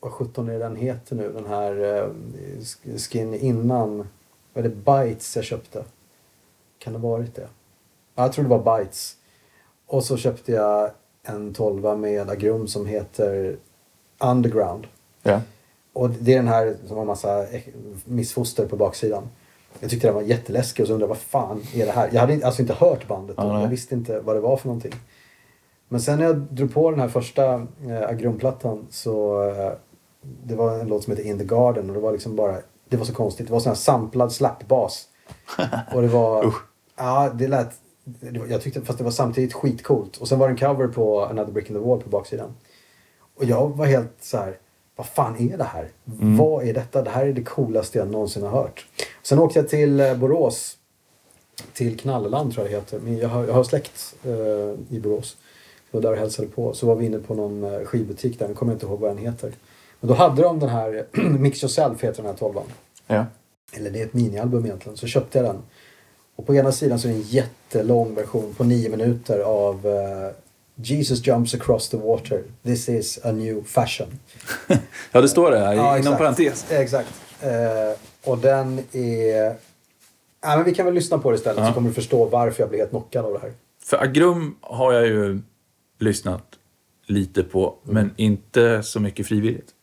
vad sjutton är den heter nu, den här eh, sk- skin innan. Var det Bites jag köpte? Kan det ha varit det? Ja, jag tror det var Bites. Och så köpte jag en tolva med Agrum som heter Underground. Ja. Och det är den här som har massa missfoster på baksidan. Jag tyckte den var jätteläskig och så undrade vad fan är det här? Jag hade alltså inte hört bandet då. Nej. jag visste inte vad det var för någonting. Men sen när jag drog på den här första eh, Agrumplattan så eh, det var en låt som heter In the Garden och det var liksom bara det var så konstigt. Det var sån här samplad slappbas. och det var ja, det lät det var, jag tyckte fast det var samtidigt skitcoolt. Och sen var det en cover på Another Brick in the Wall på baksidan. Och jag var helt så här vad fan är det här? Mm. Vad är detta? Det här är det coolaste jag någonsin har hört. Sen åkte jag till eh, Borås. Till Knalleland tror jag det heter. Men jag har, jag har släkt eh, i Borås. Jag var där och hälsade på. Så var vi inne på någon eh, skivbutik där. Jag kommer inte ihåg vad den heter. Men då hade de den här, Mix Yourself heter den här tolvan. Ja. Eller det är ett minialbum egentligen. Så köpte jag den. Och på ena sidan så är det en jättelång version på nio minuter av eh, Jesus jumps across the water. This is a new fashion. Ja, det står det här Ja, inom parentes. Exakt. Eh, och den är... Ja, men vi kan väl lyssna på det istället Ja. så kommer du förstå varför jag blev helt knockad av det här. För Agrum har jag ju lyssnat lite på, men inte så mycket frivilligt.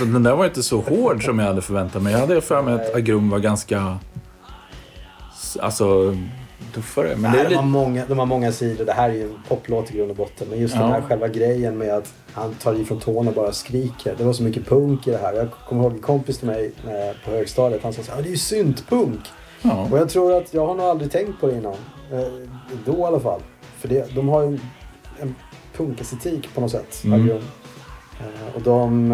alltså den där var inte så hård som jag hade förväntat mig. Jag hade för mig att Agrum var ganska... Alltså, tuffare. Men det Nej, är de, har många, de har många sidor. Det här är ju en poplåt i grund och botten. Men just Ja. den här själva grejen med att han tar i från tårna och bara skriker. Det var så mycket punk i det här. Jag kommer ihåg en kompis till mig eh, på högstadiet. Han sa så här, "Ja, det är ju syntpunk. Ja. Och jag tror att jag har nog aldrig tänkt på det innan. Eh, då i alla fall. För det, de har ju en, punkestetik på något sätt. Mm. Eh, och de...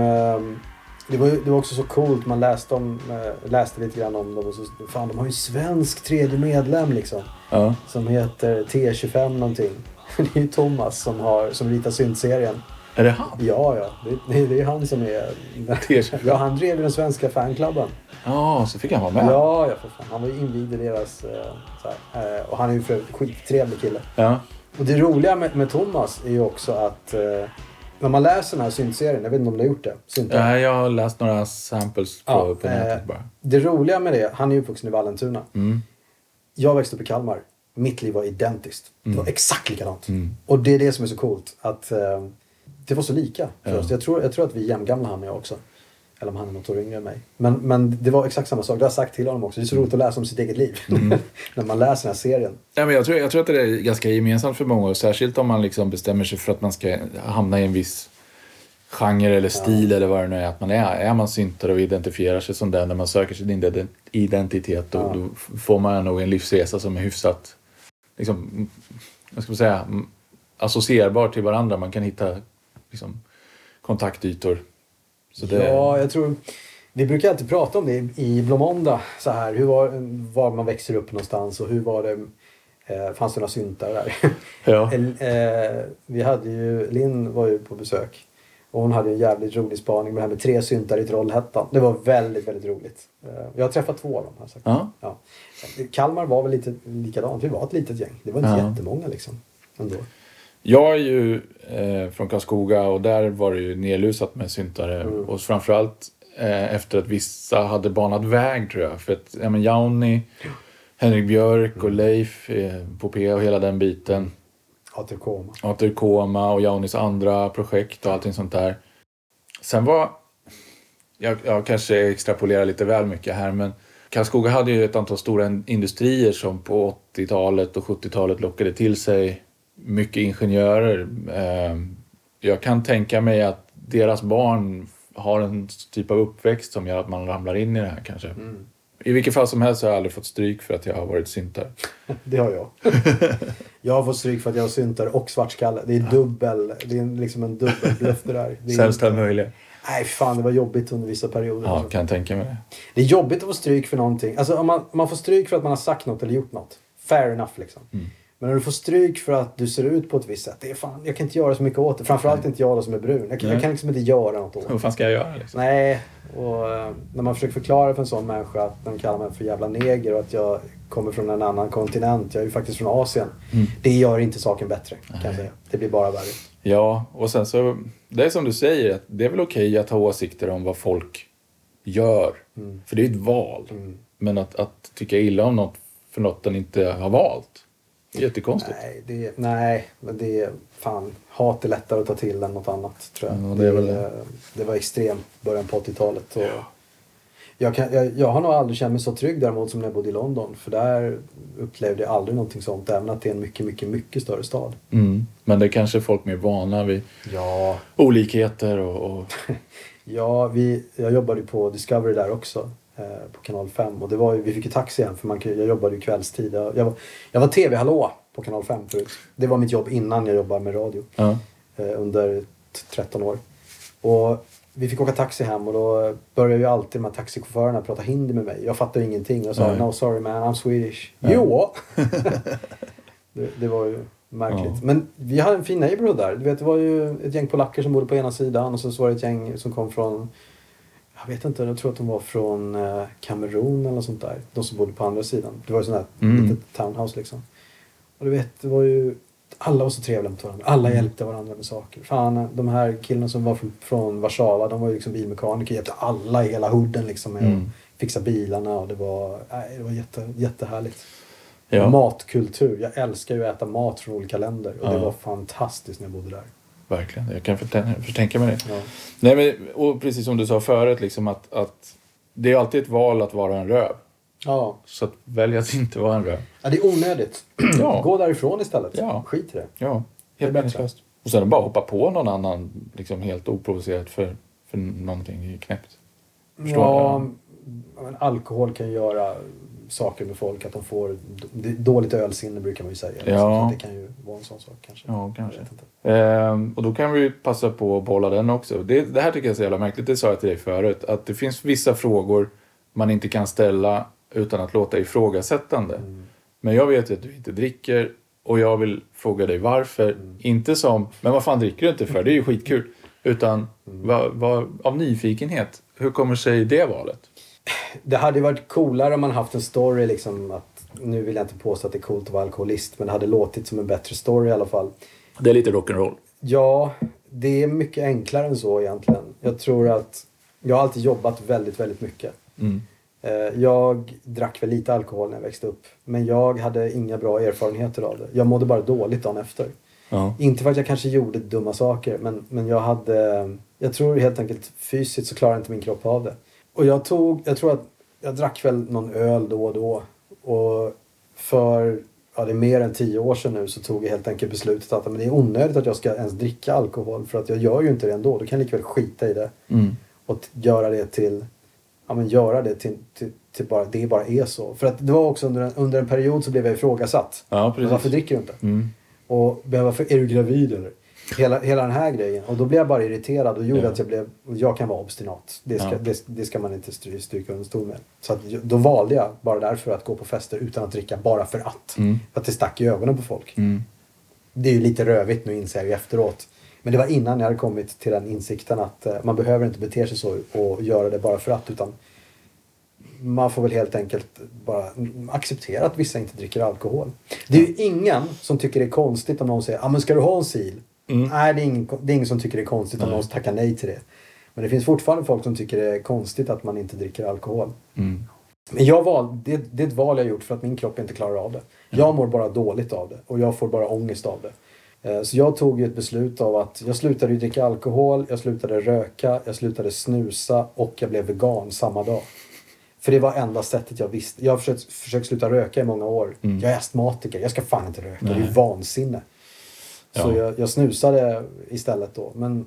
Det var, det var också så coolt. Man läste, om, eh, läste lite grann om dem. Och så, fan, de har ju svensk tredje medlem liksom. Ja. Som heter T25 någonting. Det är ju Thomas som, har, som ritar syntserien. Är det han? Ja, ja. Det, det, det är han som är... T25. Ja, han drev den svenska fanklubben. Ja, så fick han vara med. Ja, ja för fan. Han var ju invigd i deras... eh, här. Eh, Och han är ju för skittrevlig kille. Ja. Och det roliga med, med Thomas är ju också att när man läser den här syntserien, jag vet inte om du har gjort det? Synten. Nej, jag har läst några samples på, Ja, på nätet eh, bara. Det roliga med det, han är ju uppvuxen i Vallentuna. Mm. Jag växte upp i Kalmar. Mitt liv var identiskt. Det Mm. var exakt likadant. Och det är det som är så coolt. Att eh, det var så lika för Ja. oss. Jag tror, jag tror att vi är jämngamla han och jag också. Eller om han är något år yngre än mig. Men, men det var exakt samma sak. Det har jag sagt till honom också. Det är så roligt att läsa om sitt eget liv. Mm. När man läser den här serien. Ja, men jag, tror, jag tror att det är ganska gemensamt för många. och Särskilt om man liksom bestämmer sig för att man ska hamna i en viss genre eller stil eller vad det nu är att man är. Är man syntare och identifierar sig som den när man söker sin ide- identitet då, Ja. då får man nog en livsresa som är hyfsat liksom, mm, vad ska säga, mm, associerbar till varandra. Man kan hitta liksom, kontaktytor. Det, Ja, jag tror... Vi brukar alltid prata om det i- Blåmåndag. Så här, hur var, var man växer upp någonstans och hur var det... Eh, fanns det några syntar där? ja. Eh, vi hade ju... Linn var ju på besök. Och hon hade en jävligt rolig spaning med det här med tre syntar i Trollhättan. Det var väldigt, väldigt roligt. Eh, jag har träffat två av dem. Jag sagt. Ja. Ja. Kalmar var väl lite likadant. Vi var ett litet gäng. Det var inte Ja. jättemånga liksom. Ändå. Jag är ju eh, från Karlskoga och där var det ju nedlusat med syntare. Mm. Och framförallt eh, efter att vissa hade banat väg tror jag. För att ja, men Jauni Henrik Björk och Leif eh, på P och hela den biten. Aterkoma. Ater Koma och Jaunis andra projekt och allting sånt där. Sen var... Jag, jag kanske extrapolerar lite väl mycket här men Karlskoga hade ju ett antal stora in- industrier som på 80-talet och 70-talet lockade till sig mycket ingenjörer. Eh, Jag kan tänka mig att deras barn har en typ av uppväxt som gör att man ramlar in i det här kanske. I vilket fall som helst har jag aldrig fått stryk för att jag har varit syntare. Det har jag. jag har fått stryk för att jag har syntare och svartskalle. Det är dubbel, det är liksom en dubbelbluff det där. Det är Sämsta inte- möjliga. Nej fan, det var jobbigt under vissa perioder. Ja, alltså. kan jag tänka mig det. Det är jobbigt att få stryk för någonting. Alltså om man, om man får stryk för att man har sagt något eller gjort något. Fair enough liksom. Mm. Men när du får stryk för att du ser ut på ett visst sätt. Det är fan, jag kan inte göra så mycket åt det. Framförallt inte jag då som är brun. Jag kan, jag Nej. kan liksom inte göra något åt det. Vad fan ska jag göra liksom? Nej, och eh, när man försöker förklara för en sån människa att de kallar mig för jävla neger och att jag kommer från en annan kontinent. Jag är ju faktiskt från Asien. Mm. Det gör inte saken bättre kan jag säga. Det blir bara värre. Ja, och sen så, det är som du säger, att det är väl okej att ha åsikter om vad folk gör. Mm. För det är ett val. Mm. Men att, att tycka illa om något för något den inte har valt, jättekonstigt. Nej, det, nej, men det är fan. Hat är lättare att ta till än något annat tror jag. Ja, det väl det. eh, det var extremt början på 80-talet. Och jag, kan, jag, jag har nog aldrig känt mig så trygg däremot som när jag bodde i London. För där upplevde jag aldrig någonting sånt. Även att det är en mycket, mycket, mycket större stad. Mm. Men det är kanske folk mer vana vid Ja, olikheter och... och Ja, vi, jag jobbade på Discovery där också. Eh, på kanal 5. Och det var ju, vi fick ju taxi hem för man, jag jobbade ju kvällstid. Jag, jag var, jag var tv-hallå på kanal 5 förut. Det var mitt jobb innan jag jobbade med radio. Eh, under t- 13 år. Och vi fick åka taxi hem och då började ju alltid de här taxichaufförerna prata hindi med mig. Jag fattade ingenting. Jag sa Nej. no sorry man, I'm Swedish. Ja. Jo! det, det var ju märkligt. Men vi hade en fin neighborhood där. Du vet, det var ju ett gäng polacker som bodde på ena sidan och så var det ett gäng som kom från jag vet inte, jag tror att de var från eh, Kamerun eller sånt där. De som bodde på andra sidan. Det var ju sånt där Mm. litet townhouse liksom. Och du vet, det var ju... Alla var så trevliga mot varandra. Alla Mm. hjälpte varandra med saker. Fan, de här killarna som var från, från Warszawa, de var ju liksom bilmekaniker. Hjälpte alla i hela hooden liksom med Mm. att fixa bilarna. Och det var, nej, det var jätte, jättehärligt. Ja. Matkultur. Jag älskar ju att äta mat från olika länder. Och det Ja. var fantastiskt när jag bodde där. Verkligen, jag kan förtän- förtänka mig det. Ja. Nej, men, och precis som du sa förut, liksom att, att det är alltid ett val att vara en röv. Ja. Så att välja att inte vara en röv. ja, det är onödigt. Ja. Gå därifrån istället. Ja. Skit i det. Ja, helt meningslöst. Och sen bara hoppa på någon annan liksom helt oprovocerat för, för någonting knäppt. Förstår Ja, men alkohol kan göra saker med folk. Att de får dåligt ölsinne brukar man ju säga. Ja. Så det kan ju vara en sån sak kanske. Ja, kanske. Ehm, och då kan vi passa på att bolla den också. Det, det här tycker jag är så jävla märkligt, det sa jag till dig förut. Att det finns vissa frågor man inte kan ställa utan att låta ifrågasättande. Mm. Men jag vet ju att du inte dricker och jag vill fråga dig varför. Mm. Inte som, men vad fan dricker du inte för? Det är ju skitkul. Utan Mm. vad, vad, av nyfikenhet. Hur kommer sig det valet? Det hade varit coolare om man haft en story liksom att nu vill jag inte påstå att det är coolt att vara alkoholist men det hade låtit som en bättre story i alla fall. Det är lite rock'n'roll. Ja, det är mycket enklare än så egentligen. Jag tror att jag har alltid jobbat väldigt, väldigt mycket. Mm. Eh, Jag drack väl lite alkohol när jag växte upp. Men jag hade inga bra erfarenheter av det. Jag mådde bara dåligt dagen efter. Ja. Inte för att jag kanske gjorde dumma saker men, men jag hade... Jag tror helt enkelt fysiskt så klarade inte min kropp av det. Och jag tog... Jag tror att jag drack väl någon öl då och då. Och för... Ja, det är mer än tio år sedan nu så tog jag helt enkelt beslutet att men det är onödigt att jag ska ens dricka alkohol. För att jag gör ju inte det ändå. Då kan jag likväl skita i det. Mm. Och göra det till... Ja men göra det till, till, till bara... Det bara är så. För att det var också under en, under en period så blev jag ifrågasatt. Ja, Men precis. varför dricker du inte? Mm. Och behöva är du gravid eller? Hela, hela den här grejen. Och då blev jag bara irriterad och gjorde Ja. att jag blev, jag kan vara obstinat. Det ska, Ja. det, det ska man inte stry, stryka under stol med. Så att, då valde jag bara därför att gå på fester utan att dricka bara för att. Mm. För att det stack i ögonen på folk. Mm. Det är ju lite rövigt nu inser jag efteråt. Men det var innan jag hade kommit till den insikten att eh, man behöver inte bete sig så och göra det bara för att. Utan man får väl helt enkelt bara acceptera att vissa inte dricker alkohol. Det är ju ingen som tycker det är konstigt om någon säger ah, men ska du ha en sil? Mm. Nej, det är, ingen, det är ingen som tycker det är konstigt om Nej. någon tackar nej till det. Men det finns fortfarande folk som tycker det är konstigt att man inte dricker alkohol. Mm. Men jag val, det, det är ett val jag gjort för att min kropp inte klarar av det. Jag mår bara dåligt av det och jag får bara ångest av det. Eh, Så jag tog ett beslut av att jag slutade dricka alkohol, jag slutade röka, jag slutade snusa och jag blev vegan samma dag. För det var enda sättet jag visste. Jag har försökt, försökt sluta röka i många år. Jag är astmatiker, jag ska fan inte röka. Det är ju Så Ja. jag, jag snusade istället då. Men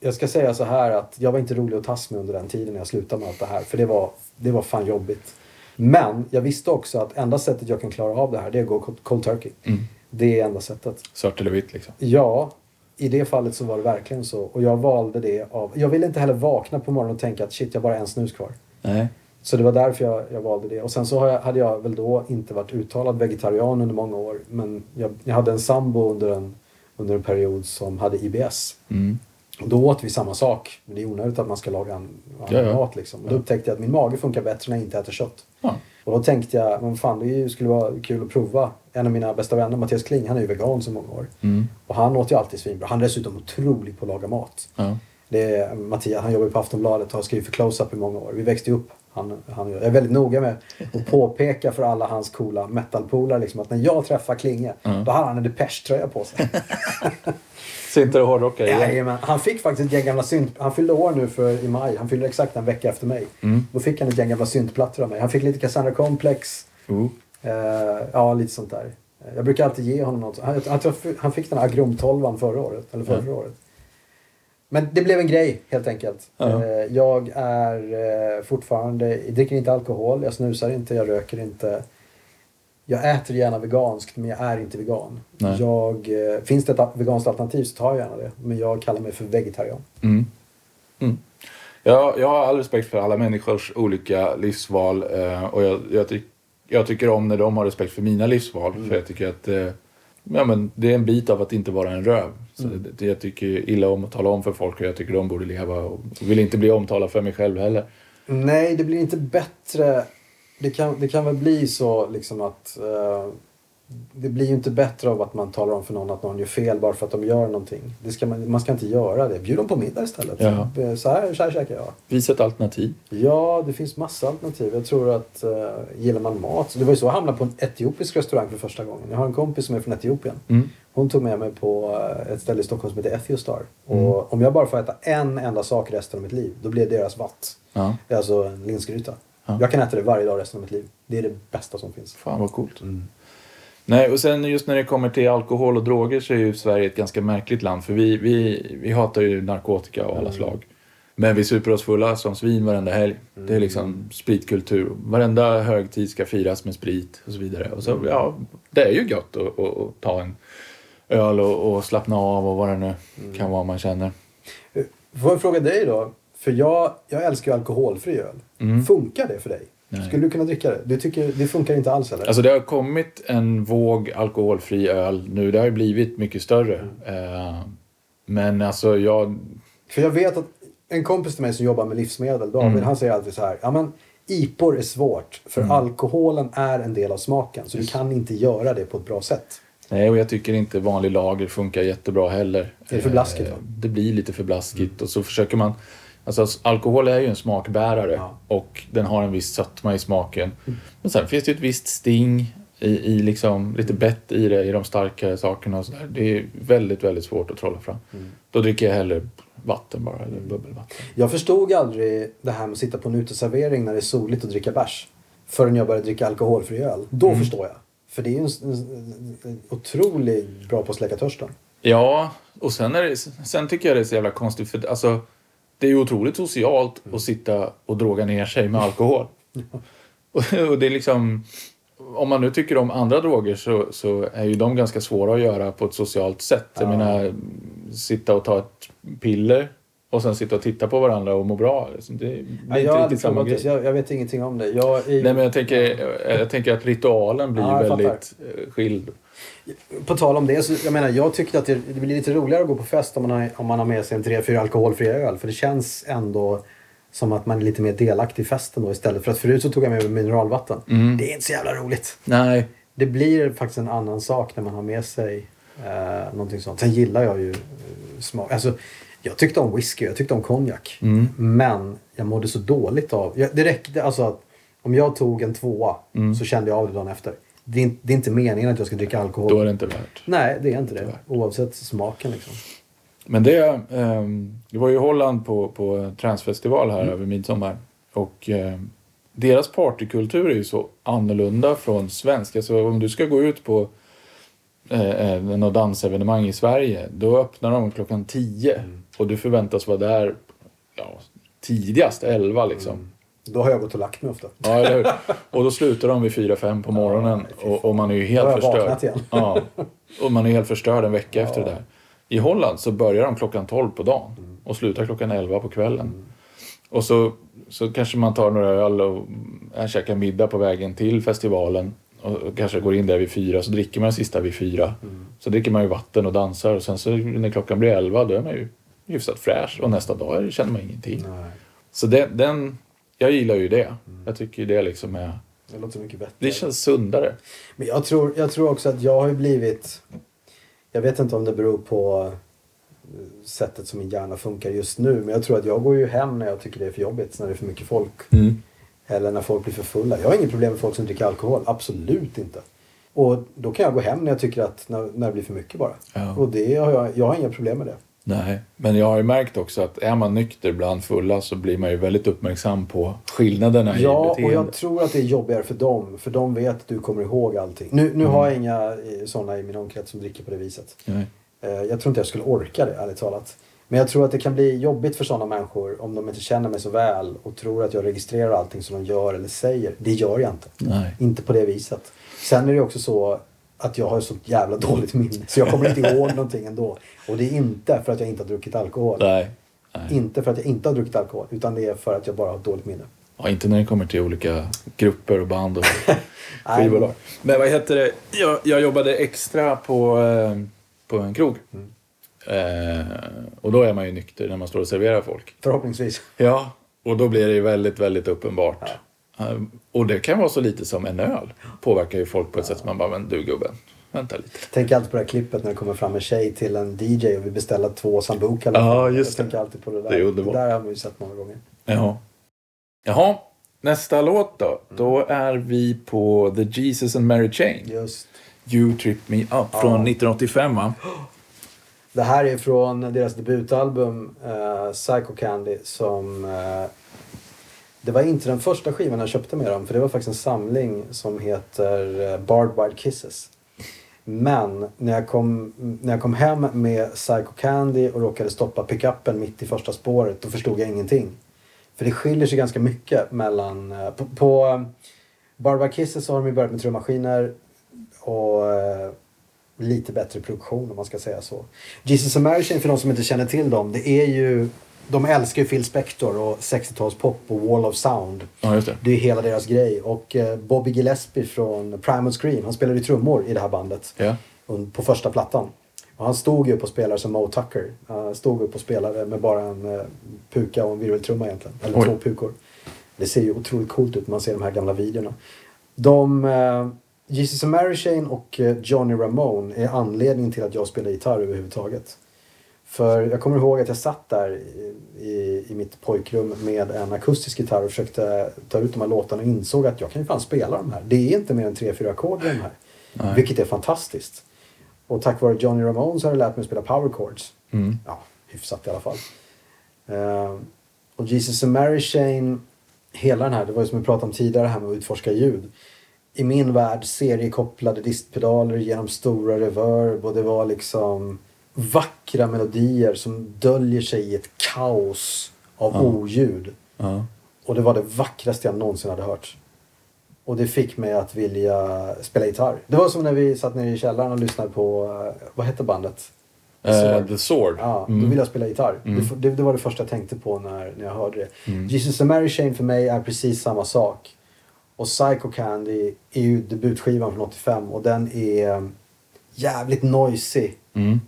jag ska säga så här att jag var inte rolig att tas med under den tiden när jag slutade med allt det här. För det var, det var fan jobbigt. Men jag visste också att enda sättet jag kan klara av det här det är att gå cold turkey. Mm. Det är enda sättet. Svart eller vitt liksom. Ja, i det fallet så var det verkligen så. Och jag valde det av... Jag ville inte heller vakna på morgonen och tänka att shit, jag har bara en snus kvar. Nej. Så det var därför jag, jag valde det. Och sen så jag, hade jag väl då inte varit uttalad vegetarian under många år. Men jag, jag hade en sambo under en, under en period som hade IBS. Mm. Och då åt vi samma sak. Men det är onödigt att man ska laga en, Ja, ja. mat liksom. Och då upptäckte jag att min mage funkar bättre när jag inte äter kött. Ja. Och då tänkte jag, men fan det skulle vara kul att prova. En av mina bästa vänner, Mattias Kling, han är ju vegan så många år. Mm. Och han åt ju alltid svinbra. Han är dessutom otrolig på att laga mat. Ja. Det är Mattias, han jobbar på Aftonbladet och har skrivit för Close-Up i många år. Vi växte upp. Han, han, jag är väldigt noga med att påpeka för alla hans coola metalpolare liksom, att när jag träffar Klinge, Mm. då hade han en Depeche-tröja på sig. Sitter och hårdrockar igen. Jajamän. Han fick faktiskt ett gäng gamla synt... Han fyllde år nu för, i maj. Han fyllde exakt en vecka efter mig. Mm. Då fick han ett gäng gamla syntplattor av mig. Han fick lite Cassandra Complex. Oh. Eh, ja, lite sånt där. Jag brukar alltid ge honom något. Han, jag tror han fick den här Agrom 12 förra året. Eller förra Ja. året. Men det blev en grej helt enkelt. Ja. Eh, jag är eh, fortfarande, jag dricker inte alkohol, jag snusar inte, jag röker inte. Jag äter gärna veganskt men jag är inte vegan. Nej. Jag, eh, finns det ett veganskt alternativ så tar jag gärna det. Men jag kallar mig för vegetarian. Mm. Mm. Jag, jag har all respekt för alla människors olika livsval och jag, jag, tyck, jag tycker om när de har respekt för mina livsval. För jag tycker att ja, men det är en bit av att inte vara en röv. Så det, det, jag tycker illa om att tala om för folk och jag tycker de borde leva och vill inte bli omtalad för mig själv heller. Nej, det blir inte bättre. Det kan, det kan väl bli så liksom att eh, det blir ju inte bättre av att man talar om för någon att någon gör fel bara för att de gör någonting. Det ska man, man ska inte göra det. Bjud dem på middag istället. Ja. Så, här, så här käkar jag. Visa ett alternativ. Ja, det finns massa alternativ. Jag tror att uh, gillar man mat. Det var ju så jag hamnade på en etiopisk restaurang för första gången. Jag har en kompis som är från Etiopien. Mm. Hon tog med mig på eh, ett ställe i Stockholm som heter Ethiostar. Mm. Och om jag bara får äta en enda sak resten av mitt liv, då blir det deras vatt. Ja. Det är alltså en linsgryta. Ja. Jag kan äta det varje dag resten av mitt liv. Det är det bästa som finns. Fan vad coolt. Nej, och sen just när det kommer till alkohol och droger så är ju Sverige ett ganska märkligt land. För vi, vi, vi hatar ju narkotika av alla slag. Men vi super oss fulla som svin varenda helg. Det är liksom spritkultur. Varenda högtid ska firas med sprit och så vidare. Och så, ja, det är ju gött att, att, att ta en öl och, och slappna av och vad det nu kan vara man känner. Får jag fråga dig då? För jag, jag älskar ju alkoholfri öl. Mm. Funkar det för dig? Nej. Skulle du kunna dricka det? Det, tycker, det funkar inte alls eller? Alltså det har kommit en våg alkoholfri öl nu. Det har ju blivit mycket större. Eh, men alltså jag... För jag vet att en kompis till mig som jobbar med livsmedel, David, Mm. han säger alltid så här. Ja men IPOR är svårt för alkoholen är en del av smaken. Så du kan inte göra det på ett bra sätt. Nej, och jag tycker inte vanlig lager funkar jättebra heller. Är det för blaskigt, Eh, va? Det blir lite för blaskigt och så försöker man... Alltså alkohol är ju en smakbärare Ja. Mm. och den har en viss sötma i smaken. Men sen finns det ju ett visst sting i, i liksom, lite bett i det, i de starkare sakerna och sådär. Det är väldigt, väldigt svårt att trolla fram. Mm. Då dricker jag hellre vatten bara, eller bubbelvatten. Jag förstod aldrig det här med att sitta på en uteservering när det är soligt och dricka bärs. Förrän jag började dricka alkoholfri öl. Då Mm. förstår jag. För det är ju en, en, en otroligt bra på att släcka törsten. Ja, och sen, är det, sen tycker jag det är så jävla konstigt för alltså, det är ju otroligt socialt Mm. att sitta och droga ner sig med alkohol. och, det är liksom, om man nu tycker om andra droger så, så är ju de ganska svåra att göra på ett socialt sätt. Jag Ja. menar, sitta och ta ett piller och sen sitta och titta på varandra och må bra. Liksom, Det blir Nej, jag inte samma det, grej. jag, jag vet ingenting om det. Jag är, Nej men jag tänker, jag tänker att ritualen blir Ja, väldigt eh, skild. På tal om det, så jag menar jag tyckte att det, det blir lite roligare att gå på fest om man har, om man har med sig en tre, fyra alkoholfria öl. För det känns ändå som att man är lite mer delaktig i festen då istället. För att förut så tog jag med mig mineralvatten. Mm. Det är inte så jävla roligt. Nej, Det blir faktiskt en annan sak när man har med sig eh, någonting sånt. Sen gillar jag ju eh, smak. Alltså, jag tyckte om whisky, jag tyckte om konjak. Mm. Men jag mådde så dåligt av... Jag, det räckte alltså att Om jag tog en tvåa Mm. så kände jag av det dagen efter. Det är, inte, det är inte meningen att jag ska dricka alkohol. Då är det inte värt. Nej, det är inte det. Oavsett smaken liksom. Men det, ehm, det var ju Holland på, på transfestival här över midsommar. Och ehm, deras partykultur är ju så annorlunda från svensk. Alltså om du ska gå ut på eh, eh, något dansevenemang i Sverige, då öppnar de klockan 10 och du förväntas vara där ja, tidigast 11 liksom. Då har jag gått och lagt mig ofta. Ja, eller hur? Och då slutar de vid 4-5 på morgonen och, och man är ju helt förstörd. igen. Ja, och man är helt förstörd en vecka efter det där. I Holland så börjar de klockan 12 på dagen Mm. och slutar klockan 11 på kvällen. Och så, så kanske man tar några öl och äh, käkar middag på vägen till festivalen och, kanske går in där vid fyra så dricker man den sista vid fyra. Mm. Så dricker man ju vatten och dansar och sen så när klockan blir 11 då är man ju hyfsat fräsch och nästa dag känner man ingenting. Nej, Så det, den, jag gillar ju det. Mm. Jag tycker det liksom är, det låter mycket bättre. det känns sundare. Men jag tror, jag tror också att jag har blivit... Jag vet inte om det beror på eh, sättet som min hjärna funkar just nu. Men jag tror att jag går ju hem när jag tycker det är för jobbigt. När det är för mycket folk. Eller när folk blir för fulla. Jag har inget problem med folk som dricker alkohol. Absolut inte. Och då kan jag gå hem när jag tycker att när, när det blir för mycket bara. Ja. Och det har jag, jag har inga problem med det. Nej, men jag har ju märkt också att är man nykter bland fulla så blir man ju väldigt uppmärksam på skillnaderna i Ja, och beteende. jag tror att det är jobbigare för dem. För de vet att du kommer ihåg allting. Nu, nu har jag inga sådana i min omkrets som dricker på det viset. Nej. Eh, Jag tror inte jag skulle orka det, ärligt talat. Men jag tror att det kan bli jobbigt för sådana människor om de inte känner mig så väl och tror att jag registrerar allting som de gör eller säger. Det gör jag inte. Nej. Inte på det viset. Sen är det också så att jag har så jävla dåligt minne så jag kommer inte ihåg någonting ändå. Och det är inte för att jag inte har druckit alkohol. Nej. Nej. Inte för att jag inte har druckit alkohol utan det är för att jag bara har dåligt minne. Ja, inte när det kommer till olika grupper och band och skivbolag. Men vad heter det? Jag, jag jobbade extra på, eh, på en krog. Mm. Eh, och då är man ju nykter när man står och serverar folk. Förhoppningsvis. Ja, och då blir det ju väldigt, väldigt uppenbart. Eh, Och det kan vara så lite som en öl. Påverkar ju folk på ett sätt som man bara, men du gubben, vänta lite. Tänk alltid på det här klippet när det kommer fram en tjej till en DJ och vill beställa två sambuca. eller Ja, just jag det. tänker alltid på det där. Det är underbart. Det där har vi ju sett många gånger. Jaha. Jaha, nästa låt då. Då är vi på The Jesus and Mary Chain. Just. You Trip Me Up från 1985 va? Det här är från deras debutalbum eh, Psycho Candy som... Eh, det var inte den första skivan jag köpte med dem för det var faktiskt en samling som heter eh, Bard Wide Kisses. Men när jag, kom, när jag kom hem med Psycho Candy och råkade stoppa pickuppen mitt i första spåret då förstod jag ingenting. För det skiljer sig ganska mycket mellan... Eh, på, på eh, Kisses så har de ju börjat med trummaskiner och eh, lite bättre produktion om man ska säga så. Jesus and Mary Chain för de som inte känner till dem, det är ju... De älskar ju Phil Spector och 60-talspop och Wall of Sound. Ja, just det. Det är hela deras grej. Och eh, Bobby Gillespie från Primal Scream, han spelade ju trummor i det här bandet. Ja. På första plattan. Och han stod ju upp och spelade som Mo Tucker. Han stod upp och spelade med bara en eh, puka och en virveltrumma egentligen. Eller Oj. två pukor. Det ser ju otroligt coolt ut när man ser de här gamla videorna. De, eh, Jesus and Mary Chain och Johnny Ramone är anledningen till att jag spelar gitarr överhuvudtaget. För jag kommer ihåg att jag satt där i, i, mitt pojkrum med en akustisk gitarr och försökte ta ut de här låtarna och insåg att jag kan ju fan spela de här. Det är inte mer än tre, fyra ackord i de här. Nej. Vilket är fantastiskt. Och tack vare Johnny Ramone så har jag lärt mig att spela power chords. Mm. Ja, hyfsat i alla fall. Eh, och Jesus and Mary Chain, hela den här, det var ju som vi pratade om tidigare här med att utforska ljud. I min värld seriekopplade distpedaler genom stora reverb och det var liksom vackra melodier som döljer sig i ett kaos av Ja. oljud. Ja. Och det var det vackraste jag någonsin hade hört. Och det fick mig att vilja spela gitarr. Det var som när vi satt nere i källaren och lyssnade på, eh, vad hette bandet? Eh, The Sword. Ja, då Mm. ville jag spela gitarr. Mm. Det, det var det första jag tänkte på när, när jag hörde det. Mm. Jesus and Mary Chain för mig är precis samma sak. Och Psycho Candy är ju debutskivan från 85 och den är jävligt noisy. Mm.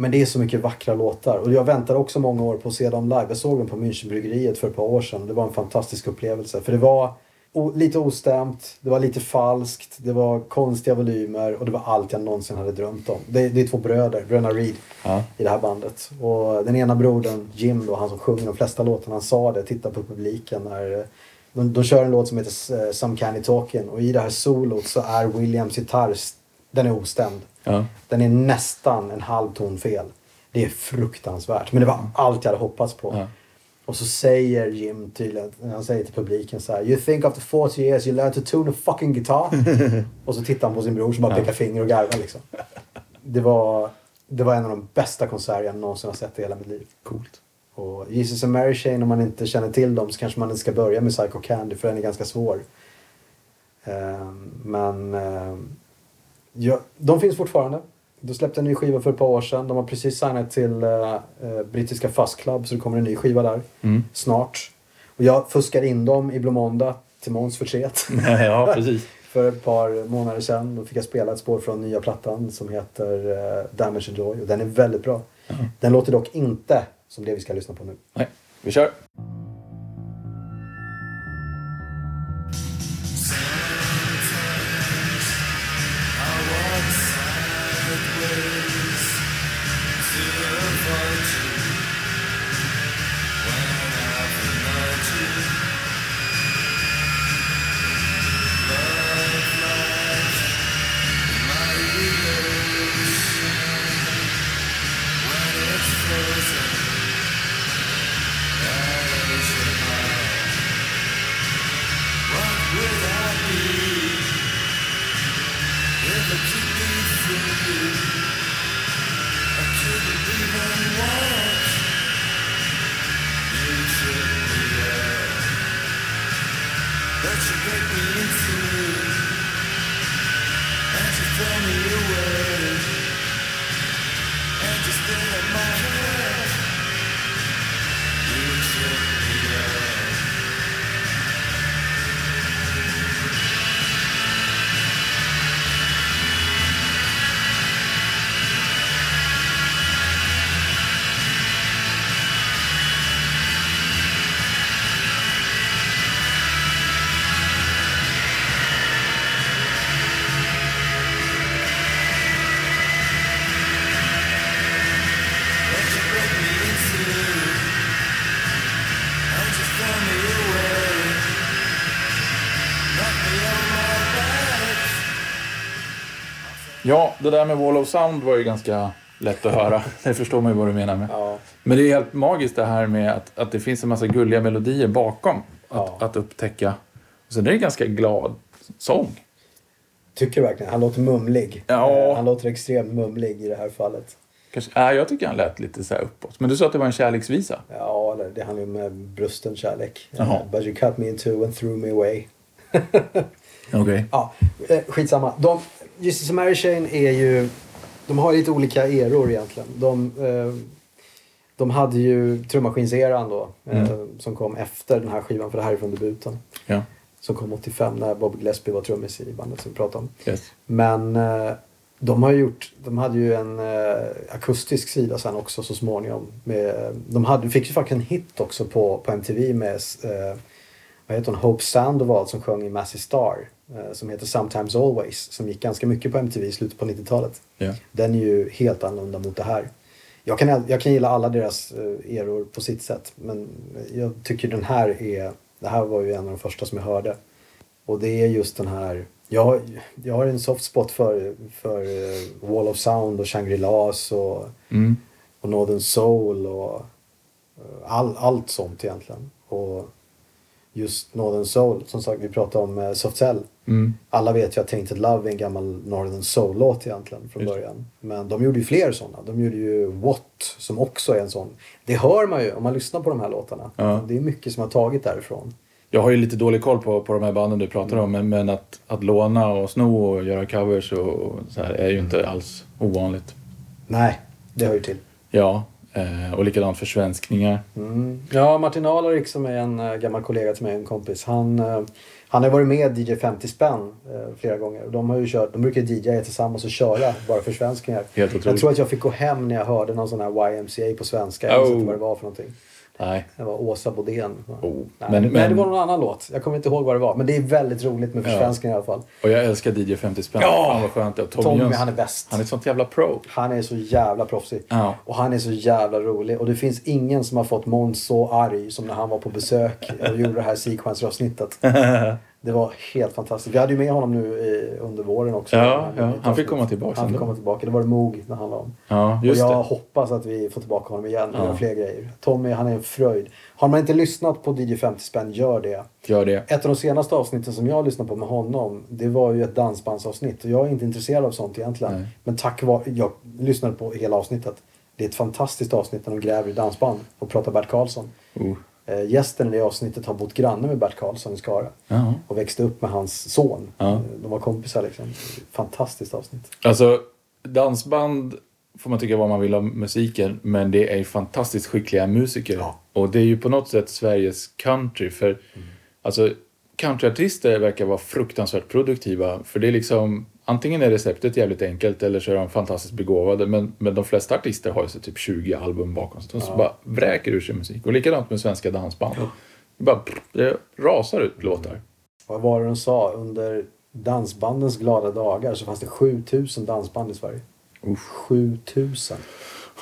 Men det är så mycket vackra låtar. Och jag väntade också många år på att se dem live. Jag såg dem på Münchenbryggeriet för ett par år sedan. Det var en fantastisk upplevelse. För det var lite ostämt, det var lite falskt, det var konstiga volymer och det var allt jag någonsin hade drömt om. Det, det är två bröder, bröderna Reed Ja. i det här bandet. Och den ena brodern, Jim då, han som sjunger de flesta låtarna, han sa det, titta på publiken när, De, de kör en låt som heter eh, Some Candy Talking och i det här solot så är Williams gitarr, den är ostämd. Ja. Den är nästan en halv ton fel. Det är fruktansvärt. Men det var allt jag hade hoppats på. Ja. Och så säger Jim tydligen, han säger till publiken så här. You think after 40 years you learn to tune a fucking guitar? och så tittar han på sin bror som bara pekar finger och garvar liksom. Det var, det var en av de bästa konserter jag någonsin har sett i hela mitt liv. Coolt. Och Jesus and Mary Chain, om man inte känner till dem så kanske man inte ska börja med Psycho Candy för den är ganska svår. Ehm, men ehm, ja, de finns fortfarande. De släppte en ny skiva för ett par år sedan. De har precis signat till eh, eh, brittiska Fuzz Club så det kommer en ny skiva där Mm. snart. Och jag fuskade in dem i Blå Måndag till Måns förtret. ja, precis. för ett par månader sedan. Då fick jag spela ett spår från nya plattan som heter eh, Damage and Joy och den är väldigt bra. Den låter dock inte som det vi ska lyssna på nu. Nej, vi kör. Ja, det där med Wall of Sound var ju ganska lätt att höra. Det förstår man ju vad du menar med. Ja. Men det är helt magiskt det här med att, att det finns en massa gulliga melodier bakom att, Ja. att upptäcka. Och sen är det ganska glad sång. Tycker du verkligen? Han låter mumlig. Ja. Eh, Han låter extremt mumlig i det här fallet. Kanske, äh, jag tycker han lät lite så här uppåt. Men du sa att det var en kärleksvisa. Ja, det handlar ju om brusten kärlek. Eh, Jaha. But you cut me in two and threw me away. Okej. Ja, eh, skitsamma. De, Jesus and Mary Chain är ju... De har lite olika eror egentligen. De, eh, de hade ju trummaskinseran då. Eh, som kom efter den här skivan, för det här är från debuten. Ja. Som kom 85 när Bob Gillespie var trummis i bandet som vi pratade om. Yes. Men eh, de har gjort, de hade ju en eh, akustisk sida sen också så småningom. Med, de hade, fick ju faktiskt en hit också på, på MTV med eh, vad heter hon, Hope Sandoval som sjöng i Massey Star. Eh, som heter Sometimes Always. Som gick ganska mycket på MTV i slutet på 90-talet. Ja. Den är ju helt annorlunda mot det här. Jag kan, jag kan gilla alla deras eh, eror på sitt sätt. Men jag tycker den här är... Det här var ju en av de första som jag hörde. Och det är just den här... Jag, jag har en soft spot för, för eh, Wall of Sound och Shangri-Las och, Mm. och Northern Soul och all, allt sånt egentligen. Och just Northern Soul, som sagt vi pratade om Soft Cell. Mm. Alla vet ju att Tainted Love är en gammal Northern Soul-låt egentligen från Just. början. Men de gjorde ju fler sådana. De gjorde ju What som också är en sån. Det hör man ju om man lyssnar på de här låtarna. Ja. Det är mycket som har tagit därifrån. Jag har ju lite dålig koll på, på de här banden du pratar Mm. om. Men, men att, att låna och sno och göra covers och, och så här är ju inte alls ovanligt. Nej, det hör ju till. Ja, eh, och likadant för svenskningar. Mm. Ja, Martin Alarik som är en äh, gammal kollega till mig, en kompis. Han, äh, han har varit med DJ 50 spänn äh, flera gånger. De, har ju kört, de brukar DJa tillsammans och köra bara. Helt otroligt. Jag tror att jag fick gå hem när jag hörde någon sån här YMCA på svenska. Jag Oh. inte vad det var för någonting. Nej. Det var Åsa Bodén. Oh, Nej, men- men, men- det var någon annan låt. Jag kommer inte ihåg vad det var. Men det är väldigt roligt med Ja. försvenskningar i alla fall. Och jag älskar DJ 50 spänn. Ja! Fan vad skönt det. Tommy, Tommy, Jöns, han är bäst. Han är sånt jävla pro. Han är så jävla proffsig. Ja. Och han är så jävla rolig. Och det finns ingen som har fått Måns så arg som när han var på besök och gjorde det här sequencer-avsnittet. Det var helt fantastiskt. Vi hade ju med honom nu i, under våren också. Ja, ja. Han fick komma tillbaka Han fick komma tillbaka. Det var det Moog det handlade om. Ja, Och just jag det. hoppas att vi får tillbaka honom igen och Ja. fler grejer. Tommy, han är en fröjd. Har man inte lyssnat på DJ 50 spänn, gör det. Gör det. Ett av de senaste avsnitten som jag lyssnade på med honom, det var ju ett dansbandsavsnitt. Och jag är inte intresserad av sånt egentligen. Nej. Men tack vare, jag lyssnade på hela avsnittet. Det är ett fantastiskt avsnitt när de gräver i dansband och pratar Bert Karlsson. Oh. Eh, gästen i det avsnittet har bott granne med Bert Karlsson i Skara. Ja. Och växte upp med hans son. Ja. Eh, De var kompisar liksom. Fantastiskt avsnitt. Alltså, dansband får man tycka vad man vill om musiken, men det är fantastiskt skickliga musiker. Ja. Och det är ju på något sätt Sveriges country, för alltså countryartister verkar vara fruktansvärt produktiva, för det är liksom antingen är receptet jävligt enkelt eller så är de fantastiskt begåvade, men, men de flesta artister har ju så typ 20 album bakom sig. De Ja. bara vräker ur sig musik. Och likadant med svenska dansband. Det bara det rasar ut låtar. Vad var det de sa? Under dansbandens glada dagar så fanns det 7000 dansband i Sverige. Uff. 7000.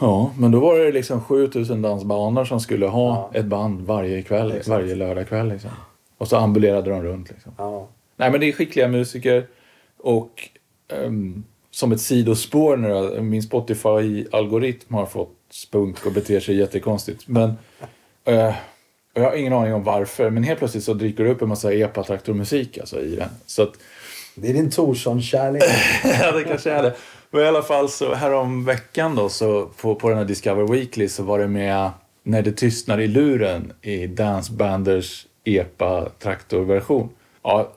Ja, men då var det liksom 7000 dansbanor som skulle ha Ja. ett band varje kväll, Exakt. varje lördagkväll. Liksom. Och så ambulerade de runt. Liksom. Ja. Nej, men det är skickliga musiker och ehm, som ett sidospår nu då, min Spotify-algoritm har fått spunk och beter sig jättekonstigt. Men och jag har ingen aning om varför, men helt plötsligt så dyker det upp en massa epatraktormusik alltså, i den. Så att, Det är din Thorsson-kärlek. ja, det kanske är det. Men i alla fall så härom veckan då så på, på den här Discover Weekly så var det med När det tystnar i luren i Dance Banders EPA traktorversion. Ja,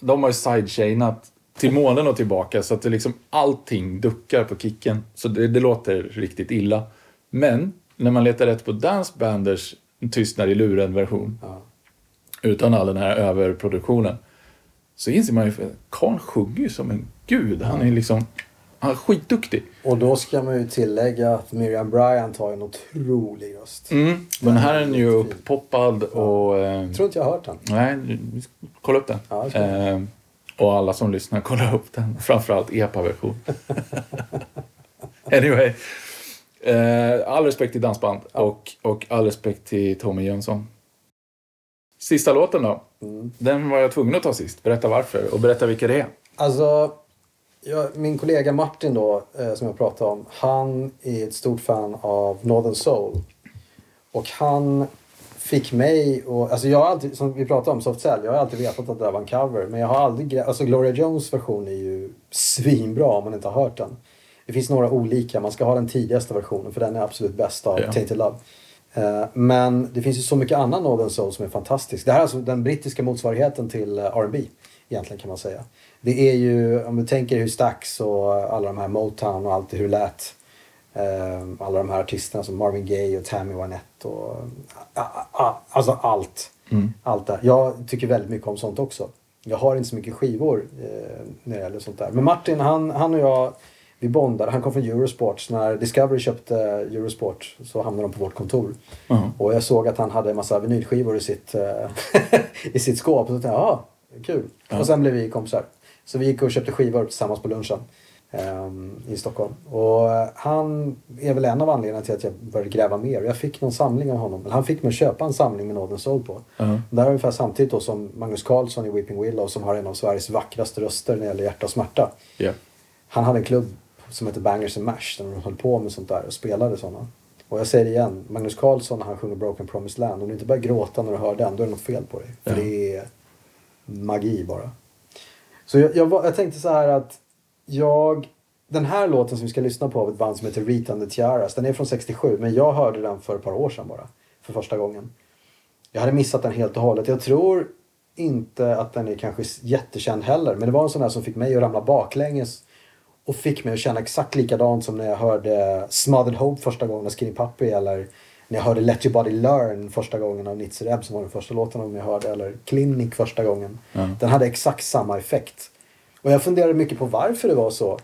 de har ju sidechainat till månen och tillbaka så att det liksom allting duckar på kicken. Så det, det låter riktigt illa. Men när man letar rätt på Dance Banders tystnar i luren version Ja. utan all den här överproduktionen. Så inser man ju, Karl sjunger ju som en gud. Han är liksom, han är skitduktig. Och då ska man ju tillägga att Miriam Bryant har en otrolig röst. Mm. Men här är den ju upppoppad och... Eh, Jag tror inte jag har hört den. nej, kolla upp den. Ja, eh, och alla som lyssnar, kolla upp den. Framförallt EPA-version. anyway. Eh, all respekt till dansband och, och all respekt till Tommy Jönsson. Sista låten då. Mm. Den var jag tvungen att ta sist. Berätta varför och berätta vilka det är. Alltså, jag, min kollega Martin då, eh, som jag pratade om, han är ett stort fan av Northern Soul. Och han fick mig och, alltså jag har alltid, som vi pratade om Soft Cell, jag har alltid vetat att det där var en cover. Men jag har aldrig, alltså Gloria Jones version är ju svinbra om man inte har hört den. Det finns några olika, man ska ha den tidigaste versionen för den är absolut bäst av Ja. Tainted Love. Eh, Men det finns ju så mycket annan Northern Soul som är fantastisk. Det här är alltså den brittiska motsvarigheten till eh, R&B egentligen kan man säga. Det är ju, om du tänker hur Stax och alla de här Motown och allt hur det lät. Eh, Alla de här artisterna som Marvin Gaye och Tammy Wynette och alltså allt. Mm. Allt där. Jag tycker väldigt mycket om sånt också. Jag har inte så mycket skivor eh, när det gäller sånt där. Men Martin, han, han och jag, vi bondade. Han kom från Eurosport. Så när Discovery köpte Eurosport så hamnade de på vårt kontor. Ja. Och jag såg att han hade en massa vinylskivor i sitt, eh, i sitt skåp. Och så tänkte jag, ja, kul. Ja. Och sen blev vi kompisar. Så vi gick och köpte skivor tillsammans på lunchen. Ehm, I Stockholm. Och eh, han är väl en av anledningarna till att jag började gräva mer. Jag fick någon samling av honom. Eller han fick mig att köpa en samling med Northern Soul på. Där är ungefär samtidigt då som Magnus Carlsson i Weeping Willow som har en av Sveriges vackraste röster när det gäller hjärta och smärta. Ja. Han hade en klubb som heter Bangers and Mash där de höll på med sånt där och spelade sådana. Och jag säger det igen, Magnus Carlsson när han sjunger Broken Promised Land, om du inte börjar gråta när du hör den, då är det något fel på dig. För Ja. det är magi bara. Så jag, jag, jag tänkte så här att jag, den här låten som vi ska lyssna på av ett band som heter Rita and the Tiaras, den är från 67, men jag hörde den för ett par år sedan bara. För första gången. Jag hade missat den helt och hållet. Jag tror inte att den är kanske jättekänd heller. Men det var en sån där som fick mig att ramla baklänges. Och fick mig att känna exakt likadant som när jag hörde Smothered Hope första gången av Skinny Puppy. Eller när jag hörde Let Your Body Learn första gången av Nitzer Ebb som var den första låten jag hörde. Eller Clinic första gången. Ja. Den hade exakt samma effekt. Och jag funderade mycket på varför det var så.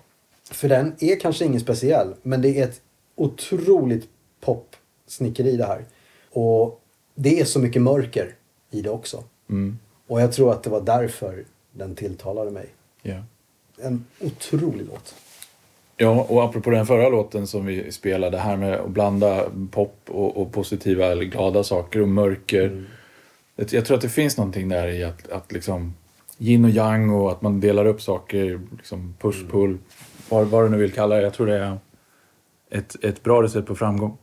För den är kanske ingen speciell. Men det är ett otroligt popsnickeri det här. Och det är så mycket mörker i det också. Mm. Och jag tror att det var därför den tilltalade mig. Ja. En otrolig låt. Ja, och apropå den förra låten som vi spelade, det här med att blanda pop och, och positiva eller glada saker och mörker. Jag, jag tror att det finns någonting där i att, att liksom yin och yang och att man delar upp saker, liksom push, pull, vad, vad du nu vill kalla det. Jag tror det är ett, ett bra recept på framgång.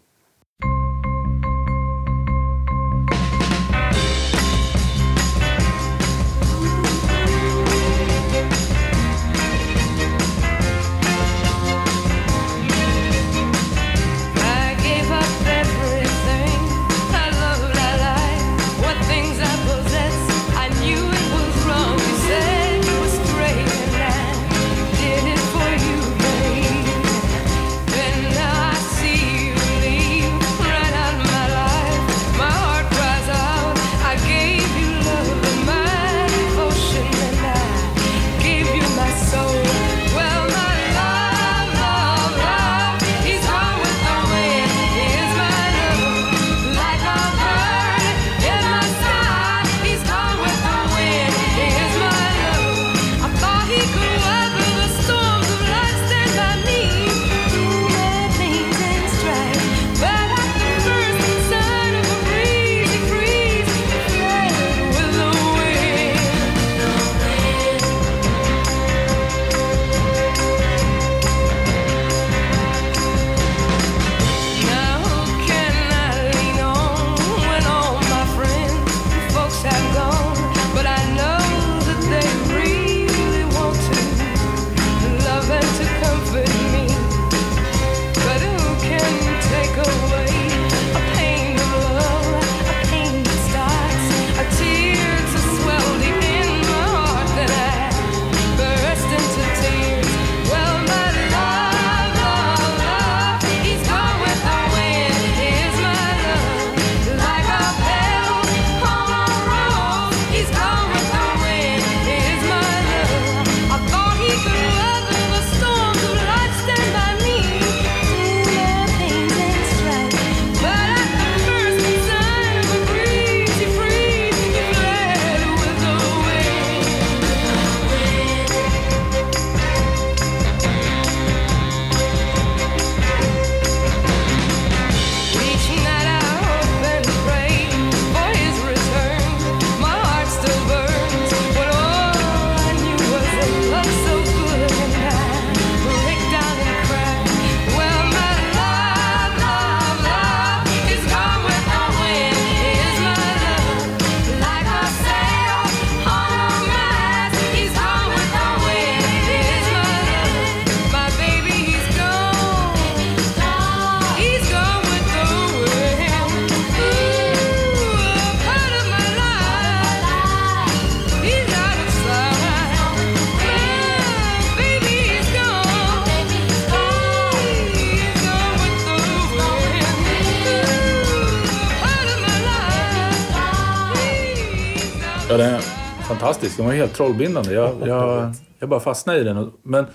Fantastisk. Den var helt trollbindande. Jag, jag, jag bara fastnade i den. Men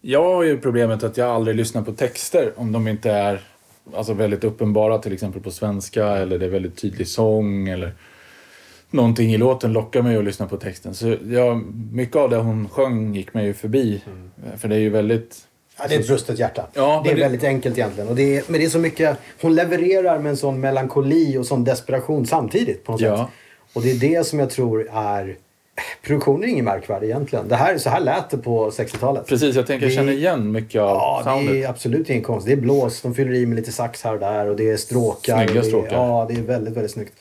jag har ju problemet att jag aldrig lyssnar på texter om de inte är alltså, väldigt uppenbara, till exempel på svenska, eller det är väldigt tydlig sång, eller någonting i låten lockar mig att lyssna på texten. Så jag, mycket av det hon sjöng gick mig ju förbi. För det är ju väldigt... Ja, det är ett brustet hjärta. Ja, det är det- väldigt enkelt egentligen. Och det är, men det är så mycket, hon levererar med en sån melankoli och sån desperation samtidigt på något Ja. sätt. Och det är det som jag tror är... Produktionen är ingen märkvärdig egentligen. Det här, så här lät det på 60-talet. Precis, jag tänker jag Det- känner igen mycket av Ja, det soundet. är absolut ingen konst. Det är blås, de fyller i med lite sax här och där och det är stråkar. Snygga det är, stråkar. Ja, det är väldigt, väldigt snyggt.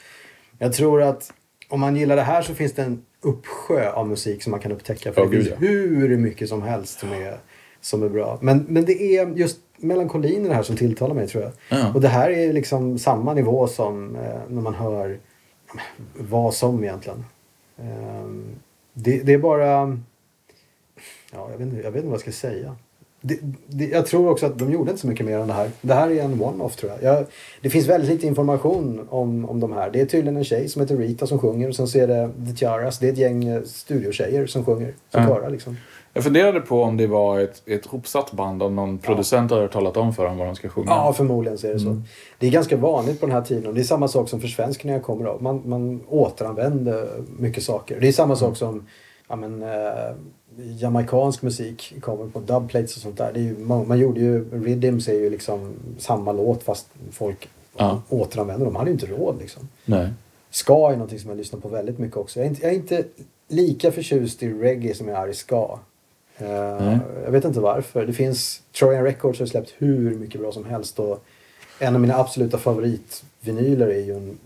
Jag tror att om man gillar det här så finns det en uppsjö av musik som man kan upptäcka. För Ja, det finns ja. hur mycket som helst som är, som är bra. Men, men det är just melankolin i det här som tilltalar mig tror jag. Ja. Och det här är liksom samma nivå som eh, när man hör vad som egentligen. Ehm, det, det är bara... Ja, jag, vet inte, jag vet inte vad jag ska säga. Det, det, jag tror också att de gjorde inte så mycket mer än det här. Det här är en one-off tror jag. jag. Det finns väldigt lite information om, om de här. Det är tydligen en tjej som heter Rita som sjunger och sen så är det The Tiaras. Det är ett gäng eh, studiotjejer som sjunger. Som Ja. körar liksom. Jag funderade på om det var ett, ett hopsatt band, om någon producent hade talat om för dem vad de ska sjunga. Ja, förmodligen så är det så. Det är ganska vanligt på den här tiden. och Det är samma sak som försvenskningar kommer av. Man, man återanvänder mycket saker. Det är samma sak som ja, men, eh, jamaicansk musik kommer på dubplates och sånt där. Det är ju, man, man gjorde ju, Rhythms är ju liksom samma låt fast folk Ja. återanvänder dem. Man hade ju inte råd liksom. Nej. Ska är någonting som jag lyssnar på väldigt mycket också. Jag är inte, jag är inte lika förtjust i reggae som jag är i ska. Eh, Nej. jag vet inte varför. Det finns, Trojan Records har släppt hur mycket bra som helst. Och en av mina absoluta favoritvinyler är ju en,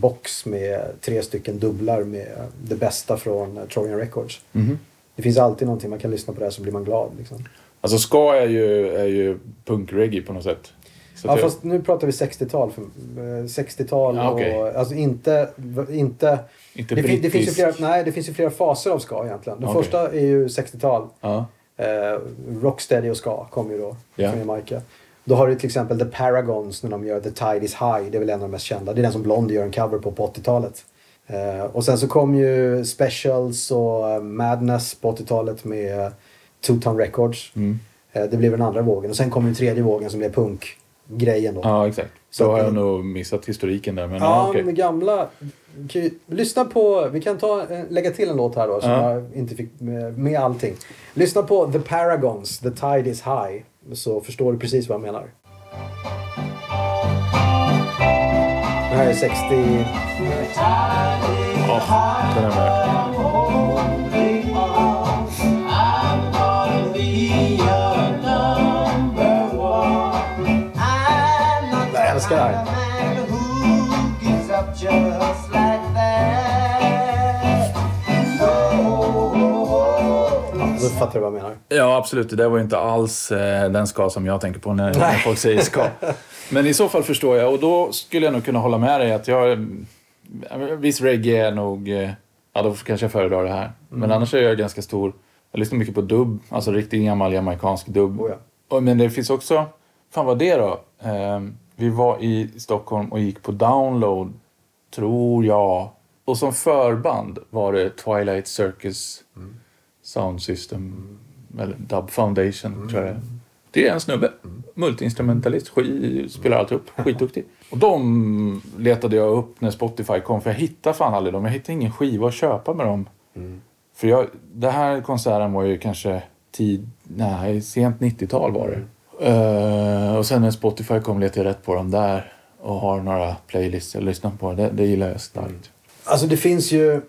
box med tre stycken dubblar med det bästa från eh, Trojan Records. Mhm. Det finns alltid någonting man kan lyssna på där så blir man glad. Liksom. Alltså ska är ju, är ju punk-reggae på något sätt. Så Ja, jag- fast nu pratar vi 60-tal. för- eh, 60-tal Ja, okej. och alltså inte, inte Inte det, fin- det, finns ju flera, nej, det finns ju flera faser av ska egentligen. Den Okej. första är ju 60-tal. Ja. Eh, Rocksteady och ska kom ju då Ja. från Jamaica. Då har du till exempel The Paragons när de gör The Tide Is High. Det är väl en av de mest kända. Det är den som Blondie gör en cover på på 80-talet. Eh, och sen så kom ju Specials och eh, Madness på 80-talet med Two Tone Records. Mm. Eh, det blev den andra vågen. Och sen kom ju tredje vågen som blev punkgrejen då. ja, exakt. Så Så har jag nog missat historiken där. Men Ja, ja, okej. de gamla. Ju- Lyssna på, vi kan ta, eh, lägga till en låt här då som Ja. jag inte fick med, med allting. Lyssna på The Paragons, The Tide Is High. Så förstår du precis vad jag menar. Det här är 60... Ja, den är med. Jag älskar det här. Då fattar du vad jag menar. Ja, absolut. Det där var ju inte alls eh, den ska som jag tänker på när, när folk säger ska. Men i så fall förstår jag. Och då skulle jag nog kunna hålla med dig att jag... eh, Viss reggae är nog... eh, Ja, då kanske jag föredrar det här. Men annars är jag ganska stor... Jag lyssnar mycket på dubb. Alltså riktigt gammal jamaicansk dubb. Oh ja. Men det finns också... Fan vad det då? Eh, vi var i Stockholm och gick på download, tror jag. Och som förband var det Twilight Circus Sound System. Eller Dub Foundation, tror jag det är. Det är en snubbe. Multiinstrumentalist. Skit, spelar allt upp. Skitduktig. Och de letade jag upp när Spotify kom. För jag hittade fan aldrig dem. Jag hittade ingen skiva att köpa med dem. För jag, det här konserten var ju kanske tid, nej, sent 90-tal var det. Eh, och sen när Spotify kom letade jag rätt på dem där. Och har några playlists jag lyssnar på. Det, det gillar jag starkt. Alltså det finns ju,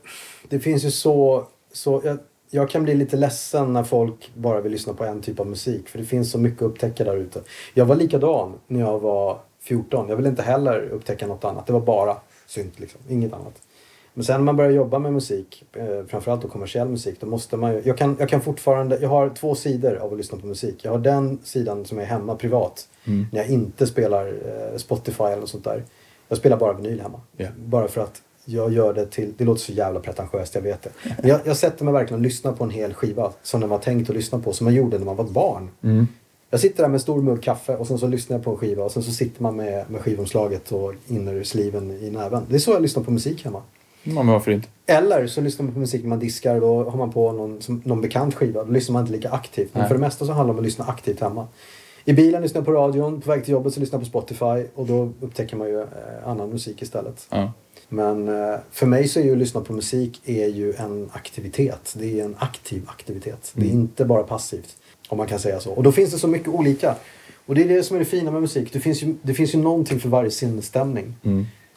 det finns ju så, så jag, jag kan bli lite ledsen när folk bara vill lyssna på en typ av musik. För det finns så mycket att upptäcka där ute. Jag var likadan när jag var 14. Jag ville inte heller upptäcka något annat. Det var bara synt liksom, inget annat. Men sen när man börjar jobba med musik, eh, framförallt då kommersiell musik, då måste man ju, jag kan, jag kan fortfarande, jag har två sidor av att lyssna på musik. Jag har den sidan som är hemma privat, när jag inte spelar eh, Spotify eller något sånt där. Jag spelar bara vinyl hemma. Ja. Bara för att jag gör det till, det låter så jävla pretentiöst, jag vet det. Men jag, jag sätter mig verkligen och lyssnar på en hel skiva som den var tänkt att lyssna på, som man gjorde när man var ett barn. Jag sitter där med en stor mugg kaffe och sen så lyssnar jag på en skiva och sen så sitter man med, med skivomslaget och innersliven i näven. Det är så jag lyssnar på musik hemma. Ja, men varför inte? Eller så lyssnar man på musik när man diskar och då har man på någon, som, någon bekant skiva. Då lyssnar man inte lika aktivt. Men Nej. för det mesta så handlar det om att lyssna aktivt hemma. I bilen lyssnar jag på radion, på väg till jobbet så lyssnar jag på Spotify och då upptäcker man ju eh, annan musik istället. Ja. Men eh, för mig så är ju att lyssna på musik är ju en aktivitet. Det är en aktiv aktivitet. Det är inte bara passivt. Om man kan säga så. Och då finns det så mycket olika. Och det är det som är det fina med musik. Det finns ju, det finns ju någonting för varje sinnesstämning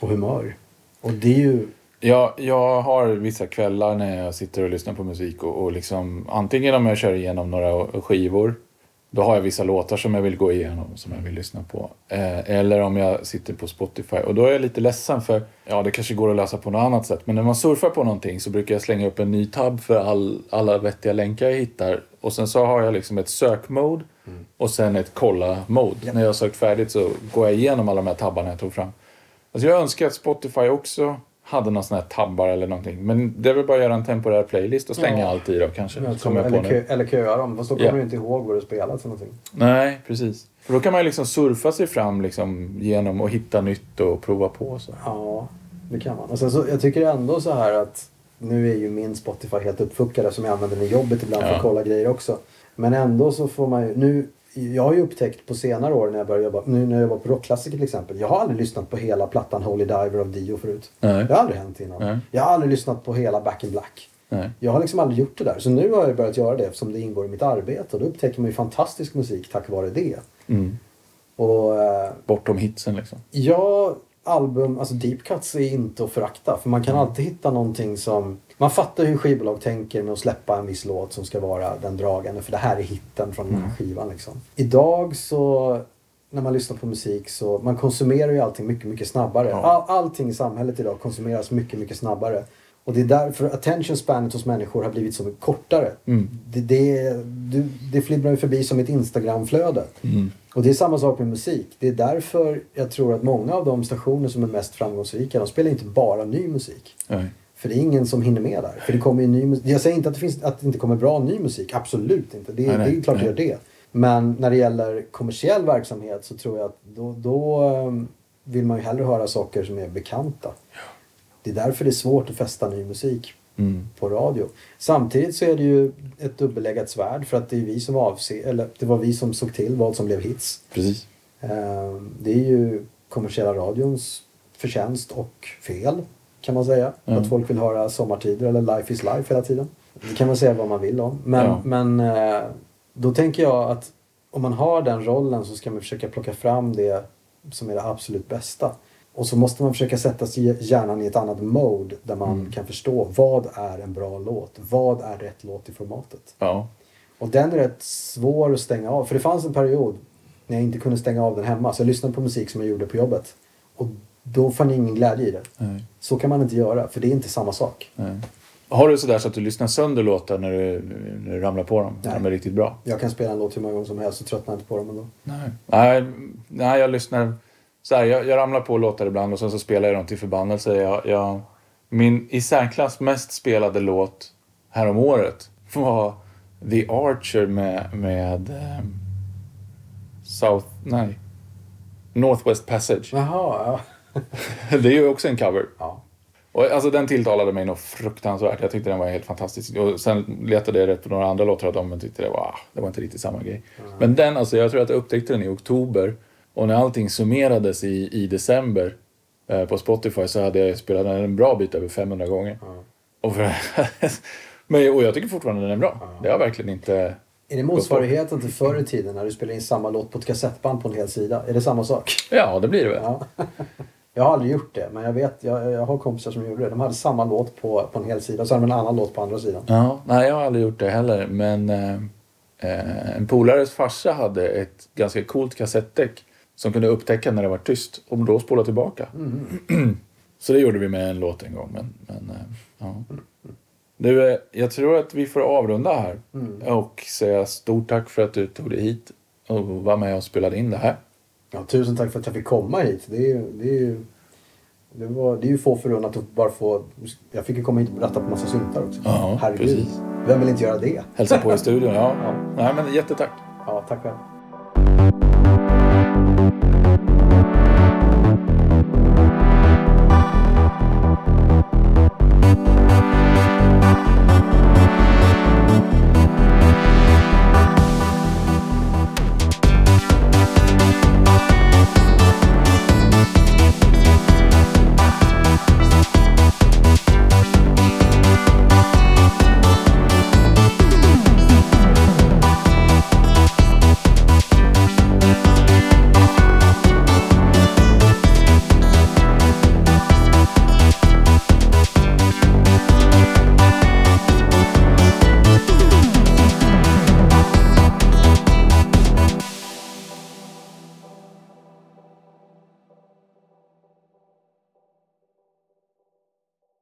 och humör. Och det är ju... Jag, jag har vissa kvällar när jag sitter och lyssnar på musik och, och liksom antingen om jag kör igenom några skivor då har jag vissa låtar som jag vill gå igenom som jag vill lyssna på. Eh, eller om jag sitter på Spotify och då är jag lite ledsen för ja det kanske går att lösa på något annat sätt men när man surfar på någonting så brukar jag slänga upp en ny tab för all, alla vettiga länkar jag hittar och sen så har jag liksom ett sökmode och sen ett kolla-mode. När jag har sökt färdigt så går jag igenom alla de här tabbarna jag tog fram. Alltså jag önskar att Spotify också hade någon sån här tabbar eller någonting. Men det är väl bara att göra en temporär playlist och slänga Ja. allt i då kanske. Jag tror, jag eller, kö, eller köa dem. Fast då kommer Ja. du inte ihåg vad du spelat för någonting. Nej, precis. För då kan man ju liksom surfa sig fram liksom genom att hitta nytt och prova på. Så. Ja, det kan man. Och sen så, jag tycker ändå så här att nu är ju min Spotify helt uppfuckad eftersom jag använder den i jobbet ibland för Ja. att kolla grejer också. Men ändå så får man ju, nu, jag har ju upptäckt på senare år när jag började jobba, nu när jag jobbar på rockklassiker till exempel. Jag har aldrig lyssnat på hela plattan Holy Diver av Dio förut. Nej. Det har aldrig hänt innan. Nej. Jag har aldrig lyssnat på hela Back in Black. Nej. Jag har liksom aldrig gjort det där. Så nu har jag börjat göra det eftersom det ingår i mitt arbete. Och då upptäcker man ju fantastisk musik tack vare det. Mm. Och eh, Bortom hitsen liksom. Ja, album, alltså deep cuts är inte att förakta. För man kan alltid hitta någonting som... Man fattar hur skivbolag tänker med att släppa en viss låt som ska vara den dragande. För det här är hitten från den här skivan liksom. Idag så, när man lyssnar på musik så, man konsumerar ju allting mycket, mycket snabbare. Ja. All, allting i samhället idag konsumeras mycket, mycket snabbare. Och det är därför attention spanet hos människor har blivit så mycket kortare. Mm. Det, det, du, det flimmar ju förbi som ett Instagramflöde. Mm. Och det är samma sak med musik. Det är därför jag tror att många av de stationer som är mest framgångsrika, de spelar inte bara ny musik. Nej. För det är ingen som hinner med där. För det kommer ny. Jag säger inte att det, finns, att det inte kommer bra ny musik. Absolut inte. Det, Nej, det är klart det nej. gör det. Men när det gäller kommersiell verksamhet så tror jag att då, då ehm, vill man ju hellre höra saker som är bekanta. Det är därför det är svårt att fästa ny musik Mm. på radio. Samtidigt så är det ju ett dubbelläggat svärd för att det är vi som avser, eller det var vi som såg till vad som blev hits. Precis. Eh, Det är ju kommersiella radions förtjänst och fel kan man säga. Mm. Att folk vill höra Sommartider eller Life is Life hela tiden. Det kan man säga vad man vill om. Men, Ja. men eh, då tänker jag att om man har den rollen så ska man försöka plocka fram det som är det absolut bästa. Och så måste man försöka sätta sig hjärnan i ett annat mode där man Mm. kan förstå vad är en bra låt? Vad är rätt låt i formatet? Ja. Och den är rätt svår att stänga av. För det fanns en period när jag inte kunde stänga av den hemma. Så jag lyssnade på musik som jag gjorde på jobbet. Och då fann jag ingen glädje i det. Nej. Så kan man inte göra, för det är inte samma sak. Nej. Har du sådär så att du lyssnar sönder låtar när du, när du ramlar på dem? När Nej. de är riktigt bra? Jag kan spela en låt hur många gånger som helst och tröttnar inte på dem ändå. Nej. Nej, nej jag lyssnar... Så här, jag, jag ramlar på låtar ibland och sen så spelar jag dem till förbannelse. Jag, jag, min i särklass mest spelade låt härom året var The Archer med, med ehm, South... Nej. Northwest Passage. Jaha, ja. Det är ju också en cover. ja. Och, alltså, den tilltalade mig nog fruktansvärt. Jag tyckte den var helt fantastisk. Och sen letade jag rätt på några andra låtar av dem men tyckte det var, ah, det var inte riktigt samma grej. Men den, alltså, jag tror att jag upptäckte den i oktober. Och när allting summerades i, i december eh, på Spotify så hade jag spelat den en bra bit över 500 gånger. Och, för, men, och jag tycker fortfarande den är bra. Det har verkligen inte... Är det motsvarigheten till förr i tiden när du spelade in samma låt på ett kassettband på en hel sida? Är det samma sak? Ja, det blir det väl. Ja. Jag har aldrig gjort det, men jag vet, jag, jag har kompisar som gjorde det. De hade samma låt på, på en hel sida och de en annan låt på andra sidan. Ja, nej, jag har aldrig gjort det heller. Men eh, eh, en polares farsa hade ett ganska coolt kassettdäck som kunde upptäcka när det var tyst och då spola tillbaka. Så det gjorde vi med en låt en gång. Men, men, eh, ja. du, eh, jag tror att vi får avrunda här och säga stort tack för att du tog dig hit och var med och spelade in det här. Ja, tusen tack för att jag fick komma hit. Det är det är ju, det var, det är ju få förunnat att bara få... Jag fick ju komma hit och berätta på massa syntar också. Ja, Herregud. precis. Vem vill inte göra det? Hälsa på i studion. Ja. Ja. Nej, men jättetack. Ja, tack själv.